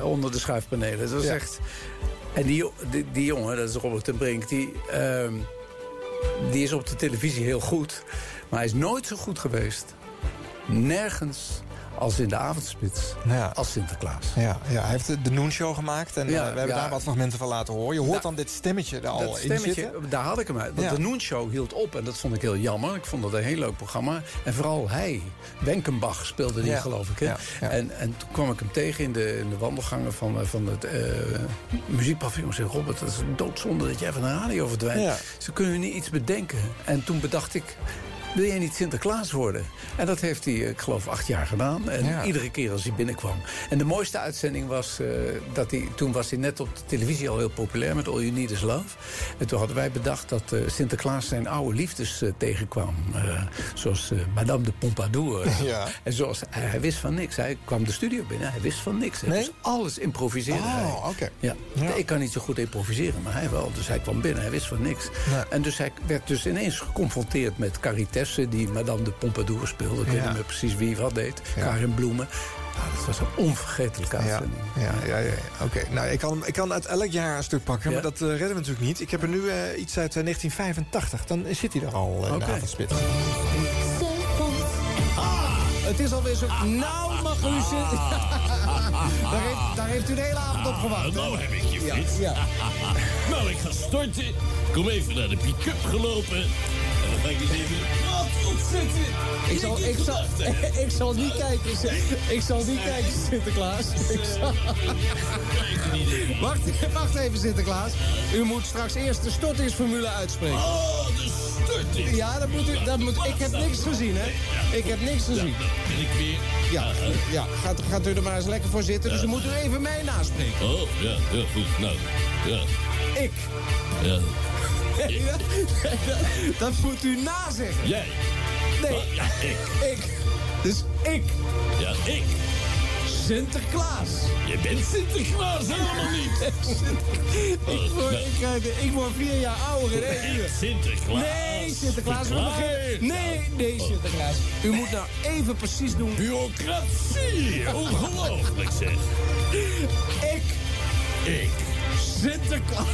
onder de schuifpanelen. Dat was Ja. echt... En die, die, jongen, dat is Robert ten Brink, die, ehm, die is op de televisie heel goed. Maar hij is nooit zo goed geweest. Nergens als in de avondspits. Ja. Als Sinterklaas. Ja, ja, hij heeft de, de Noon Show gemaakt en Ja, eh, we hebben ja. daar wat fragmenten van laten horen. Je hoort Nou, dan dit stemmetje er al dat in stemmetje, zitten. daar had ik hem uit. Want de Noon Show hield op en dat vond ik heel jammer. Ik vond dat een heel leuk programma. En vooral hij, Wenkenbach speelde die, geloof ik. Hè? En, en toen kwam ik hem tegen in de, in de wandelgangen van, eh, van het eh muziekpaviljoen. Ik zei, Robert, dat is een doodzonde dat jij van de radio verdwijnt. Ze kunnen niet iets bedenken. En toen bedacht ik... Wil jij niet Sinterklaas worden? En dat heeft hij, ik geloof, acht jaar gedaan. En Ja. iedere keer als hij binnenkwam. En de mooiste uitzending was eh, dat hij... Toen was hij net op de televisie al heel populair met All You Need Is Love. En toen hadden wij bedacht dat eh, Sinterklaas zijn oude liefdes eh, tegenkwam. Zoals Madame de Pompadour. Ja. En zoals, hij, hij wist van niks. Hij kwam de studio binnen, hij wist van niks. Nee? Dus alles improviseerde hij. Oh, oké. Ja. Ja. Ik kan niet zo goed improviseren, maar hij wel. Dus hij kwam binnen, hij wist van niks. Nee. En dus hij werd dus ineens geconfronteerd met Carrie Tesse... die Madame de Pompadour speelde. Ik weet niet meer precies wie wat deed. Ja. Karin Bloemen. Ja, dat was een onvergetelijke uitzending. ja, ja, ja, ja. oké. Nou, ik kan, ik kan uit elk jaar een stuk pakken, Ja. maar dat eh, redden we natuurlijk niet. Ik heb er nu eh, iets uit eh, 1985. Dan zit hij er al eh, in de Oké. avondspits. Het is alweer zo... Nou, mag u zitten. daar, heeft, daar heeft u de hele avond op gewacht. Nou heb ik je, Frits. ja. Nou, ik ga storten. Kom even naar de pick-up gelopen. En dan ga ik eens even wat. Ik zal, ik, zal, ik zal niet kijken, ik zal niet kijken, Sinterklaas. Ik zal... wacht, wacht even, Sinterklaas. U moet straks eerst de stortingsformule uitspreken. Oh, de. Ja, dat moet u, dat moet, ik heb niks gezien, hè? Ik heb niks gezien. Ben ik weer... Ja, ja gaat, gaat u er maar eens lekker voor zitten, dus u moet u even mij naspreken. Oh, ja, ja, goed. Nou, ja, Ik. ja. Nee, dat, dat moet u nazeggen. Jij. Nee, Ja, ik. ik. Dus ik. Ja, ik. Sinterklaas. Je bent Sinterklaas helemaal niet. Ik word, ik, de- ik word vier jaar ouder uur. Sinterklaas. Nee, Sinterklaas. beginnen- Nee, nee, Sinterklaas. U moet nou even precies doen. Bureaucratie. Ongelooflijk zeg. Ik, Ik. Sinterklaas.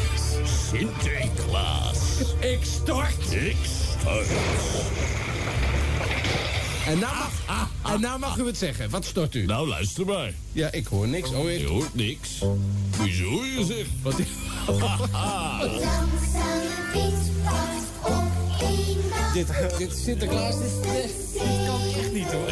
Sinterklaas. Ik stort. Ik stort. En nou mag, En nou mag u het zeggen. Wat stort u? Nou, luister maar. Ja, ik hoor niks. Oh, ik... Je hoort niks. Hoezo je zegt? Wat dit, dit Sinterklaas, dit, dit kan echt niet hoor.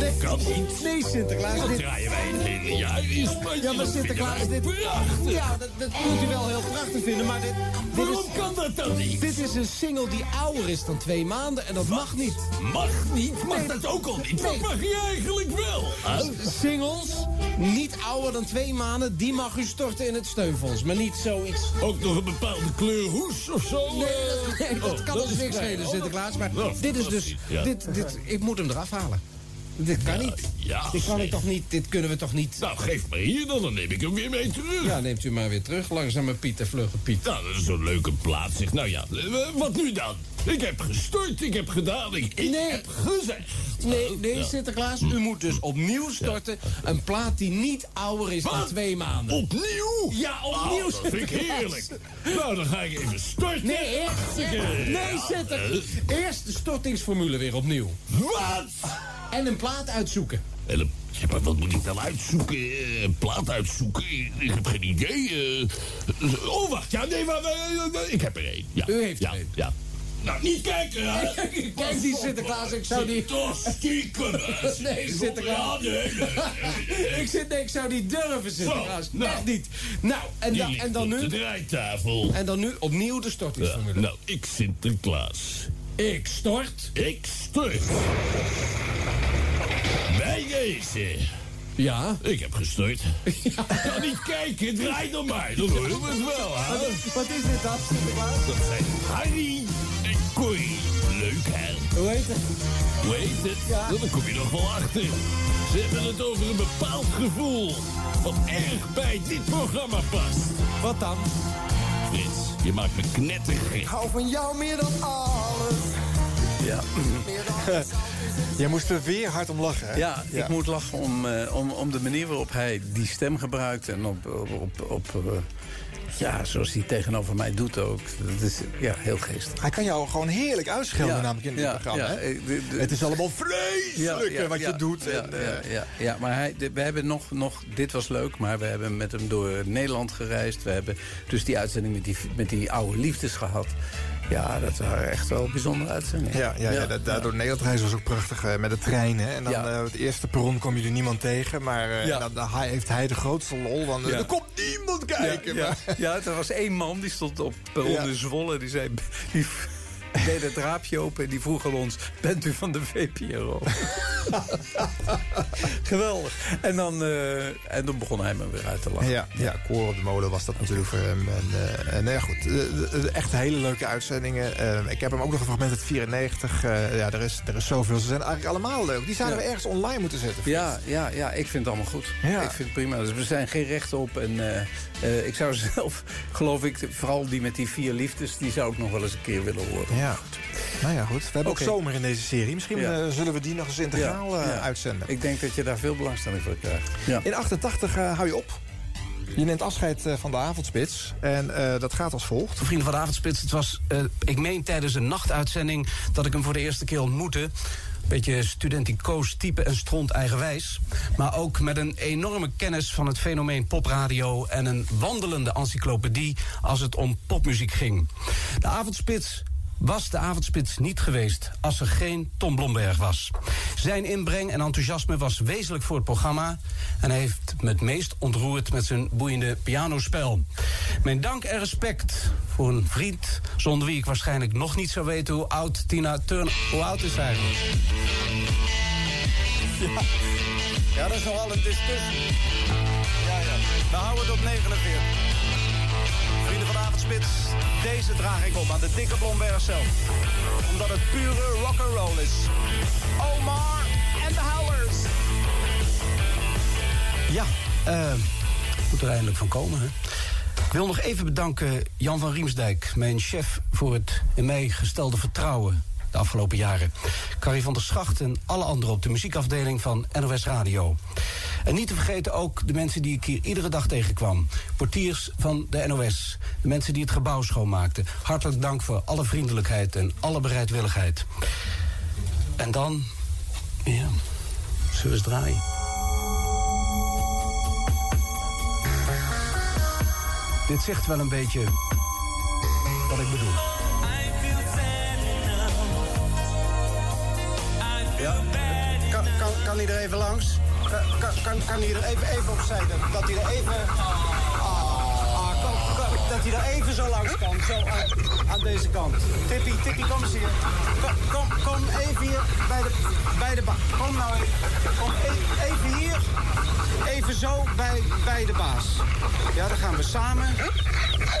Dat kan niet. Nee, Sinterklaas, Dat dit... draaien wij in Spanje. Ja, maar Sinterklaas, dit... prachtig. Ja, dat, dat moet u wel heel prachtig vinden, maar dit... dit Waarom is, kan dat dan niet? Dit is een single die ouder is dan twee maanden en dat mag niet. Mag niet? Mag Nee, dat ook al niet? Wat nee. mag je eigenlijk wel? hè? Singles, niet ouder dan twee maanden, die mag u storten in het steunfonds. Maar niet zoiets... Ook nog een bepaalde kleur hoes of zo? Nee, nee, dat Oh, kan ons is niks schelen, Oh, Sinterklaas. Maar dit is dus... ja. Dit, dit, ik moet hem eraf halen. Dit kan niet. ja, dit kan ik toch niet. Dit kunnen we toch niet. Nou, geef maar hier dan, dan neem ik hem weer mee terug. Ja, neemt u maar weer terug. Langzame Piet en vlugge Piet. Nou, dat is zo'n leuke plaats. Zeg, nou ja, eh, wat nu dan? Ik heb gestort, ik heb gedaan, ik, ik Nee. heb gezegd. Nee, nee, Ja. Sinterklaas, u moet dus opnieuw storten. Een plaat die niet ouder is dan twee maanden. Opnieuw? Ja, opnieuw, Oh, dat vind ik Sinterklaas. heerlijk. Nou, dan ga ik even storten. Nee, eerst, Hartstikke. nee, Ja, Sinter. eh, Eerst de stortingsformule weer opnieuw. Wat? En een plaat uitzoeken. En een- ja, maar wat moet ik dan uitzoeken? Een plaat uitzoeken? Ik, heb geen idee. eh. oh, wacht. Ja, nee, maar, eh, ik heb er één. Ja. U heeft er ja, één. Ja. Nou, niet kijken, hè? Kijk, die Sinterklaas, ik zou die... Toch stiekem. Nee, Sinterklaas. Ik zit, nee, ik zou niet durven, Sinterklaas. Nou. Echt niet. Nou, en, Die dan, ligt en dan nu... de draaitafel. En dan nu opnieuw de stortingsformule. nou, ik Sinterklaas. Ik stort. Ik stort. Bij deze. Ja. Ik heb gestort. Kan niet kijken, draai dan maar. Dan horen we het wel, hè? Wat is dit dan, Sinterklaas? Dat zijn Harry en Corrie. Leuk, hè? Hoe heet het? Hoe heet het? Ja. Nou, Daar kom je nog wel achter. Ze hebben het over een bepaald gevoel. Wat erg bij dit programma past. Wat dan? Frits, je maakt me knettergek. hou van jou meer dan alles. Ja. Jij moest er weer hard om lachen, hè? Ja, ik moet lachen om, eh, om, om de manier waarop hij die stem gebruikt. En op, op, op, op, eh, ja, zoals hij tegenover mij doet ook. Dat is ja, heel geestig. Hij kan jou gewoon heerlijk uitschelden Ja, namelijk in dit ja, programma. ja, hè? de- de- het is allemaal vreselijk wat je doet. Ja, en, eh, ja, ja, maar hij, de- we hebben nog, nog, dit was leuk, maar we hebben met hem door Nederland gereisd. We hebben dus die uitzending met die, met die oude liefdes gehad. Ja, dat waren echt wel bijzondere uitzendingen. Ja, ja, ja, da- daardoor Nederland reizen was ook prachtig eh, met de trein. Hè? En dan Ja. eh, het eerste perron kom je er niemand tegen. Maar eh, Ja. dan, heeft hij de grootste lol. Want Ja. er komt niemand kijken. Ja, maar- ja. ja, er was één man die stond op perron Ja. in Zwolle. Die zei, die deed het raampje open en die vroeg aan ons... bent u van de VPRO? Geweldig. En dan, eh, en dan begon hij me weer uit te lachen. Ja, ja, Koor op de molen was dat natuurlijk voor hem. En, eh, en nou ja, goed, eh, echt hele leuke uitzendingen. Ik heb hem ook nog een fragment uit 94. eh, ja, er is, er is zoveel. Ze zijn eigenlijk allemaal leuk. Die zouden Ja. we ergens online moeten zetten. Ja, ja, ja, ik vind het allemaal goed. Ja. Ik vind het prima. Dus we zijn geen recht op. En eh, ik zou zelf, geloof ik, vooral die met die vier liefdes... die zou ik nog wel eens een keer willen horen. Ja. Nou ja, goed. We hebben ook zomer in deze serie. Misschien Ja. eh, zullen we die nog eens integraal eh, Ja, ja. uitzenden. Ik denk dat je daar veel belangstelling voor krijgt. Ja. In 88 eh, hou je op. Je neemt afscheid eh, van de avondspits. En eh, dat gaat als volgt. Vrienden van de Avondspits, het was, eh, ik meen tijdens een nachtuitzending... dat ik hem voor de eerste keer ontmoette. Beetje studenticoos type en stront eigenwijs. Maar ook met een enorme kennis van het fenomeen popradio... en een wandelende encyclopedie als het om popmuziek ging. De Avondspits was de avondspits niet geweest als er geen Tom Blomberg was. Zijn inbreng en enthousiasme was wezenlijk voor het programma... en hij heeft me het meest ontroerd met zijn boeiende pianospel. Mijn dank en respect voor een vriend... zonder wie ik waarschijnlijk nog niet zou weten hoe oud Tina Turner... Hoe oud is eigenlijk? Ja. ja, dat is nogal een discussie. Ja, ja. We houden het op 49. Avondspits, deze draag ik op aan de dikke Blomberg zelf. Omdat het pure rock'n'roll is. Omar en de Howlers. Ja, eh moet er eindelijk van komen, hè? Ik wil nog even bedanken Jan van Riemsdijk, mijn chef... voor het in mij gestelde vertrouwen de afgelopen jaren. Carrie van der Schacht en alle anderen op de muziekafdeling van NOS Radio. En niet te vergeten ook de mensen die ik hier iedere dag tegenkwam. Portiers van de NOS, de mensen die het gebouw schoonmaakten. Hartelijk dank voor alle vriendelijkheid en alle bereidwilligheid. En dan, ja, Zullen we eens draaien? Dit zegt wel een beetje wat ik bedoel. Kan, kan, kan hij er even langs? Kan, kan, kan, hij er even, even opzij? Dat, dat hij er even... Ah, kan- kan- dat hij er even zo langs kan. Zo aan, deze kant. Tippy, Tippy, kom eens hier. Kom, kom, kom even hier bij de, bij de baas. Kom nou even. Kom e- even hier. Even zo bij, bij de baas. Ja, dan gaan we samen.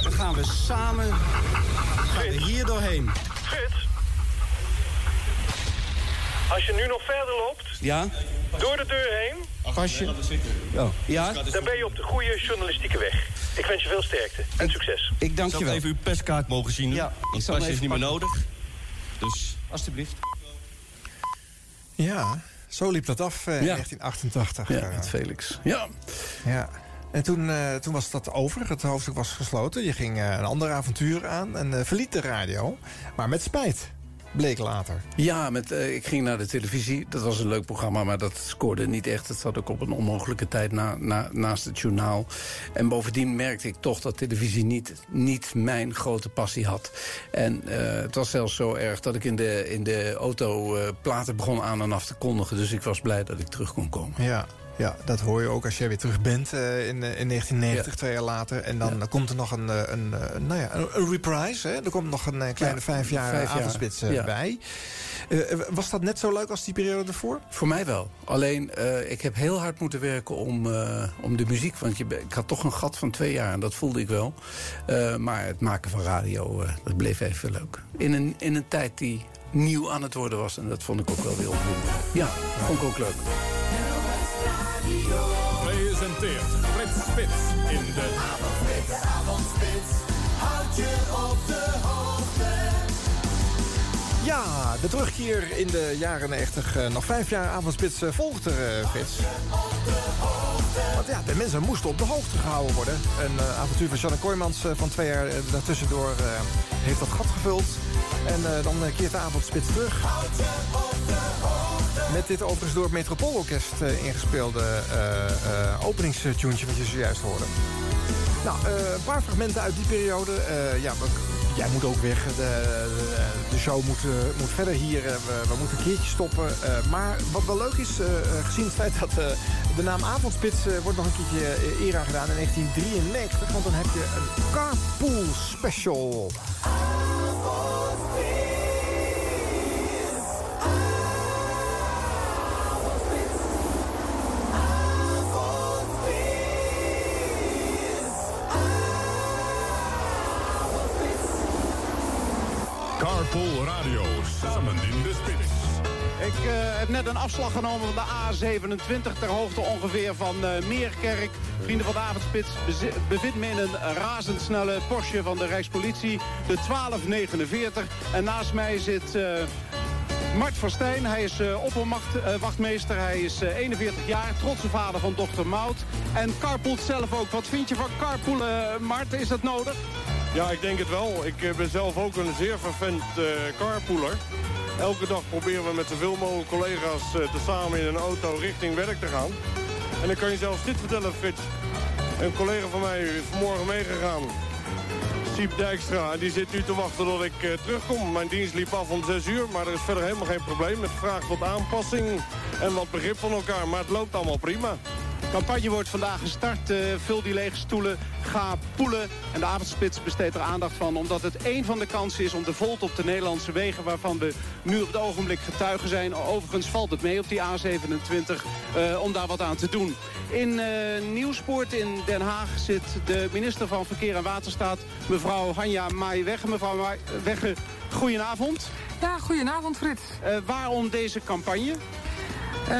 Dan gaan we samen. Gaan we hier doorheen. Frits, als je nu nog verder loopt, Ja? door de deur heen, Pasje. Oh, ja? dan ben je op de goede journalistieke weg. Ik wens je veel sterkte en succes. Ik dank je je wel. even uw perskaart mogen zien? Ja, ik zal pasje hem is niet meer nodig. Dus... Alsjeblieft. Ja, zo liep dat af eh, in 1988. Ja, eh. met Felix. Ja. Ja. En toen, eh, toen was dat over. Het hoofdstuk was gesloten. Je ging eh, een ander avontuur aan en eh, verliet de radio. Maar met spijt, bleek later. Ja, met, eh, ik ging naar de televisie. Dat was een leuk programma, maar dat scoorde niet echt. Het zat ook op een onmogelijke tijd na, na, naast het journaal. En bovendien merkte ik toch dat televisie niet, niet mijn grote passie had. En eh, het was zelfs zo erg dat ik in de, in de auto eh, platen begon aan en af te kondigen. Dus ik was blij dat ik terug kon komen. Ja, ja, dat hoor je ook als jij weer terug bent eh, in, eh, in 1990, twee jaar later. En dan komt er nog een, eh, een, eh, nou ja, een, een reprise. Hè? Er komt nog een kleine vijf jaar vijf avondspits bij. Was dat net zo leuk als die periode ervoor? Voor mij wel. Alleen, ik heb heel hard moeten werken om, om de muziek. Want je, ik had toch een gat van twee jaar en dat voelde ik wel. Maar het maken van radio, dat bleef even leuk. In een, in een tijd die nieuw aan het worden was. En dat vond ik ook wel weer opwindend. Ja, vond ik ook leuk. Presenteert Frits Spits in de... Avondspits, houd je op de hoogte. Ja, de terugkeer in de jaren 90. eh, nog vijf jaar avondspits eh, volgt er, eh, Frits. Ja, de mensen moesten op de hoogte gehouden worden. Een eh, avontuur van Janne Kooijmans eh, van twee jaar eh, daartussendoor heeft dat gat gevuld. En dan keert de avondspits terug. Met dit overigens door het Metropoolorkest ingespeelde openingstuntje wat je zojuist hoorde. Nou, eh, een paar fragmenten uit die periode. Eh, ja, jij moet ook weg. De, de, show moet, eh, moet verder hier. We, we moeten een keertje stoppen. Maar wat wel leuk is, gezien het feit dat de naam Avondspits... wordt nog een keertje eer aangedaan in 1993. Want dan heb je een carpool special. Carpool Radio, samen in de spits. Ik eh, heb net een afslag genomen van de A27 ter hoogte ongeveer van eh, Meerkerk. Vrienden van de avondspits bevindt me in een razendsnelle Porsche van de Rijkspolitie. De 1249. En naast mij zit eh, Mart van Stijn. Hij is eh opperwachtmeester. Hij is eh, 41 jaar. Trotse vader van dochter Maud. En carpoolt zelf ook. Wat vind je van carpoolen, Mart? Is dat nodig? Ja, ik denk het wel. Ik eh, ben zelf ook een zeer vervent eh carpooler. Elke dag proberen we met zoveel mogelijk collega's eh, te samen in een auto richting werk te gaan. En dan kan je zelfs dit vertellen, Frits. Een collega van mij is vanmorgen meegegaan. Siep Dijkstra. Die zit nu te wachten tot ik terugkom. Mijn dienst liep af om 6 uur, maar er is verder helemaal geen probleem. Het vraagt wat aanpassing en wat begrip van elkaar. Maar het loopt allemaal prima. De campagne wordt vandaag gestart. Eh, vul die lege stoelen, ga poelen. En de avondspits besteedt er aandacht van... omdat het één van de kansen is om de volt op de Nederlandse wegen... waarvan we nu op het ogenblik getuigen zijn. Overigens valt het mee op die A27 eh, om daar wat aan te doen. In eh, Nieuwspoort in Den Haag zit de minister van Verkeer en Waterstaat... mevrouw Hanja Maaiwegge. Mevrouw Maaiwegge, goedenavond. Ja, goedenavond Frits. Waarom deze campagne? Eh,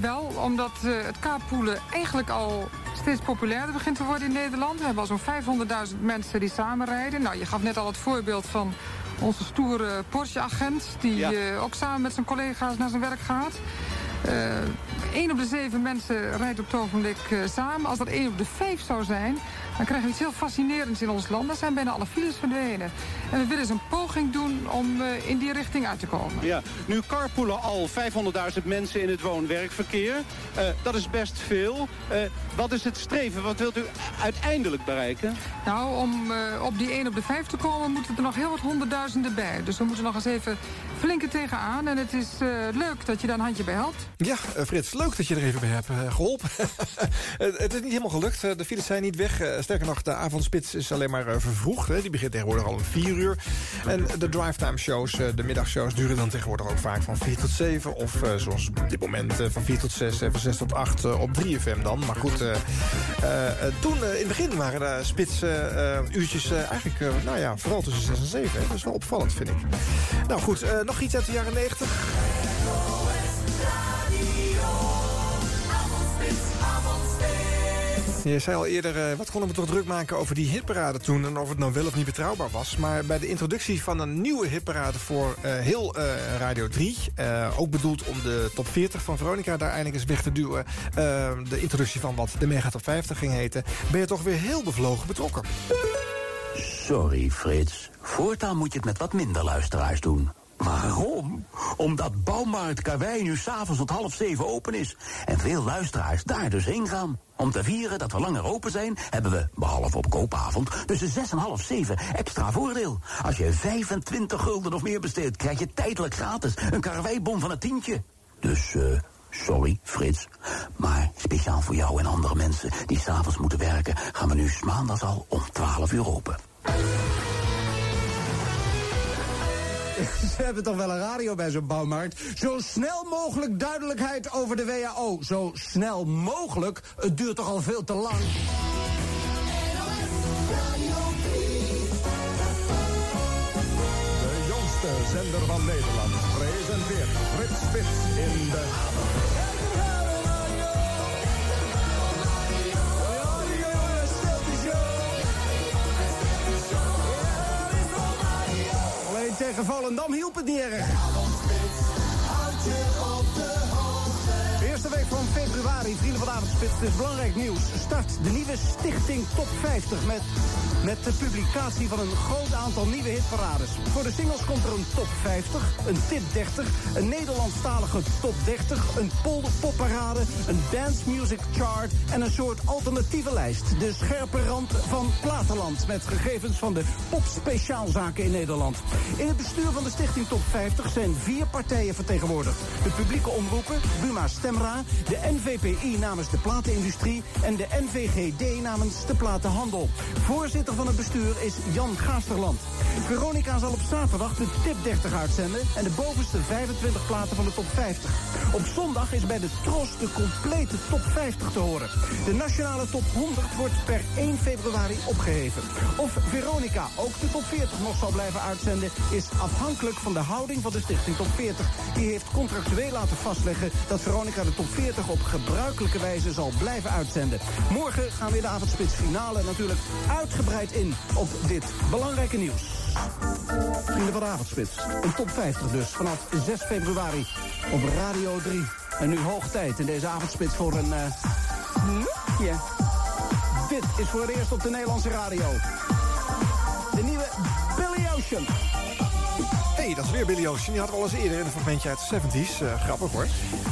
wel, omdat eh, het carpoolen eigenlijk al steeds populairder begint te worden in Nederland. We hebben al zo'n 500.000 mensen die samenrijden. Nou, je gaf net al het voorbeeld van onze stoere Porsche-agent... die Ja. eh, ook samen met zijn collega's naar zijn werk gaat. Eén op de zeven mensen rijdt op het ogenblik samen. Als dat één op de vijf zou zijn, Dan krijgen we iets heel fascinerends in ons land. Dan zijn bijna alle files verdwenen. En we willen eens een poging doen om eh, in die richting uit te komen. Ja, nu carpoolen al 500.000 mensen in het woon-werkverkeer. Eh, dat is best veel. Eh, wat is het streven? Wat wilt u uiteindelijk bereiken? Nou, om eh, op die 1 op de 5 te komen moeten er nog heel wat honderdduizenden bij. Dus we moeten nog eens even flinke tegenaan. En het is eh, leuk dat je daar een handje bij helpt. Ja, eh, Frits, leuk dat je er even bij hebt eh, geholpen. het het is niet helemaal gelukt. De files zijn niet weg. Sterker nog, de avondspits is alleen maar eh, vervroegd. Hè. Die begint tegenwoordig al om 4 uur. En de drivetime shows, eh, de middagshows, duren dan tegenwoordig ook vaak van 4 tot 7. Of eh, zoals op dit moment van 4 tot 6, eh, van 6 tot 8 eh, op 3FM dan. Maar goed, toen in het begin waren de spits uurtjes eigenlijk, nou ja, vooral tussen 6 en 7. Hè. Dat is wel opvallend, vind ik. Nou goed, nog iets uit de jaren 90. Je zei al eerder, eh, wat konden we toch druk maken over die hitparade toen... en of het nou wel of niet betrouwbaar was. Maar bij de introductie van een nieuwe hitparade voor eh, heel eh, Radio 3... eh, ook bedoeld om de top 40 van Veronica daar eindelijk eens weg te duwen... de introductie van wat de Mega Top 50 ging heten... ben je toch weer heel bevlogen betrokken. Sorry, Frits. Voortaan moet je het met wat minder luisteraars doen. Waarom? Omdat Bouwmarkt Karwei nu s'avonds tot half zeven open is. En veel luisteraars daar dus heen gaan. Om te vieren dat we langer open zijn, hebben we, behalve op koopavond, tussen zes en half zeven extra voordeel. Als je 25 gulden of meer besteedt, krijg je tijdelijk gratis een karweibon van een tientje. Dus, eh, sorry, Frits. Maar speciaal voor jou en andere mensen die s'avonds moeten werken, gaan we nu maandags al om 12 uur open. Ze hebben toch wel een radio bij zo'n bouwmarkt. Zo snel mogelijk duidelijkheid over de WHO. Zo snel mogelijk. Het duurt toch al veel te lang. De jongste zender van Nederland presenteert Frits Spits in de... tegen Volendam hielp het niet erg. Eerste week van februari, vrienden van avondspits, is belangrijk nieuws. Start de nieuwe stichting Top 50 met, met de publicatie van een groot aantal nieuwe hitparades. Voor de singles komt er een Top 50, een Tip 30, een Nederlandstalige Top 30, een polderpopparade, een dance music chart en een soort alternatieve lijst. De scherpe rand van Platenland met gegevens van de popspeciaalzaken in Nederland. In het bestuur van de stichting Top 50 zijn vier partijen vertegenwoordigd. De publieke omroepen, Buma Stemra, de NVPI namens de platenindustrie en de NVGD namens de platenhandel. Voorzitter van het bestuur is Jan Gaasterland. Veronica zal op zaterdag de Tip 30 uitzenden en de bovenste 25 platen van de Top 50. Op zondag is bij de Tros de complete Top 50 te horen. De nationale Top 100 wordt per 1 februari opgeheven. Of Veronica ook de Top 40 nog zal blijven uitzenden... is afhankelijk van de houding van de stichting Top 40. Die heeft contractueel laten vastleggen dat Veronica de Top 40 op gebruikelijke wijze zal blijven uitzenden. Morgen gaan we in de avondspits finale natuurlijk uitgebreid in op dit belangrijke nieuws. Vrienden van de avondspits, een top 50 dus vanaf 6 februari op Radio 3. En nu hoog tijd in deze avondspits voor een loopje. Dit is voor het eerst op de Nederlandse radio. De nieuwe Billy Ocean. Hey, dat is weer Billy Ocean. Die hadden we al eens eerder in een fragmentje uit de 70s. Eh, grappig hoor.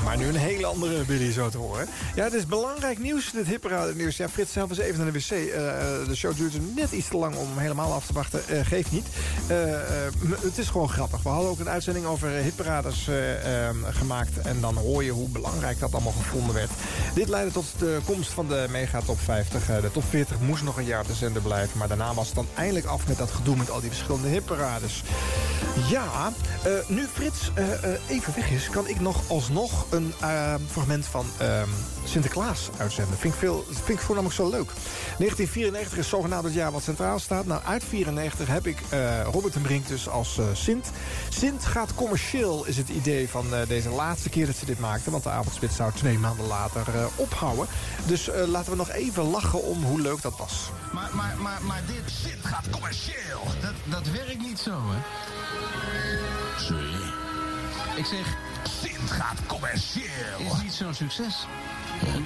Maar nu een hele andere Billy zo te horen. Ja, het is belangrijk nieuws, dit hipparade nieuws. Ja, Frits zelf is even naar de wc. Eh, de show duurt net iets te lang om helemaal af te wachten. Eh, geeft niet. Het is gewoon grappig. We hadden ook een uitzending over hitparades eh, ehm, gemaakt. En dan hoor je hoe belangrijk dat allemaal gevonden werd. Dit leidde tot de komst van de mega top 50. Eh, de top 40 moest nog een jaar te zender blijven. Maar daarna was het dan eindelijk af met dat gedoe met al die verschillende hitparades. Ja, eh, nu Frits eh, even weg is, kan ik nog alsnog een fragment van ehm, Sinterklaas uitzenden. Vind ik, veel, vind ik voornamelijk zo leuk. 1994 is zogenaamd het jaar wat centraal staat. Nou, uit 94 heb ik Robert en Brink dus als Sint. Sint gaat commercieel, is het idee van deze laatste keer dat ze dit maakten. Want de avondspits zou twee maanden later ophouden. Dus laten we nog even lachen om hoe leuk dat was. Maar, maar, maar, maar dit shit gaat commercieel. Dat, dat werkt niet zo, hè? Sorry. Ik zeg, Sint gaat commercieel. Is niet zo'n succes.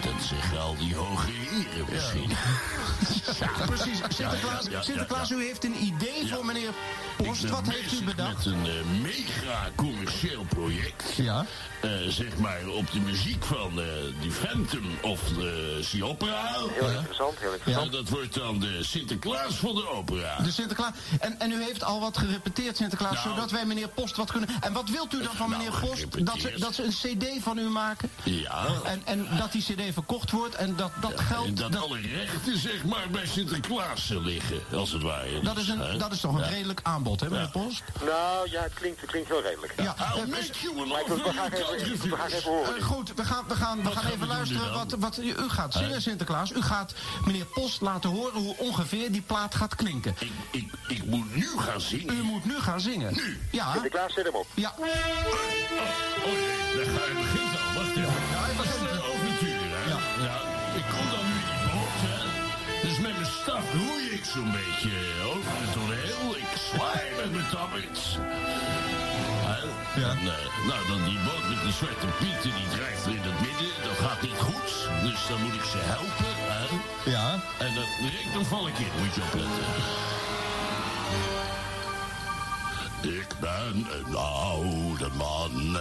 Dat zeggen al die hoge heren misschien. Ja, precies. Sinterklaas, Ja, ja, Sinterklaas ja. u heeft een idee voor meneer Post. Wat heeft u bedacht? Met een eh, mega commercieel project. Ja. Eh, zeg maar op de muziek van eh die Phantom of de Sea Opera. Heel interessant, heel interessant. Ja, dat wordt dan de Sinterklaas van de opera. De Sinterklaas. En, en u heeft al wat gerepeteerd, Sinterklaas, Nou. zodat wij meneer Post wat kunnen. En wat wilt u dan van meneer Post? Dat ze, dat ze een CD van u maken? Ja. En, en dat die CD verkocht wordt en dat dat geld. En dat, alle rechten zeg maar bij Sinterklaas liggen, als het ware. Dat is, een, dat is toch een Ja. redelijk aanbod, hè, meneer Post? Nou ja, het klinkt, het klinkt wel redelijk. Ja, I'll make you an offer can't we gaan refuse. even horen. Eh, goed, we gaan, we gaan, we Wat gaan even luisteren wat, wat u, u gaat zingen? Sinterklaas. U gaat meneer Post laten horen hoe ongeveer die plaat gaat klinken. Ik, ik, ik moet nu gaan zingen. U moet nu gaan zingen. Nu? Ja. Sinterklaas, zet hem op. Ja. Oh, oh, daar ga je begint al. Wacht even. Ja, hij Dat is begint. een overtuur, hè? Ja. ja. Ik kom dan nu in die boot, hè. Dus met mijn staf roei ik zo'n beetje over het toneel. Ik zwaai met mijn tabbets. Hè? Ja. En, eh, nou, dan die zwarte pieten, die drijft in het midden. Dat gaat niet goed. Dus dan moet ik ze helpen, hè. Ja. En dan val ik in, moet je opletten. Ik ben een oude man.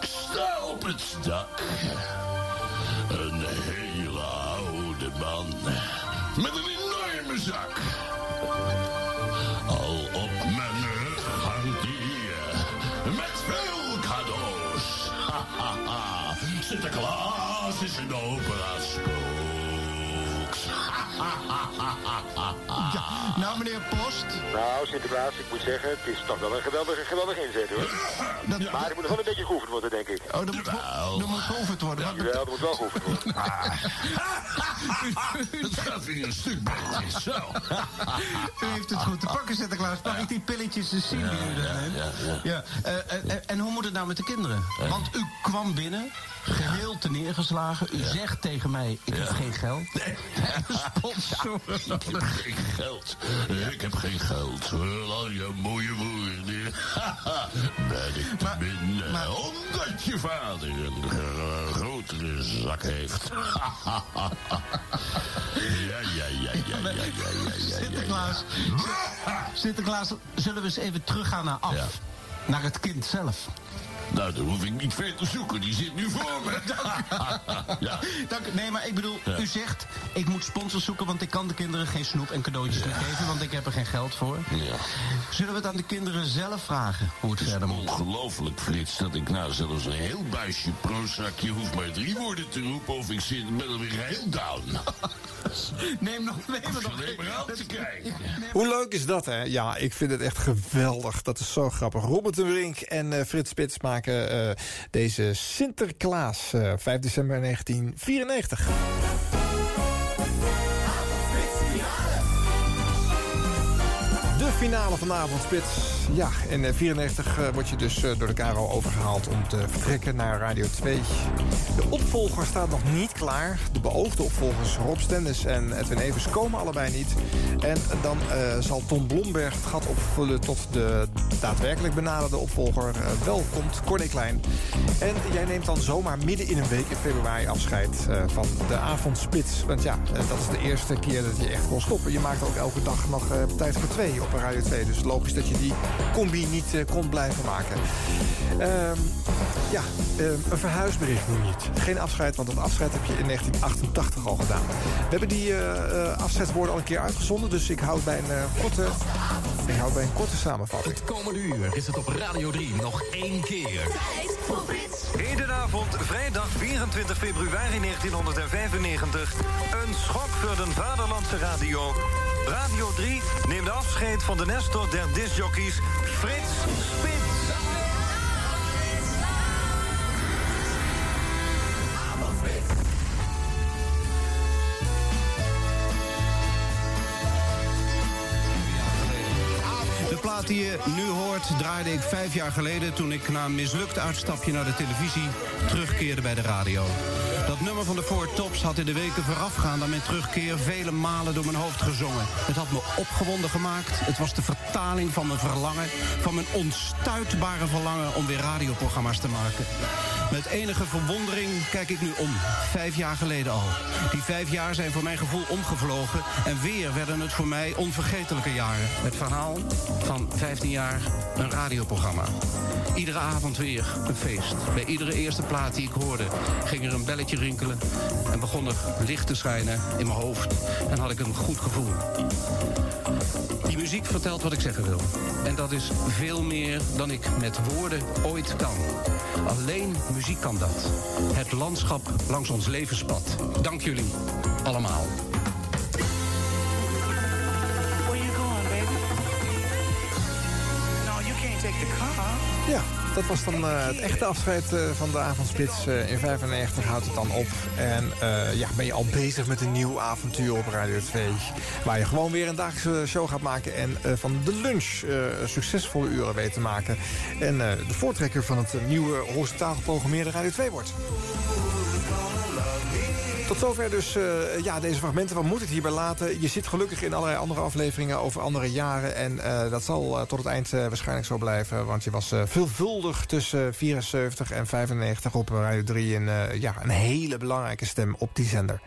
Ik sta op het dak. Een hele oude man. Met een enorme zak. Opera spooks. Ja, nou meneer Post. Nou, Sinterklaas, ik moet zeggen, het is toch wel een geweldige, geweldige inzet hoor. Maar er moet nog wel een beetje geoefend worden, denk ik. Oh, er moet, er moet geoefend worden. Jawel, er moet wel geoefend worden. Het gaat weer een stuk beter. Zo. U heeft het goed te pakken, Sinterklaas. Mag ik die pilletjes eens zien die u daar neemt? Ja. eh, eh, en hoe moet het nou met de kinderen? Want u kwam binnen, geheel te neergeslagen. U zegt tegen mij, ik heb geen geld. Sponsor. Ik heb geen geld. Ik heb geen geld. Al je mooie woorden. Ben ik te min. Omdat je vader een gro- grotere zak heeft. Ja, ja, ja, ja, ja, ja, ja, ja, ja. Sinterklaas. Sinterklaas, zullen we eens even teruggaan naar af? Naar het kind zelf. Nou, dan hoef ik niet ver te zoeken. Die zit nu voor me. Ja. Dank, nee, maar ik bedoel, Ja. u zegt... ik moet sponsors zoeken, want ik kan de kinderen geen snoep en cadeautjes meer geven... want ik heb er geen geld voor. Ja. Zullen we het aan de kinderen zelf vragen hoe het verder moet? Ongelooflijk, Frits, dat ik nou zelfs een heel buisje prozak... je hoeft maar drie woorden te roepen of ik zit, ben alweer heel down. Neem nog, kijken. Hoe leuk is dat, hè? Ja, ik vind het echt geweldig. Dat is zo grappig. Robert de Brink en eh, Frits Spits maken eh, deze Sinterklaas. eh 5 december 1994. Finale vanavond, Spits. Ja, in eh, 94 eh, word je dus eh, door de KRO overgehaald om te vertrekken naar Radio 2. De opvolger staat nog niet klaar. De beoogde opvolgers Rob Stennis en Edwin Evers komen allebei niet. En dan eh, zal Tom Blomberg het gat opvullen tot de daadwerkelijk benaderde opvolger eh, wel komt, Corné Klein. En jij neemt dan zomaar midden in een week in februari afscheid van de avondspits. Want ja, dat is de eerste keer dat je echt kon stoppen. Je maakt ook elke dag nog tijd voor twee op Radio 2. Dus logisch dat je die combi niet eh, kon blijven maken. Ehm, ja, ehm, een verhuisbericht noem je het. Geen afscheid, want dat afscheid heb je in 1988 al gedaan. We hebben die afscheidswoorden al een keer uitgezonden. Dus ik hou bij een, eh, korte, ik hou bij een korte samenvatting. Het komende uur is het op Radio 3 nog één keer. Hedenavond, vrijdag 24 februari 1995. Een schok voor de vaderlandse radio. Radio 3 neemt afscheid van de Nestor der discjockeys Frits Spits. Plaat die je nu hoort draaide ik vijf jaar geleden... toen ik na een mislukt uitstapje naar de televisie terugkeerde bij de radio. Dat nummer van de Four Tops had in de weken voorafgaand aan mijn terugkeer vele malen door mijn hoofd gezongen. Het had me opgewonden gemaakt. Het was de vertaling van mijn verlangen, van mijn onstuitbare verlangen om weer radioprogramma's te maken. Met enige verwondering kijk ik nu om. Vijf jaar geleden al. Die vijf jaar zijn voor mijn gevoel omgevlogen. En weer werden het voor mij onvergetelijke jaren. Het verhaal van 15 jaar een radioprogramma. Iedere avond weer een feest. Bij iedere eerste plaat die ik hoorde ging er een belletje rinkelen. En begon er licht te schijnen in mijn hoofd. En had ik een goed gevoel. Die muziek vertelt wat ik zeggen wil. En dat is veel meer dan ik met woorden ooit kan. Alleen muziek kan dat. Het landschap langs ons levenspad. Dank jullie allemaal. Ja, dat was dan eh, het echte afscheid eh, van de avondspits. Eh, in 95 houdt het dan op. En ja, ben je al bezig met een nieuw avontuur op Radio 2. Waar je gewoon weer een dagelijkse show gaat maken. En van de lunch succesvolle uren weet te maken. En de voortrekker van het nieuwe horizontaal geprogrammeerde Radio 2 wordt. Tot zover dus eh, ja, deze fragmenten. Wat moet het hierbij laten? Je zit gelukkig in allerlei andere afleveringen over andere jaren. En eh, dat zal eh, tot het eind waarschijnlijk zo blijven. Want je was veelvuldig tussen 74 en 95 op Radio 3. En ja, een hele belangrijke stem op die zender.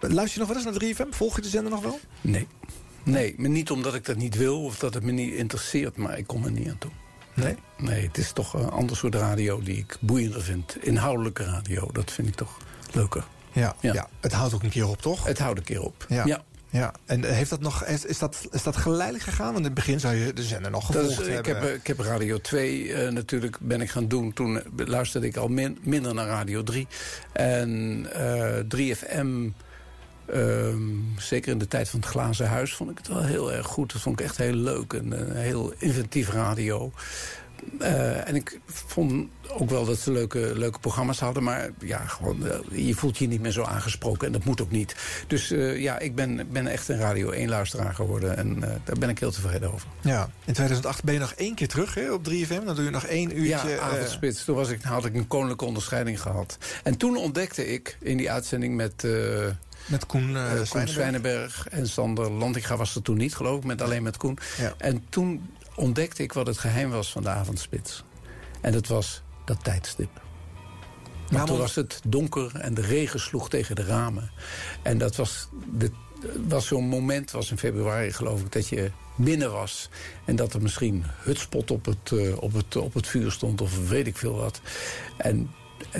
Luister je nog wel eens naar 3FM? Volg je de zender nog wel? Nee. Nee, maar niet omdat ik dat niet wil of dat het me niet interesseert, maar ik kom er niet aan toe. Nee? Nee, het is toch een ander soort radio die ik boeiender vind. Inhoudelijke radio, dat vind ik toch leuker. Ja, ja. het houdt ook een keer op, toch? Het houdt een keer op, Ja. ja. ja. En heeft dat nog, is, is, dat, is dat geleidelijk gegaan? Want in het begin zou je de zender nog gevolgd is, ik, hebben. heb, eh, ik heb Radio 2 eh, natuurlijk ben ik gaan doen. Toen luisterde ik al min- minder naar Radio 3. En eh 3FM, ehm, zeker in de tijd van het Glazen Huis... vond ik het wel heel erg goed. Dat vond ik echt heel leuk. En heel inventief radio. Eh, en ik vond ook wel dat ze leuke, leuke programma's hadden. Maar ja, gewoon, eh, je voelt je niet meer zo aangesproken. En dat moet ook niet. Dus eh, ja, ik ben, ben echt een Radio 1-luisteraar geworden. En daar ben ik heel tevreden over. Ja, in 2008 ben je nog één keer terug hè, op 3FM. Dan doe je nog één uurtje. Ja, avondspits. Toen was ik, had ik een koninklijke onderscheiding gehad. En toen ontdekte ik in die uitzending met... met Koen, eh, Koen Zwijnenberg. En Sander Lantinga was er toen niet, geloof ik. Met alleen met Koen. Ja. En toen ontdekte ik wat het geheim was van de avondspits. En dat was dat tijdstip. Toen was het donker en de regen sloeg tegen de ramen. En dat was, de, was zo'n moment, was in februari geloof ik, dat je binnen was. En dat er misschien hutspot op het, eh, op het, op het vuur stond of weet ik veel wat. En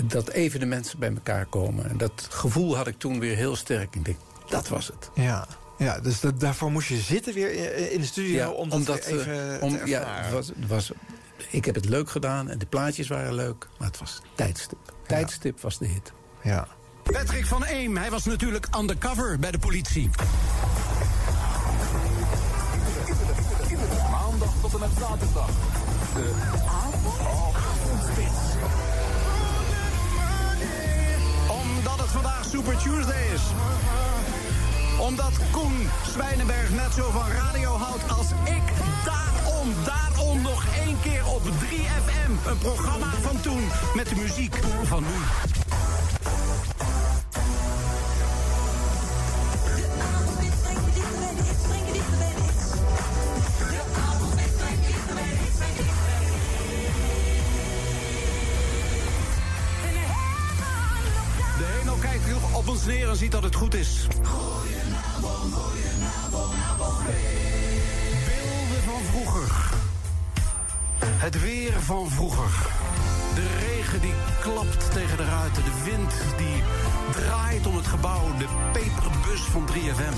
dat even de mensen bij elkaar komen. En dat gevoel had ik toen weer heel sterk. Ik denk, dat was het. Ja, ja dus dat, daarvoor moest je zitten weer in- de studio... om dat omdat, even eh, te om, ja, het was, het was, ik heb het leuk gedaan en de plaatjes waren leuk. Maar het was tijdstip. Tijdstip was de hit. Ja. Patrick van Eem, hij was natuurlijk undercover bij de politie. Maandag tot en met zaterdag. De avondspits. Omdat het vandaag Super Tuesday is. Omdat Koen Zwijnenberg net zo van radio houdt als ik. Daarom, daarom nog één keer op 3FM. Een programma van toen met de muziek van nu. Klapt tegen de ruiten. De wind die draait om het gebouw. De peperbus van 3FM.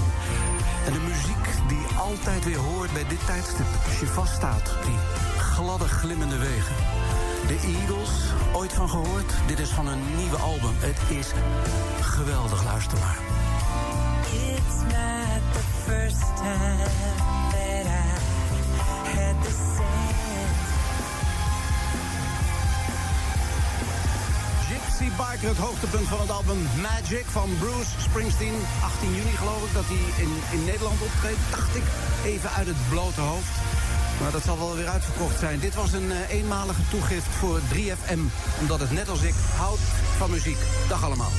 En de muziek die altijd weer hoort bij dit tijdstip. Als je vaststaat die gladde glimmende wegen. De Eagles, ooit van gehoord? Dit is van een nieuwe album. Het is geweldig, luister maar. It's not the first time that I had the sense. Biker, het hoogtepunt van het album Magic van Bruce Springsteen. 18 juni geloof ik dat hij in, in Nederland optreedt, dacht ik. Even uit het blote hoofd. Maar dat zal wel weer uitverkocht zijn. Dit was een eh, eenmalige toegift voor 3FM. Omdat het net als ik houdt van muziek. Dag allemaal.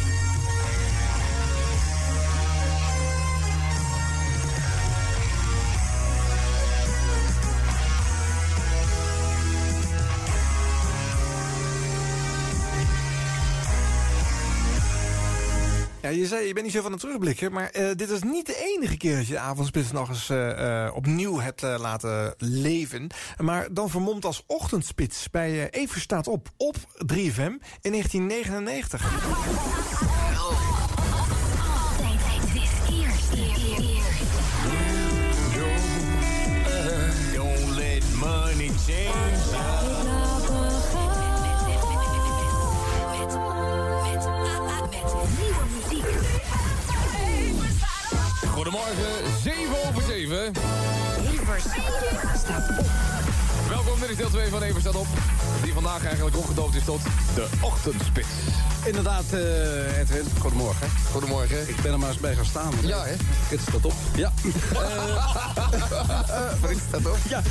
Ja, je zei, je bent niet zo van het terugblikken, maar eh, dit is niet de enige keer dat je de avondspits nog eens eh, eh, opnieuw hebt laten leven. Maar dan vermomd als ochtendspits bij Even staat op, op 3FM in 1999. Goedemorgen, 7 over 7. Welkom, dit is deel 2 van Even staat op. Die vandaag eigenlijk opgedoopt is tot de ochtendspits. Inderdaad, eh Edwin. Goedemorgen. Goedemorgen. Ik ben er maar eens bij gaan staan. Ja, hè? Dit staat op. Ja. Frits staat op. Ja,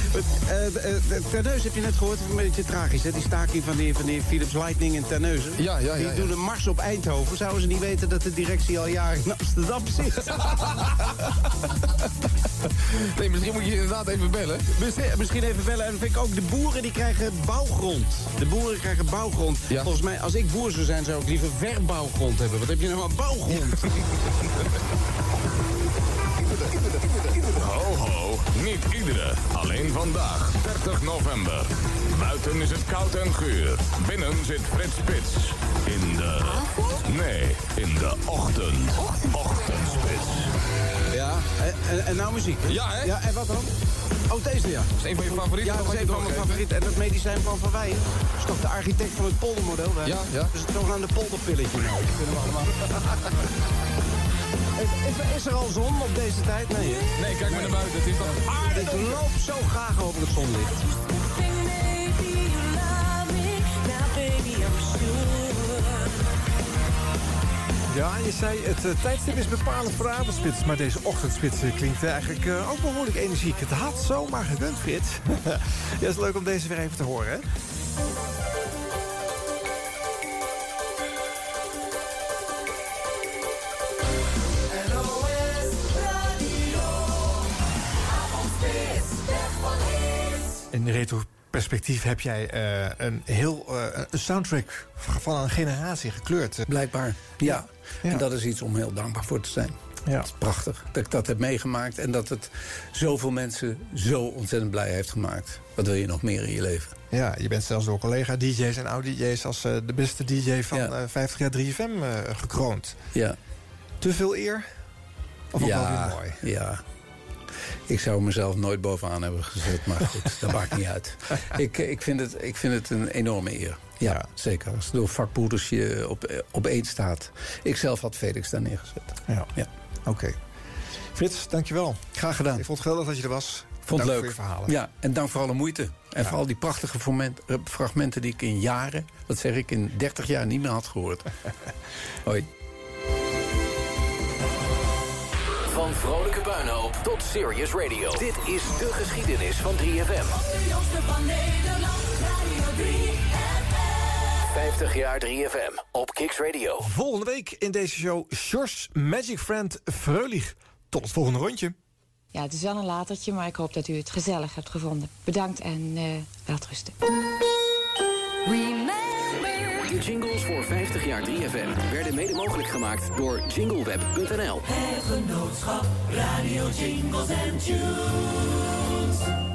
eh, eh, eh, Terneuzen heb je net gehoord. Een beetje tragisch, hè? Die staking van die, van die Philips Lightning in Terneuzen. Ja, ja, ja, Die doen een mars op Eindhoven. Zouden ze niet weten dat de directie al jaren in Amsterdam zit? Nee, misschien moet je inderdaad even bellen. Misschien, misschien even bellen. En vind ik ook de boeren die krijgen bouwgrond. De boeren krijgen bouwgrond. Volgens mij, als ik boer zou zijn, zou ik liever verbouwgrond hebben. Wat heb je nou aan bouwgrond? Ho, ho, niet iedere. Alleen vandaag, 30 november. Buiten is het koud en guur. Binnen zit Frits Spits. In de... Nee, in de ochtend. Ochtendspits. En, en, nou muziek. Ja, hè? Ja, en wat dan? Oh, deze ja. Dat is een van je favorieten. Ja, dat is een van mijn favorieten. En dat medicijn van Van Wij. Dat is toch de architect van het poldermodel? hè? Ja, ja. Dus het zogenaamde polderpilletje. Nou, dat kunnen we allemaal. Is, is- is er al zon op deze tijd? Nee, hè? Nee, kijk maar naar buiten. Het is toch aardig. Ik loop zo graag over het zonlicht. Ja, je zei het eh, tijdstip is bepalend voor avondspits. Maar deze ochtendspits eh, klinkt eigenlijk eh, ook behoorlijk energiek. Het had zomaar gekund, Frits. ja, is leuk om deze weer even te horen? In retro-perspectief heb jij een heel een soundtrack van een generatie gekleurd. Blijkbaar. Ja. En dat is iets om heel dankbaar voor te zijn. Ja. Het is prachtig dat ik dat heb meegemaakt... en dat het zoveel mensen zo ontzettend blij heeft gemaakt. Wat wil je nog meer in je leven? Ja, je bent zelfs door collega-dj's en oud-dj's... als eh, de beste dj van Ja. eh 50 jaar 3FM eh, gekroond. Ja. Te veel eer? Of ook wel ja, weer mooi? ja. Ik zou mezelf nooit bovenaan hebben gezet, maar goed, dat maakt niet uit. Ik, ik, vind het, ik vind het een enorme eer. Ja, zeker. Als het door vakbroeders je op, op één staat. Ik zelf had Felix daar neergezet. Ja, ja. oké. Frits, dankjewel. Graag gedaan. Ik vond het geweldig dat je er was. Vond Dank leuk. voor. Ja, en dank voor alle moeite. En voor al die prachtige eh, fragmenten die ik in jaren, wat zeg ik, in 30 jaar niet meer had gehoord. Hoi. Van vrolijke puinhoop tot serious radio. Dit is de geschiedenis van 3FM. van Nederland, Radio 3FM. 50 jaar 3FM op Kicks Radio. Volgende week in deze show Sjors Magic Friend Freulich. Tot het volgende rondje. Ja, het is wel een latertje, maar ik hoop dat u het gezellig hebt gevonden. Bedankt en eh welterusten. De jingles voor 50 jaar 3FM werden mede mogelijk gemaakt door jingleweb.nl. Het genootschap Radio Jingles and Tunes.